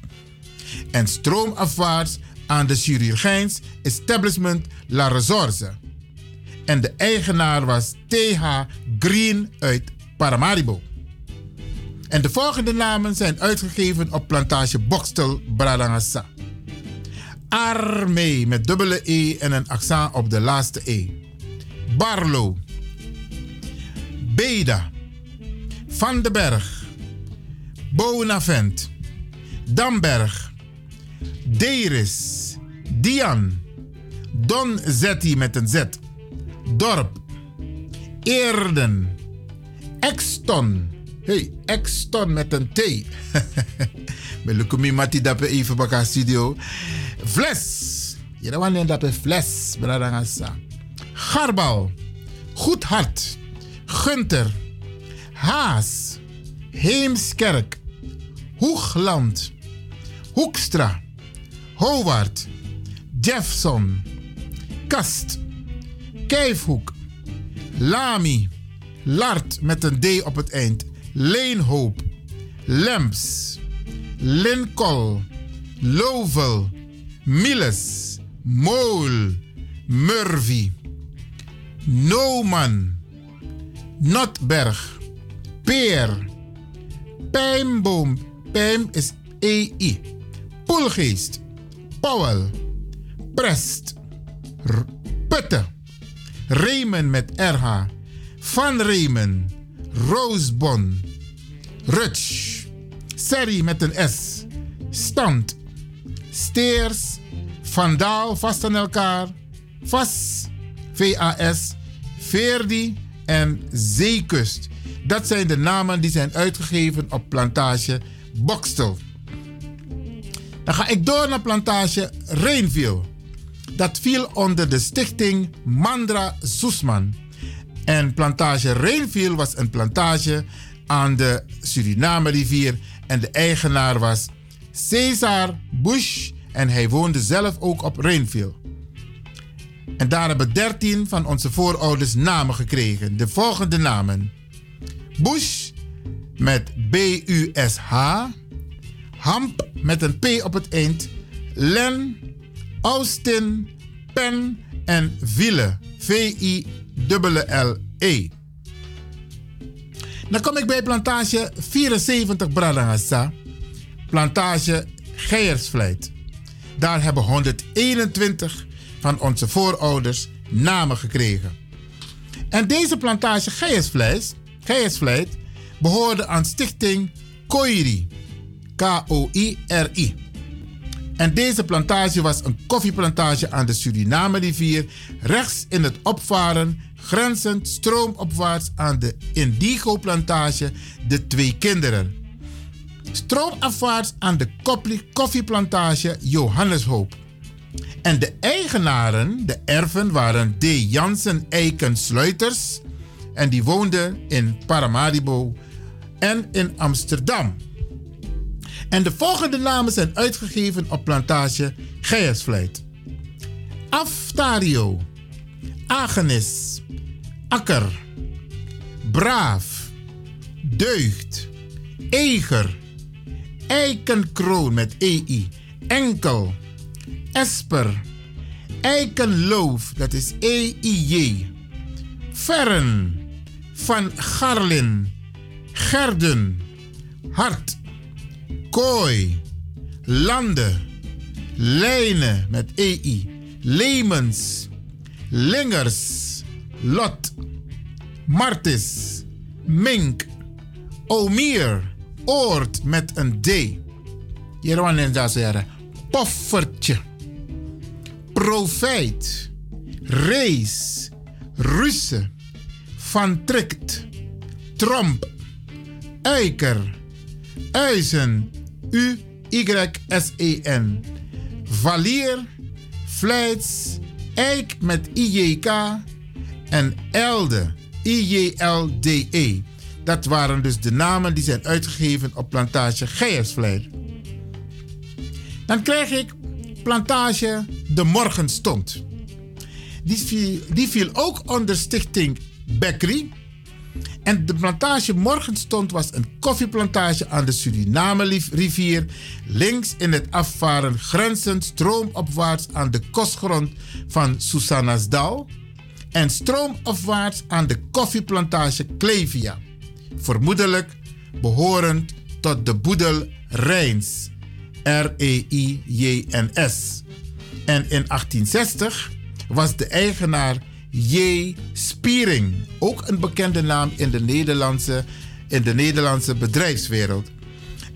En stroomafwaarts aan de chirurgijns establishment La Resorce. En de eigenaar was TH Green uit Paramaribo. En de volgende namen zijn uitgegeven op plantage Bokstel Bradangasa. Armee met dubbele E en een accent op de laatste E. Barlo. Beda. Van den Berg. Bonavent. Damberg. Deris. Dian. Don Zetti met een Z. Dorp. Eerden. Exton. Hey, Exton met een T. Melukumi mati dape even baka studio. Fles. Je wanneer dape fles. Bradangasa. Garbal. Goed hart. Gunter. Haas. Heemskerk. Hoegland. Hoekstra. Howard. Jeffson. Kast. Kijfhoek. Lami. Lart met een D op het eind. Leenhoop. Lemps. Linkol. Lovel. Miles. Mool. Murphy. Noman. Notberg. Peer. Pijnboom. Pijm is EI. Poelgeest. Powell. Prest. R-. Remen met RH. Van Remen. Roosbon. Rutsch. Serrie met een S. Stand. Steers. Vandaal vast aan elkaar. Vas. VAS. Veerdi en Zeekust. Dat zijn de namen die zijn uitgegeven op plantage Bokstel. Dan ga ik door naar plantage Reenville. Dat viel onder de stichting Mandra Soesman. En plantage Reenville was een plantage aan de Suriname-rivier. En de eigenaar was Cesar Bush. En hij woonde zelf ook op Reenville. En daar hebben 13 van onze voorouders namen gekregen. De volgende namen: Bush met B-U-S-H. Hamp met een P op het eind. Len, Austin, Pen en Ville. V-I-L-L-E. Dan kom ik bij plantage 74 Bradangasa. Plantage Geiersvleit. Daar hebben 121 van onze voorouders namen gekregen. En deze plantage Geiersvleit, behoorde aan stichting Koiri. K-O-I-R-I. En deze plantage was een koffieplantage aan de Suriname-rivier, rechts in het opvaren, grenzend stroomopwaarts aan de Indigo-plantage De Twee Kinderen. Stroomafwaarts aan de koffieplantage Johanneshoop. En de eigenaren, de erven, waren D. Jansen Eiken Sluiters. En die woonden in Paramaribo en in Amsterdam. En de volgende namen zijn uitgegeven op plantage Geiersvleit. Aftario, Agenis, Akker, Braaf, Deugd, Eger, Eikenkroon met EI, Enkel, Esper, Eikenloof, dat is E-I-J, Ferren, Van Garlin, Gerden, Hart, Kooi, Lande, Lijnen met EI, Lemens, Lingers, Lot, Martis, Mink, Omier, Oort met een D. Hierwan en zeggen, Poffertje, Profijt, Rees, Russe, Van Trikt, Tromp, Eiker, Uizen, U-Y-S-E-N, Valier, Vlijts, Eik met IJK en Elde, I-J-L-D-E. Dat waren dus de namen die zijn uitgegeven op plantage Geiersvleid. Dan krijg ik plantage De Morgenstond. Die viel, die viel ook onder stichting Beckery. En de plantage Morgenstond was een koffieplantage aan de Suriname-rivier, links in het afvaren grenzend stroomopwaarts aan de kostgrond van Susanasdal en stroomopwaarts aan de koffieplantage Clevia, vermoedelijk behorend tot de boedel Rijns, R-E-I-J-N-S. En in 1860 was de eigenaar J. Spiering, ook een bekende naam in de Nederlandse, in de Nederlandse bedrijfswereld.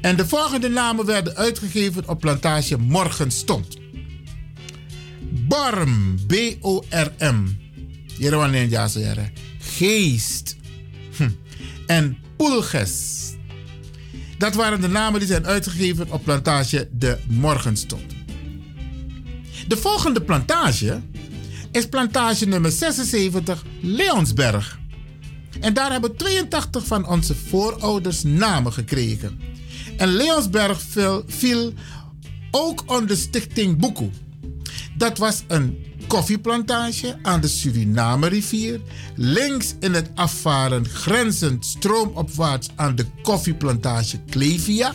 En de volgende namen werden uitgegeven op plantage Morgenstond. Barm, B-O-R-M. Geest. Hm. En Poelges. Dat waren de namen die zijn uitgegeven op plantage De Morgenstond. De volgende plantage is plantage nummer 76 Leonsberg. En daar hebben 82 van onze voorouders namen gekregen. En Leonsberg viel, viel ook onder stichting Boekoe. Dat was een koffieplantage aan de Suriname-rivier, links in het afvaren grenzend stroomopwaarts aan de koffieplantage Clevia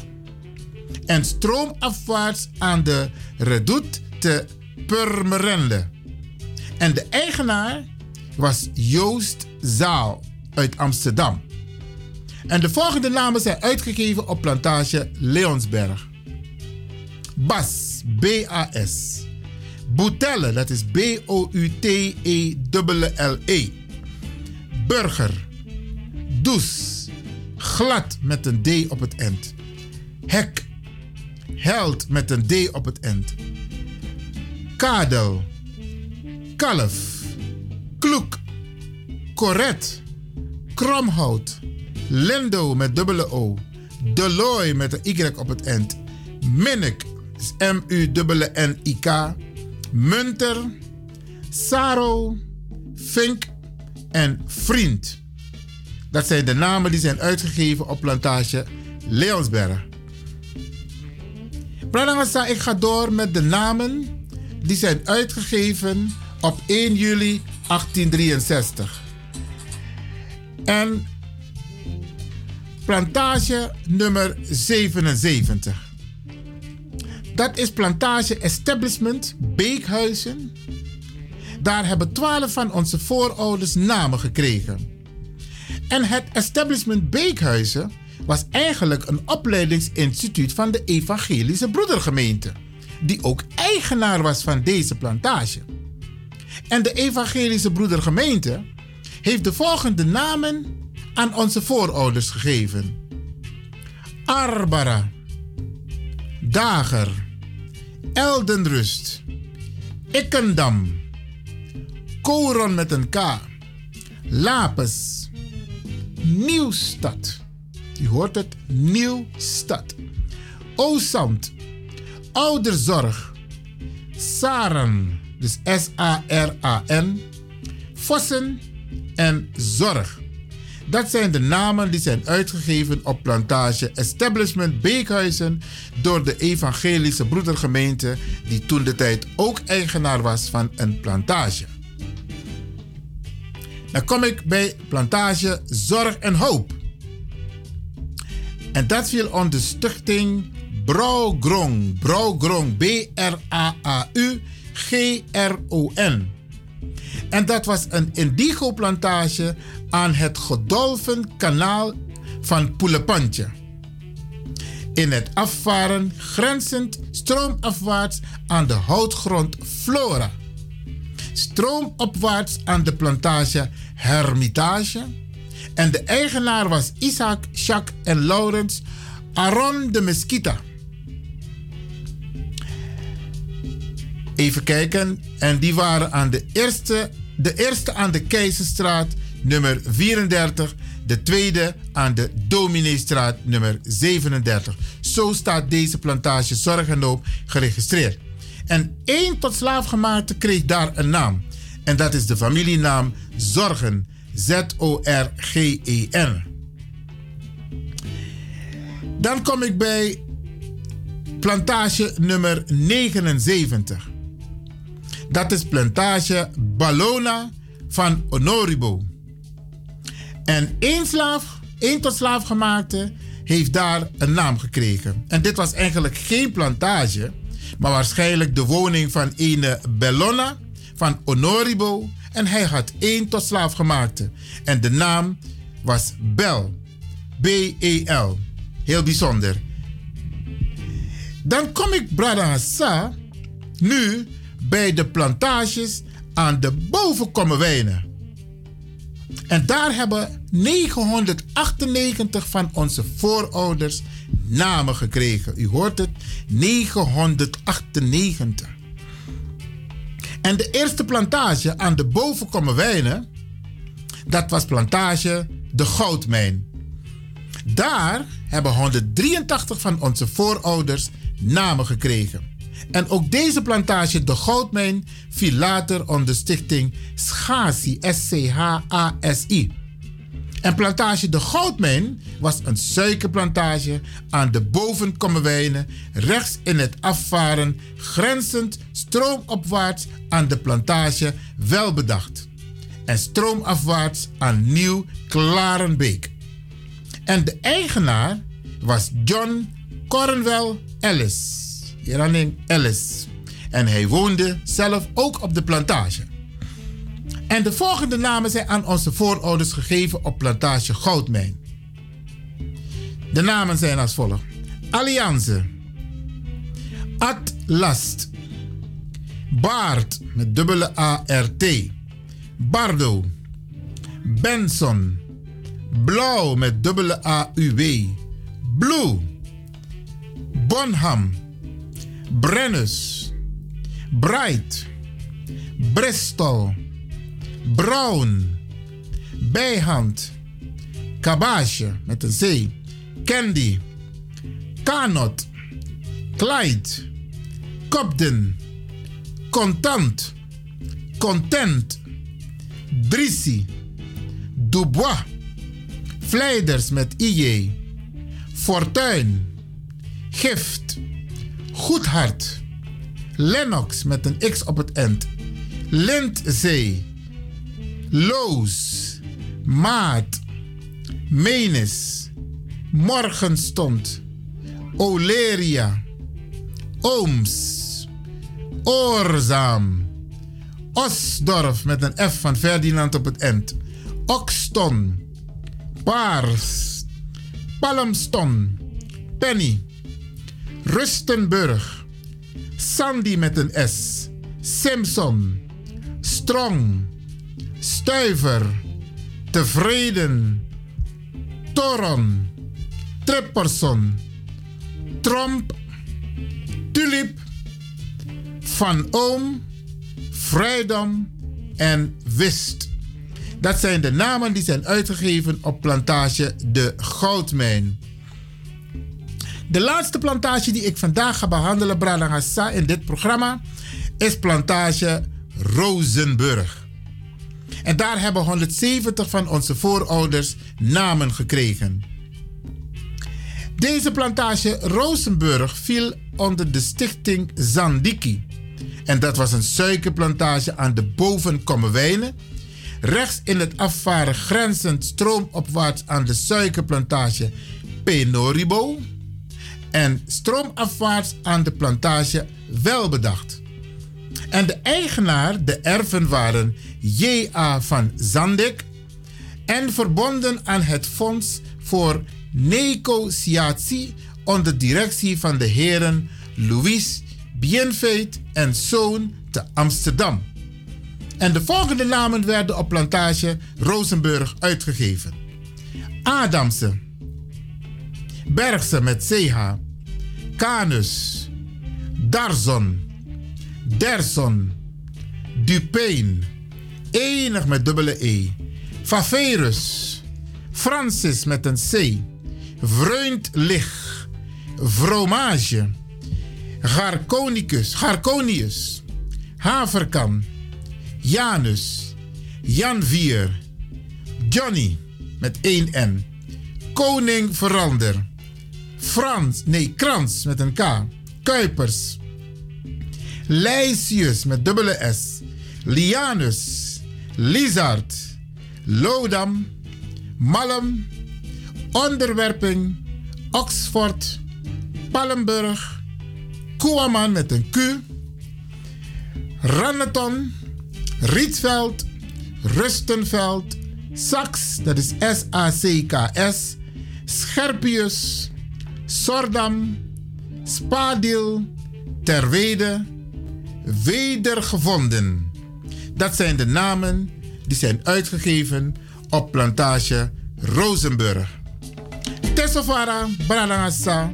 en stroomafwaarts aan de Redoute te Purmerende. En de eigenaar was Joost Zaal uit Amsterdam. En de volgende namen zijn uitgegeven op plantage Leonsberg. Bas, B-A-S. Boutelle, dat is B-O-U-T-E-L-L-E. Burger. Does. Glad met een D op het eind. Hek. Held met een D op het eind. Kadel. Kalf. Kloek. Corret. Kromhout. Lendo met dubbele O. Deloy met een Y op het eind. Minnik. M-U-N-N-I-K. Munter. Saro. Fink. En Vriend. Dat zijn de namen die zijn uitgegeven op plantage Leonsberg. Pradangasa, ik ga door met de namen die zijn uitgegeven op 1 juli 1863. En plantage nummer 77. Dat is plantage Establishment Beekhuizen. Daar hebben twaalf van onze voorouders namen gekregen. En het Establishment Beekhuizen was eigenlijk een opleidingsinstituut van de Evangelische Broedergemeente, die ook eigenaar was van deze plantage. En de Evangelische Broedergemeente heeft de volgende namen aan onze voorouders gegeven: Arbara, Dager, Eldenrust, Ikkendam, Koron met een K, Lapes, Nieuwstad. U hoort het, Nieuwstad. Oosand, Ouderzorg, Saran, dus S-A-R-A-N, Vossen en Zorg. Dat zijn de namen die zijn uitgegeven op plantage Establishment Beekhuizen door de Evangelische Broedergemeente, die toen de tijd ook eigenaar was van een plantage. Dan kom ik bij plantage Zorg en Hoop. En dat viel onder stichting Brouwgrong. Brouwgrong. B-R-A-A-U-G-R-O-N. En dat was een indigo-plantage aan het Godolphin kanaal van Poelepantje. In het afvaren grenzend stroomafwaarts aan de houtgrond Flora. Stroomopwaarts aan de plantage Hermitage. En de eigenaar was Isaac, Jacques en Laurens Aron de Mesquita. Even kijken. En die waren aan de eerste, de eerste aan de Keizerstraat nummer 34. De tweede aan de Domineestraat nummer 37. Zo staat deze plantage Zorg en Hoop geregistreerd. En één tot slaafgemaakte kreeg daar een naam. En dat is de familienaam Zorgen. Z-O-R-G-E-N. Dan kom ik bij plantage nummer 79. Dat is plantage Ballona van Honoribo. En één slaaf, één tot slaaf gemaakte, heeft daar een naam gekregen. En dit was eigenlijk geen plantage, maar waarschijnlijk de woning van ene Bellona van Honoribo. En hij had één tot slaaf gemaakte. En de naam was Bel. B-E-L. Heel bijzonder. Dan kom ik, Brada Hassa, nu bij de plantages aan de bovenkommerwijnen. En daar hebben 998 van onze voorouders namen gekregen. U hoort het, 998. En de eerste plantage aan de bovenkommerwijnen, dat was plantage De Goudmijn. Daar hebben 183 van onze voorouders namen gekregen. En ook deze plantage, de Goudmijn, viel later onder stichting Schasi, S-C-H-A-S-I. En plantage De Goudmijn was een suikerplantage aan de bovenkommerwijnen, rechts in het afvaren, grenzend stroomopwaarts aan de plantage Welbedacht. En stroomafwaarts aan Nieuw Klarenbeek. En de eigenaar was John Cornwell Ellis. Ellis. En hij woonde zelf ook op de plantage. En de volgende namen zijn aan onze voorouders gegeven op plantage Goudmijn. De namen zijn als volgt. Allianze. Atlast. Baard met dubbele A-R-T. Bardo. Benson. Blauw met dubbele A-U-W. Blue. Bonham. Brennus. Bright. Bristol. Brown. Bijhand. Kabage met een C. Candy. Kanot. Clyde. Cobden. Contant. Content. Drissi. Dubois. Vleiders met IJ. Fortuin. Gift. Goedhart. Lennox met een X op het eind. Lindzee, Loos, Maat, Menis, Morgenstond, Oleria, Ooms, Oorzaam, Osdorf met een F van Ferdinand op het eind, Okston, Paars, Palmston, Penny, Rustenburg, Sandy met een S, Simpson, Strong, Stuiver, Tevreden, Toron, Tripperson, Tromp, Tulip, Van Oom, Vrijdom en Wist. Dat zijn de namen die zijn uitgegeven op plantage De Goudmijn. De laatste plantage die ik vandaag ga behandelen, Bralangassa, in dit programma, is plantage Rozenburg. En daar hebben 170 van onze voorouders namen gekregen. Deze plantage Rozenburg viel onder de stichting Zandiki. En dat was een suikerplantage aan de Bovenkommerwijnen. Rechts in het afvaren grenzend stroomopwaarts aan de suikerplantage Penoribo. En stroomafwaarts aan de plantage Welbedacht. En de eigenaar, de erven waren J.A. van Zandek en verbonden aan het Fonds voor Negociatie onder directie van de heren Louis Bienfeit en Zoon te Amsterdam. En de volgende namen werden op plantage Rosenburg uitgegeven. Adamse, Bergse met CH, Canus, Darzon, Derson, Dupeen, enig met dubbele E, Faverus, Francis met een C, Vreundlich, Vromage, Garconicus, Garconius, Haverkan, Janus, Janvier, Johnny. Met één N, Koning Verander, Frans, nee, Krans met een K, Kuipers, Lysius met dubbele S, Lianus, Lizard, Lodam, Malm, Onderwerping, Oxford, Palmburg, Koeman met een Q, Ranneton, Rietveld, Rustenveld, Sax, dat is S-A-C-K-S, Scherpius, Sordam, Spadil, Terwede, Wedergevonden. Dat zijn de namen die zijn uitgegeven op plantage Rozenburg. Tesofara, Branagasa.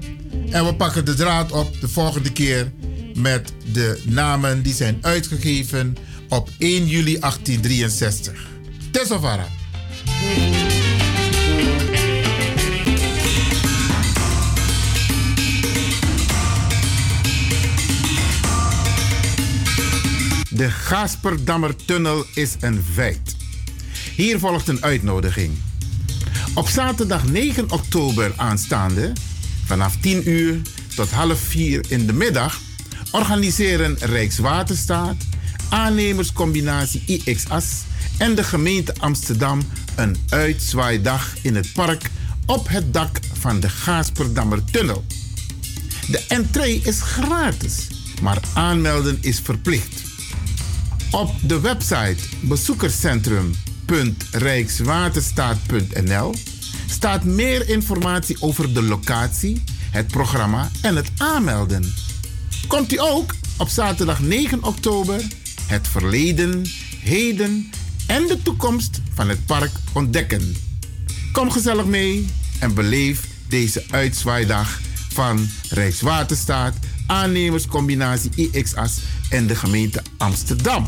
En we pakken de draad op de volgende keer met de namen die zijn uitgegeven op 1 juli 1863. Tesofara. De Gasperdammertunnel is een feit. Hier volgt een uitnodiging. Op zaterdag 9 oktober aanstaande, vanaf 10 uur tot half 4 in de middag, organiseren Rijkswaterstaat, aannemerscombinatie IXAS en de gemeente Amsterdam een uitzwaaidag in het park op het dak van de Gaasperdammertunnel. De entree is gratis, maar aanmelden is verplicht. Op de website bezoekerscentrum.rijkswaterstaat.nl staat meer informatie over de locatie, het programma en het aanmelden. Komt u ook op zaterdag 9 oktober het verleden, heden en de toekomst van het park ontdekken. Kom gezellig mee en beleef deze uitzwaaidag van Rijkswaterstaat, aannemerscombinatie IXAS en de gemeente Amsterdam.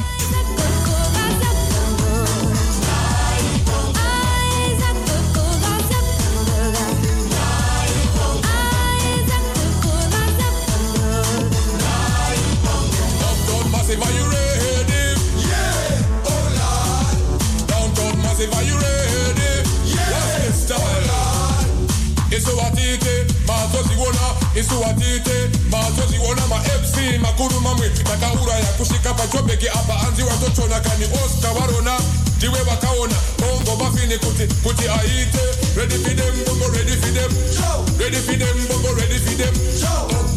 Mazoziona isuwatite mazoziona ma-fc makuru mamwe takaura yakusvika pachobheki apa anzi watochona kani oscar varona ndiwe vakaona bongo mafini kuti kuti aite. Ready them bongo ready them. Ready them bongo ready for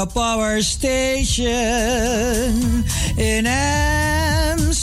The power station in Amsterdam.